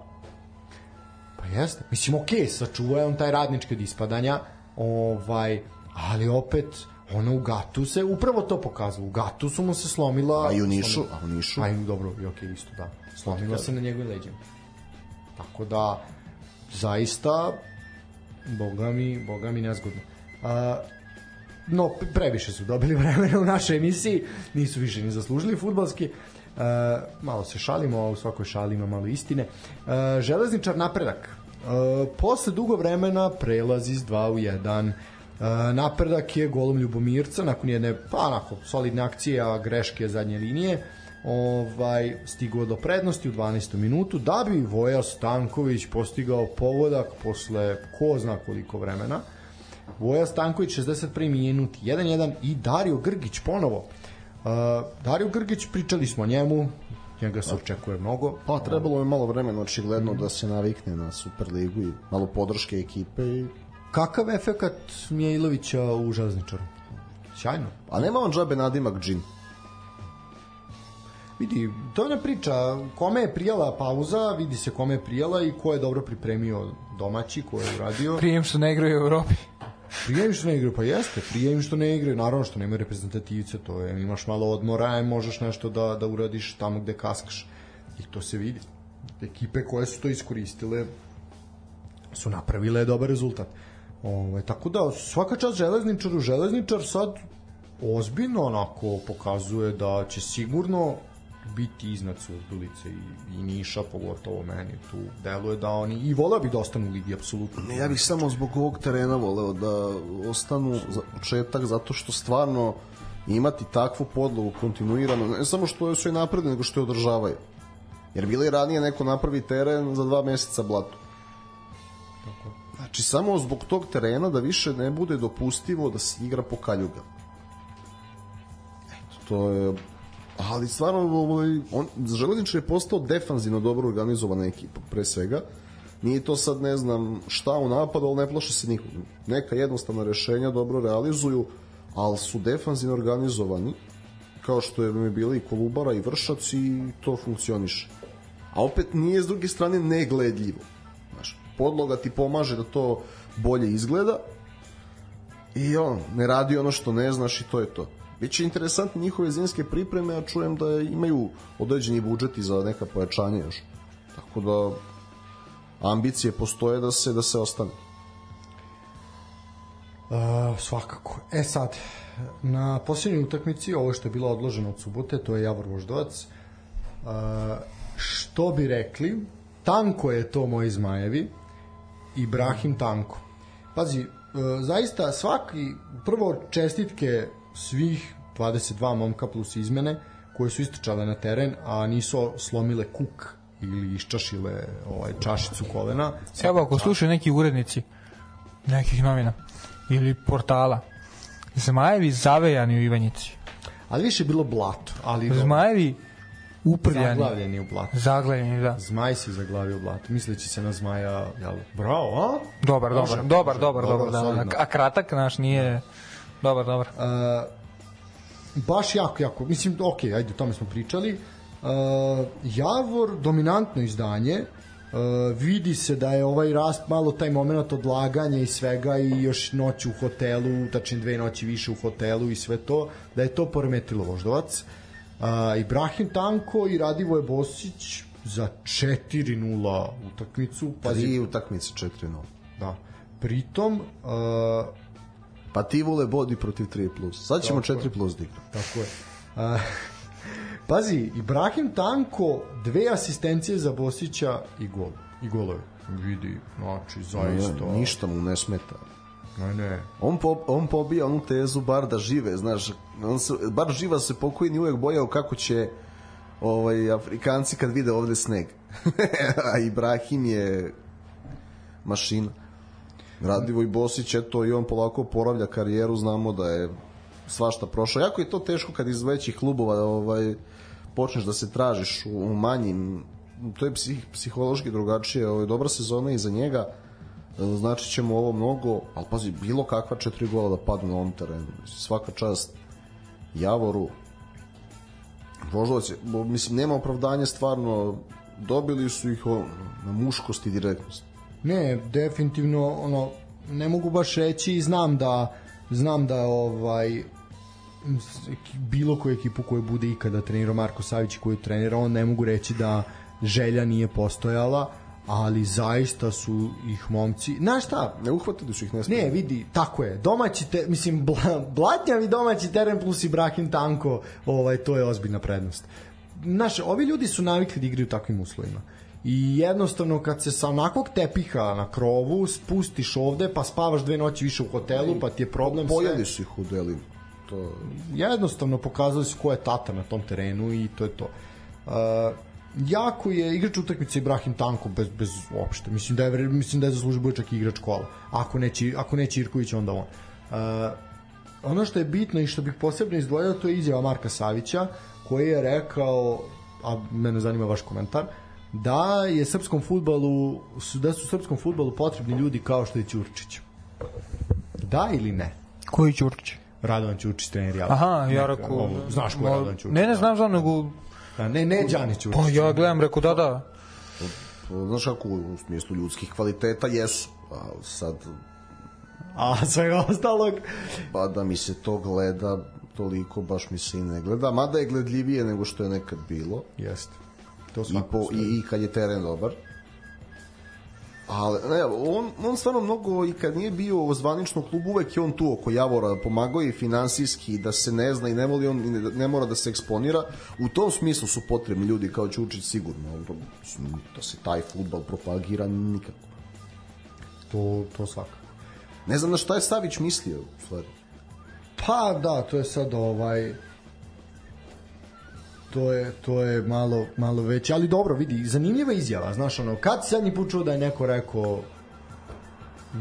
Pa jeste. Mislim, okej, okay, sačuva on taj radnički od ispadanja, ovaj, ali opet ono u Gatu se upravo to pokazalo. U Gatu su mu se slomila... A i u Nišu. A u Nišu. A i dobro, i okej, isto, da. Slomila se na njegovim leđima. Tako da, zaista, boga mi, boga mi nezgodno. A, no, previše su dobili vremena u našoj emisiji, nisu više ni zaslužili futbalski. Uh, malo se šalimo, a u svakoj šali ima malo istine. Uh, železničar napredak. Uh, posle dugo vremena prelazi iz 2 u 1 E, napredak je golom Ljubomirca nakon jedne pa onako solidne akcije a greške zadnje linije ovaj stigao do prednosti u 12. minutu da bi Voja Stanković postigao pogodak posle ko zna koliko vremena Voja Stanković 61. minut 1-1 i Dario Grgić ponovo uh, Dario Grgić pričali smo o njemu njega se očekuje mnogo pa trebalo je malo vremena očigledno mm da se navikne na Superligu i malo podrške ekipe i Kakav efekat Mijailovića u železničaru? Sjajno. A nema on džabe nadimak džin? Vidi, to je ona priča, kome je prijala pauza, vidi se kome je prijala i ko je dobro pripremio domaći, ko je uradio. Prijem što ne igraju u Evropi. Prijem što ne igraju, pa jeste, prijem što ne igraju, naravno što nema reprezentativce, to je, imaš malo odmora, možeš nešto da, da uradiš tamo gde kaskaš. I to se vidi. Ekipe koje su to iskoristile su napravile dobar rezultat. Ovaj, tako da svaka čast železničaru, železničar sad ozbiljno onako pokazuje da će sigurno biti iznad Surdulice i, i Niša, pogotovo meni tu deluje da oni i voleo bi da ostanu u ligi, apsolutno. Ne, ja bih samo zbog ovog terena voleo da ostanu za početak, zato što stvarno imati takvu podlogu kontinuirano, ne samo što je sve napredne, nego što je održavaju. Jer bilo je ranije neko napravi teren za dva meseca blatu. Znači, samo zbog tog terena da više ne bude dopustivo da se igra po kaljuga. Eto, to je... Ali stvarno, ovaj, on, Železničar je postao defanzivno dobro organizovana ekipa, pre svega. Nije to sad, ne znam, šta u napadu, ali ne plaše se nikog. Neka jednostavna rešenja dobro realizuju, ali su defanzivno organizovani, kao što je mi bili i Kolubara i Vršac i to funkcioniše. A opet nije s druge strane negledljivo podloga ti pomaže da to bolje izgleda i on, ne radi ono što ne znaš i to je to. Biće interesantne njihove zimske pripreme, a čujem da imaju određeni budžeti za neka pojačanja još. Tako da ambicije postoje da se da se ostane. Uh, svakako. E sad, na posljednjoj utakmici, ovo što je bilo odloženo od subote, to je Javor Voždovac. Uh, što bi rekli, tanko je to moji zmajevi, Ibrahim Tanko. Pazi, e, zaista svaki, prvo čestitke svih 22 momka plus izmene koje su istrčale na teren, a nisu slomile kuk ili iščašile ovaj, čašicu kolena. Evo, ako slušaju neki urednici nekih novina ili portala, Zmajevi zavejani u Ivanjici. Ali više je bilo blato. Ali Zmajevi uprljani. Zaglavljeni u blato. Zaglavljeni, da. Zmaj se zaglavio u blato. Misleći se na zmaja, jel? Bravo, a? Dobar, dobar, dobar, dobar, dobar, dobar, dobar, da. A kratak naš nije... Dobar, dobar. Uh, baš jako, jako. Mislim, ok, ajde, o tome smo pričali. Uh, Javor, dominantno izdanje, vidi se da je ovaj rast malo taj moment odlaganja i svega i još noć u hotelu, tačnije dve noći više u hotelu i sve to, da je to poremetilo Voždovac. Uh, Ibrahim Tanko i Radivoje Bosić za 4-0 utakmicu. Pazi, Tri utakmice 4-0. Da. Pritom, uh, Pa ti vole bodi protiv 3+. Plus. Sad ćemo 4+. Plus da. Tako je. Uh, pazi, Ibrahim Tanko, dve asistencije za Bosića i gol. I golove. Vidi, znači, zaista... Ne, ništa mu ne smeta. Ne. On, po, on pobija onu tezu bar da žive, znaš, on se, bar živa se pokojni uvek bojao kako će ovaj, Afrikanci kad vide ovde sneg. A Ibrahim je mašina. Radivoj Bosić, eto, i on polako poravlja karijeru, znamo da je svašta prošao. Jako je to teško kad iz većih klubova ovaj, počneš da se tražiš u, u manjim, to je psih, psihološki drugačije, ovaj, dobra sezona i za njega, znači ćemo ovo mnogo, ali pazi, bilo kakva četiri gola da padnu na ovom terenu. Svaka čast Javoru, Voždovac mislim, nema opravdanja stvarno, dobili su ih o, na muškost i direktnost. Ne, definitivno ono ne mogu baš reći i znam da znam da ovaj bilo koju ekipu koju bude ikada trenirao Marko Savić koju trenira, on ne mogu reći da želja nije postojala, ali zaista su ih momci... Znaš šta? Ne uhvatili su ih ne Ne, vidi, tako je. Domaći te, mislim, bla, blatnjavi domaći teren plus Ibrahim Tanko, ovaj, to je ozbiljna prednost. Znaš, ovi ljudi su navikli da igraju u takvim uslovima i jednostavno kad se sa onakvog tepiha na krovu spustiš ovde pa spavaš dve noći više u hotelu pa ti je problem Pojeli su ih u delima to... jednostavno pokazali su ko je tata na tom terenu i to je to uh, jako je igrač utakmice Ibrahim Tanko bez, bez uopšte mislim da je, mislim da je zaslužio čak i igrač kola ako neće, ako neće Irković onda on uh, ono što je bitno i što bih posebno izdvojio to je izjava Marka Savića koji je rekao a mene zanima vaš komentar da je srpskom futbalu da su srpskom futbalu potrebni ljudi kao što je Ćurčić. Da ili ne? Koji Ćurčić? Radovan Ćurčić trener ja. Aha, ja rekao, znaš ko je Radovan Ćurčić? Ne, ne znam za nego da, ne, ne Đani Ćurčić. Pa ja gledam, rekao da, da. Znaš kako u smislu ljudskih kvaliteta jesu, a sad a svega ostalog pa da mi se to gleda toliko baš mi se i ne gleda mada je gledljivije nego što je nekad bilo jeste To I, po, i, I kad je teren dobar. Ali, ne, on, on stvarno mnogo i kad nije bio u zvaničnom klubu uvek je on tu oko Javora pomagao i finansijski da se ne zna i ne voli on ne, ne mora da se eksponira. U tom smislu su potrebni ljudi kao Ćučić sigurno da se taj futbal propagira nikako. To, to svakako. Ne znam na šta je Savić mislio stvari. Pa da to je sad ovaj to je to je malo malo veće, ali dobro, vidi, zanimljiva izjava, znaš, ono, kad se ni počuo da je neko rekao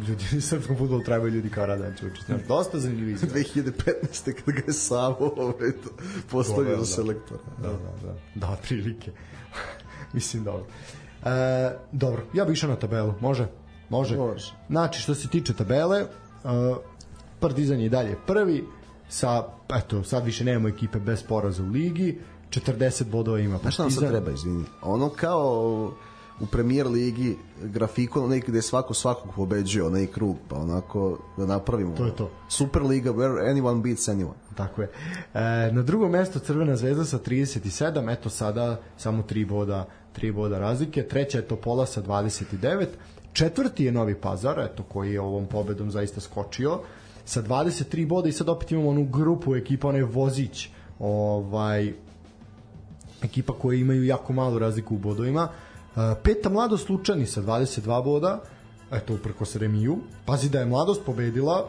ljudi u srpskom fudbalu trebaju ljudi kao Radan Čučić. Znaš, dosta zanimljiva izjava. 2015. kad ga je Savo ovaj, postavio za selektora. Da, da, da. Da, prilike. Mislim, dobro. E, dobro, ja bih išao na tabelu. Može? Može. Može. Znači, što se tiče tabele, uh, Partizan je dalje prvi, sa, eto, sad više nemamo ekipe bez poraza u ligi, 40 bodova ima. Znaš šta nam sad treba, izvini? Ono kao u premier ligi grafikon onaj gde svako svakog pobeđuje onaj krug pa onako da napravimo to je to. super liga where anyone beats anyone tako je e, na drugom mestu Crvena zvezda sa 37 eto sada samo 3 boda 3 boda razlike treća je Topola sa 29 četvrti je Novi Pazar eto koji je ovom pobedom zaista skočio sa 23 boda i sad opet imamo onu grupu ekipa onaj Vozić ovaj ekipa koje imaju jako malu razliku u bodovima. Uh, peta mladost Lučani sa 22 boda, eto uprko se remiju. Pazi da je mladost pobedila,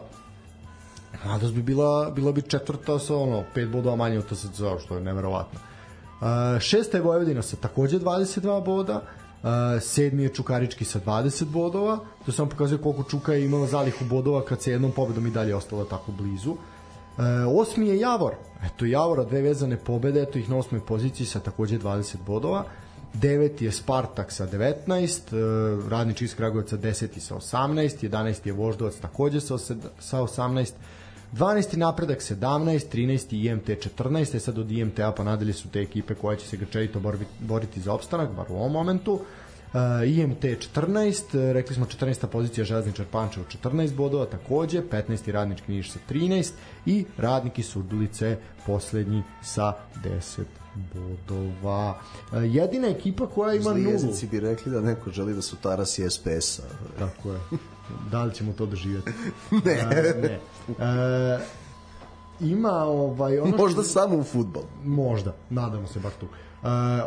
mladost bi bila, bila bi četvrta sa ono, pet bodova manje od TSC, što je neverovatno. Uh, šesta je Vojvodina sa takođe 22 boda, Uh, sedmi je Čukarički sa 20 bodova, to samo pokazuje koliko Čuka je imala zalihu bodova kad se jednom pobedom i dalje ostala tako blizu. E, osmi je Javor. Eto Javora dve vezane pobede, eto ih na osmoj poziciji sa takođe 20 bodova. Deveti je Spartak sa 19, e, Radnički iz Kragujevca 10 sa 18, 11 je Voždovac takođe sa, sa 18, 12. napredak 17, 13. IMT 14, e sad od IMT-a pa nadalje su te ekipe koje će se grčevito boriti za opstanak, bar u ovom momentu. IMT 14, rekli smo 14. pozicija Železničar Pančevo 14 bodova takođe, 15. Radnički Niš sa 13 i Radniki Surdulice poslednji sa 10 bodova. E, jedina ekipa koja ima nulu. Jezici bi rekli da neko želi da su tarasi SPS-a. Tako je. Da li ćemo to doživjeti? Ne. E, ne. E, ima ovaj ono što- Možda samo u futbol. Možda, nadamo se bar tu. Uh,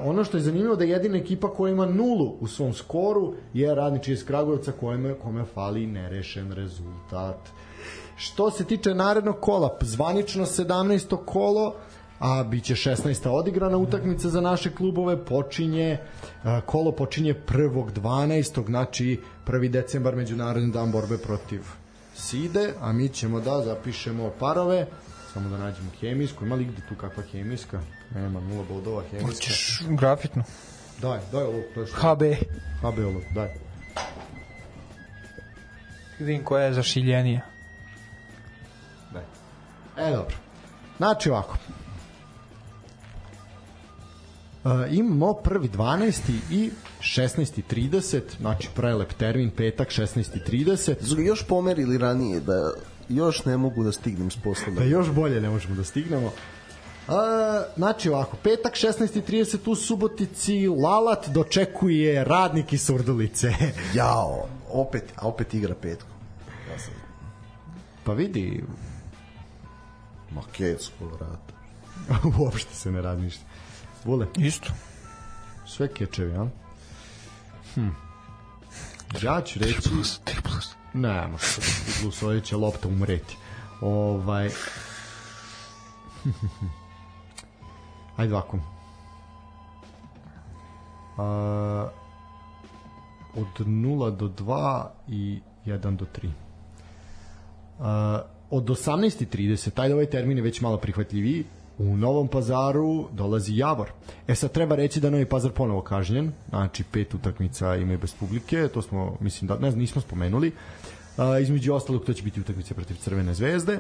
ono što je zanimljivo da je jedina ekipa koja ima nulu u svom skoru je Radnički iz Kragujevca kome, kome fali nerešen rezultat. Što se tiče narednog kola, zvanično 17. kolo, a biće 16. odigrana utakmica za naše klubove, počinje, uh, kolo počinje 1. 12. znači 1. decembar, Međunarodni dan borbe protiv SIDE, a mi ćemo da zapišemo parove, samo da nađemo hemijsku, ima li gde tu kakva hemijska? Nema, nula bodova hemijska. Hoćeš grafitnu. Daj, daj ovo, to je što. HB. HB ovo, daj. Vidim koja je zašiljenija. daj. E, dobro. Znači ovako. Uh, imamo prvi 12. i 16.30, znači prelep termin, petak 16.30. Su ga još pomerili ranije da još ne mogu da stignem s posla. Da još bolje ne možemo da stignemo. A, znači ovako, petak 16.30 u Subotici, Lalat dočekuje radnik iz Surdulice. Jao, opet, a opet igra petkom. Ja sam, pa vidi, ma kec, uopšte se ne radi ništa. Vole, Isto. sve kečevi, a? Hm. Ja ću reći... 3 plus. Ne, može plus, ovdje će lopta umreti. Ovaj... Ajde ovako. A, od 0 do 2 i 1 do 3. A, od 18.30, ajde ovaj termin je već malo prihvatljiviji, u Novom pazaru dolazi Javor. E sad treba reći da Novi pazar ponovo kažnjen, znači pet utakmica imaju bez publike, to smo, mislim, da ne, nismo spomenuli. A, između ostalog to će biti utakmice protiv Crvene zvezde,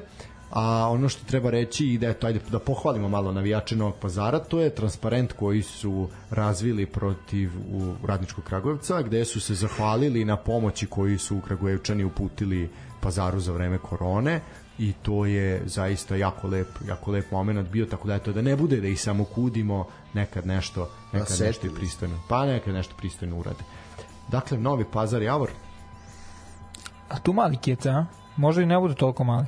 a ono što treba reći i da eto ajde da pohvalimo malo navijače Novog Pazara, to je transparent koji su razvili protiv u Radničkog Kragujevca, gde su se zahvalili na pomoći koju su Kragujevčani uputili Pazaru za vreme korone. I to je zaista jako lep, jako lep moment bio, tako da eto da ne bude da ih samo kudimo, nekad nešto, nekad setili nešto pristojno, pa nekad nešto pristojno urade. Dakle, Novi Pazar Javor, A tu mali keca, a? Možda i ne bude toliko mali.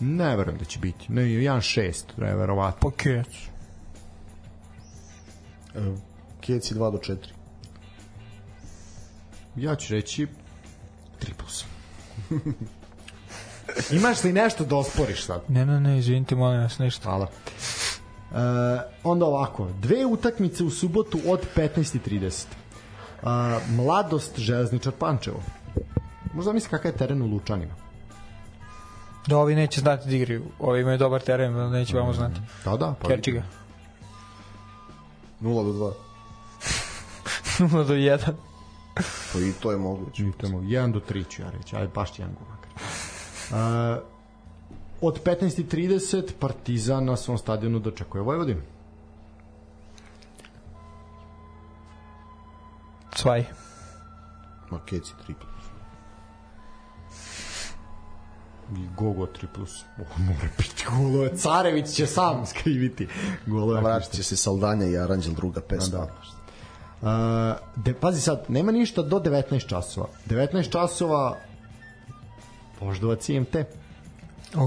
ne verujem da će biti. Ne, 1-6, ne verovatno. Pa kec. Kec i 2 do 4. Ja ću reći 3 plus. Imaš li nešto da osporiš sad? Ne, ne, ne, izvinite, molim vas, ništa. Hvala. E, onda ovako, dve utakmice u subotu od 15.30. E, mladost Železničar Pančevo. Možda misli kakav je teren u Lučanima. Da, ovi neće znati da igraju. Ovi imaju dobar teren, neće vamo znati. Da, da. Pa Kerči ga. 0 do 2. 0 do 1. Pa i to je moguće. Čitamo, 1 do 3 ću ja reći, ajde baš će jedan gol makar. E, od 15.30 Partizan na svom stadionu dočekuje Vojvodinu. Cvaj. Ma kec i 3 plus. I Gogo 3 plus. Oh, mora biti golove. Carević će sam skriviti golove. Vratit će se Saldanja i Aranđel druga pesma. Da. Uh, de, pazi sad, nema ništa do 19 časova. 19 časova Voždovac IMT. Uh,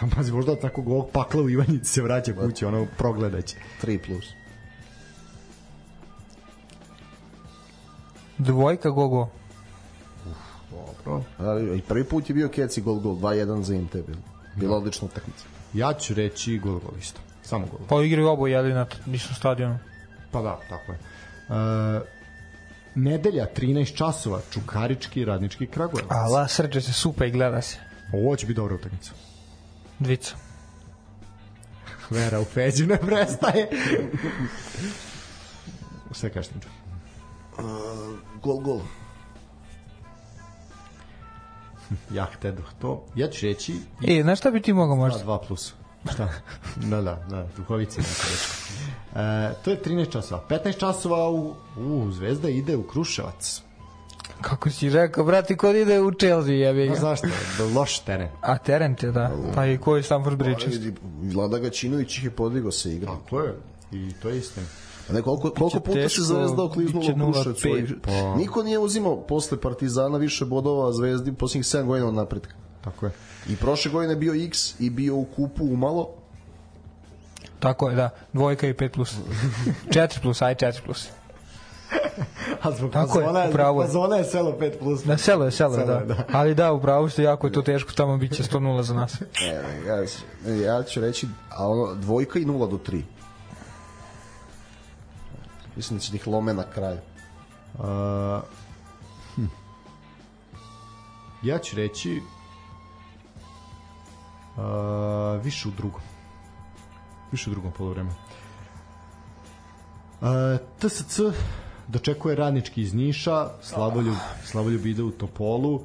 Tam pazi, Voždovac nakon ovog pakla u Ivanjici se vraća kući, ono progledaće. 3 plus. dvojka gogo. Dobro. Ali, I prvi put je bio kec i gol gol. 2-1 za IMT bilo. Bila odlična utakmica. Ja ću reći gol gol isto. Samo gol. Pa igraju oboje, jeli, na istom stadionu. Pa da, tako je. Uh, nedelja 13 časova Čukarički radnički Kragujevac. Ala, srđe se supa i gleda se. Ovo će biti dobra utakmica. Dvica. Vera u Feđu ne prestaje. Sve kažeš Tinčo. Gol gol. Ja htedoh to. Ja ću reći E, znaš šta bi ti mogao možda? 2 plus. Šta? Da, da, da, duhovici. E, to je 13 časova. 15 časova u, u Zvezda ide u Kruševac. Kako si rekao, brati, kod ide u Chelsea, jebi Pa ga. zašto? Da loš teren. A teren te, da. Pa i koji Stamford Bridge? Vidi, Vlada Gaćinović ih je podigao se igra. Tako je. I to je istina. Ne, koliko, koliko puta teško, se Zvezda okliznula u Kruševcu? 0:5. Pa. Niko nije uzimao posle Partizana više bodova Zvezdi posljednjih 7 godina od napretka. Tako je. I prošle godine bio X i bio u kupu umalo. Tako je, da. Dvojka i 5 plus. 4 plus, aj 4 plus. A zbog Tako je, Pazona je, upravo zbog je. Pazona je selo 5 plus. Da, selo je, selo, Selo da. da. Ali da, upravo ste, jako je to teško, tamo biće 100-0 za nas. Ne, ja, ja ću reći a ono, dvojka i 0 do 3. Mislim da će ih lome na kraju. Uh, hm. Ja ću reći uh, više u drugom. Više u drugom polovremenu. Uh, TSC dočekuje radnički iz Niša, Slavoljub, Slavoljub ide u Topolu,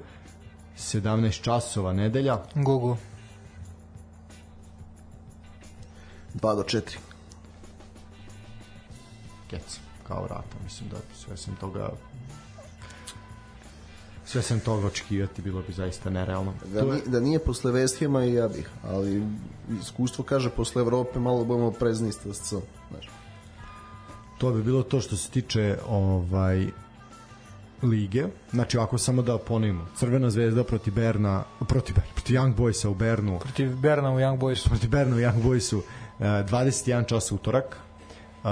17 časova nedelja. Gugu. 2 do 4. Kec, kao vrata, mislim da sve sam toga sve sam toga očekivati bilo bi zaista nerealno. Da, ni, da nije posle West Hama i ja bih, ali iskustvo kaže posle Evrope malo budemo prezni s TSC. Znaš. To bi bilo to što se tiče ovaj lige. Znači, ako samo da ponovimo. Crvena zvezda protiv Berna, protiv, Berna, protiv Young Boysa u Bernu, Protiv Berna u Young Boysu. protiv Berna u Young Boysu, eh, 21 čas utorak. Uh,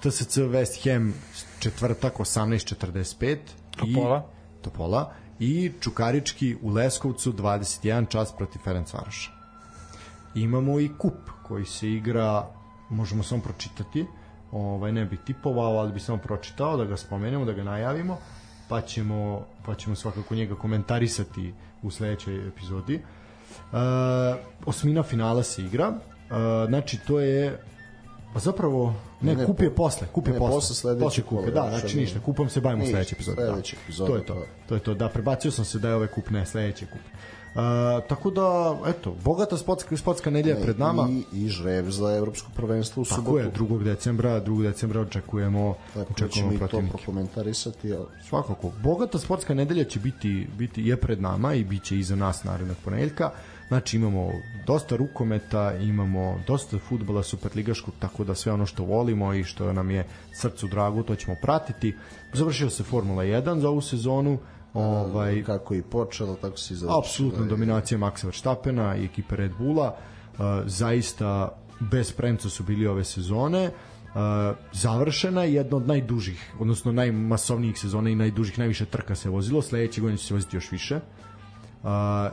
TSC West Ham četvrtak 18.45 i Topola. Topola i Čukarički u Leskovcu 21 čas protiv Ferencvaroša. Imamo i kup koji se igra, možemo samo pročitati, ovaj ne bi tipovao, ali bi samo pročitao da ga spomenemo, da ga najavimo, pa ćemo pa ćemo svakako njega komentarisati u sledećoj epizodi. E, osmina finala se igra. E, znači to je Pa zapravo, ne, Ne, ne, kup je po- posle, kup je ne, posle. posle sledećeg Posle kupa, kola, da, znači, znači ništa, kupom se bavimo sledećoj epizodi. sledeće da. epizode, To je to, da. to je to, da, prebacio sam se da je ovaj kup ne, sledeći kup. Uh, tako da, eto, bogata spotska, spotska nedelja je pred nama. I, i žreb za evropsko prvenstvo u Tako subotu. je, 2. decembra, 2. decembra očekujemo, Tako da ćemo očekujemo i to protivnike. prokomentarisati. Ali... Svakako, bogata sportska nedelja će biti, biti je pred nama i bit će iza nas narednog ponedeljka. Znači imamo dosta rukometa, imamo dosta futbola superligaškog, tako da sve ono što volimo i što nam je srcu drago, to ćemo pratiti. Završio se Formula 1 za ovu sezonu, ovaj, Kako je i počelo, tako se i završilo. apsolutna dominacija Maxa Verstappena i ekipe Red Bulla. Uh, zaista bez premca su bili ove sezone. Uh, završena je jedna od najdužih, odnosno najmasovnijih sezona i najdužih, najviše trka se vozilo. Sledeće godine će se voziti još više. Uh,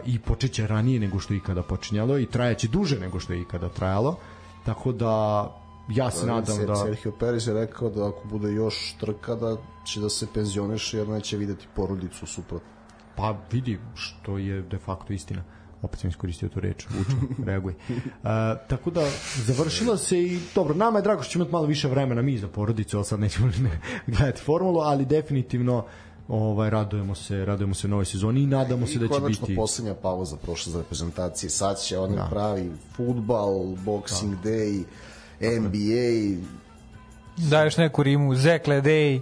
I počeće ranije nego što je ikada počinjalo i trajaće duže nego što je ikada trajalo. Tako da ja se nadam da... Sergio Perez je rekao da ako bude još trka da će da se penzioniše jer neće videti porodicu suprotno. Pa vidi što je de facto istina. Opet sam iskoristio tu reč, uču, reaguj. Uh, tako da, završila se i, dobro, nama je drago što ćemo imati malo više vremena mi za porodicu, ali sad nećemo ne, gledati formulu, ali definitivno ovaj radujemo se, radujemo se novoj sezoni i nadamo se da I će konačno biti poslednja pauza prošla za reprezentacije. Sad će onaj da. pravi futbal, boxing da. day, NBA, Daješ neku rimu, Zekle Day.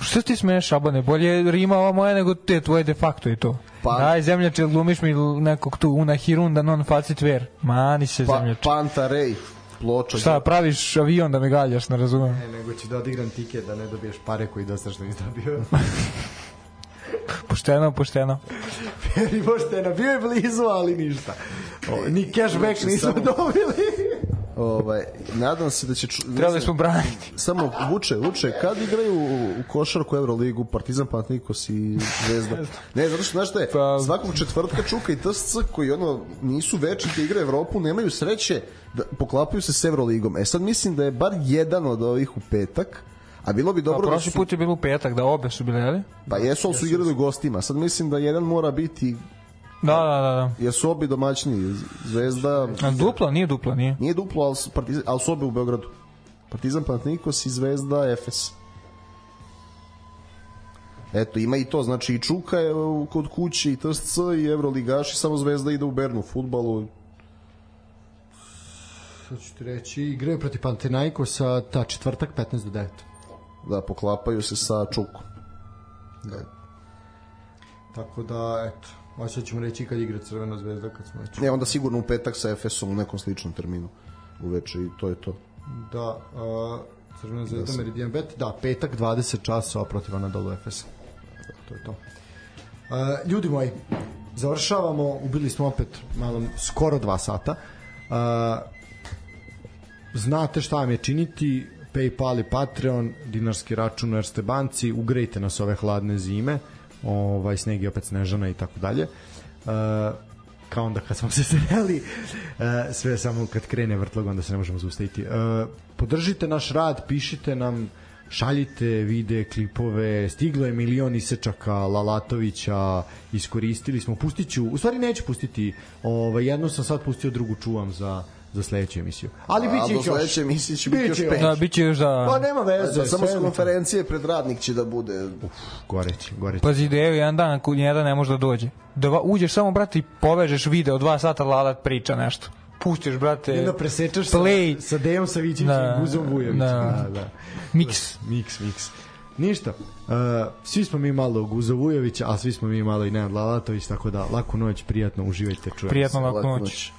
Što ti smeješ, Šabane? Bolje rima ova moja nego te tvoje de facto i to. Pa- Daj, zemljače, glumiš mi nekog tu, una hirunda non facit ver. Mani se, pa, zemljače. Panta Ray, ploča. Šta, praviš avion da me galjaš, ne razumem. Ne, nego ću da odigram tiket da ne dobiješ pare koji dosta što nisi dobio. Pošteno, pošteno. Peri pošteno, bio je blizu, ali ništa. O, ni cashback Znači, nismo dobili. Ovaj, nadam se da će... Trebali smo braniti. Samo vuče, vuče, kad igraju u, u košarku Euroligu, Partizan, Panathinaikos i Zvezda? Ne, zato što, znaš šta je, Pa- svakog četvrtka Čuka i TSC koji ono nisu večite igre Evropu, nemaju sreće da poklapaju se s Euroligom. E sad mislim da je bar jedan od ovih u petak, a bilo bi Pa, dobro da prošli su, put je bilo u petak, da obe su bile, jeli? pa jesu, ali su igrali u gostima. Sad mislim da jedan mora biti, Da, da, da. da. jesu obi domaćini, Zvezda, A duplo? Nije duplo, nije. Nije duplo, ali su, partizan, ali su obe u Beogradu. Partizan Panathinaikos i Zvezda Efes. Eto, ima i to, znači i Čuka je kod kuće i TSC i Evroligaši, samo Zvezda ide u Bernu u futbalu. Šta ću ti reći? Igraju protiv Panathinaikosa ta četvrtak 15 do 9. Da, poklapaju se sa Čukom. Da. Tako da, eto, a sad ćemo reći kad igra Crvena zvezda kad smo već. Ne, onda sigurno u petak sa Efesom u nekom sličnom terminu uveče i to je to. Da, uh, Crvena zvezda, Meridian Bet, da, petak 20 časova protiv Anadolu Efesa. To je to. Uh, ljudi moji, završavamo, ubili smo opet malo, skoro dva sata. Uh, znate šta vam je činiti, Paypal i Patreon, dinarski račun u Erste banci, ugrejte nas ove hladne zime, ovaj, sneg je opet snežana i tako dalje. Uh, kao onda kad smo se sreli, uh, sve samo kad krene vrtlog, onda se ne možemo zaustaviti. Uh, podržite naš rad, pišite nam, šaljite vide, klipove, stiglo je milion isečaka Lalatovića, iskoristili smo, pustit ću, u stvari neću pustiti, ovaj, jednu sam sad pustio, drugu čuvam za za sledeću emisiju. Ali biće A do ih još. sledeće emisije će biti još Biće pet. Da, bit će još da... Pa nema veze. Za, samo s konferencije pred radnik će da bude Goreći, goreći. Pazi, ideju jedan dan kod jedan ne može da dođe. Da uđeš samo, brate, i povežeš video, dva sata Lalat priča nešto. Pustiš, brate, I onda presečeš sa, play, sa Dejom Savićićem Da, i Guzom Vujovićem. da. Da, da. mix. Miks, miks. Ništa. Uh, svi smo mi malo Guzo Vujovića, a svi smo mi malo i Nenad Lalatović, tako da laku noć, prijatno, uživajte, čujemo se. Prijatno laku laku noć. noć.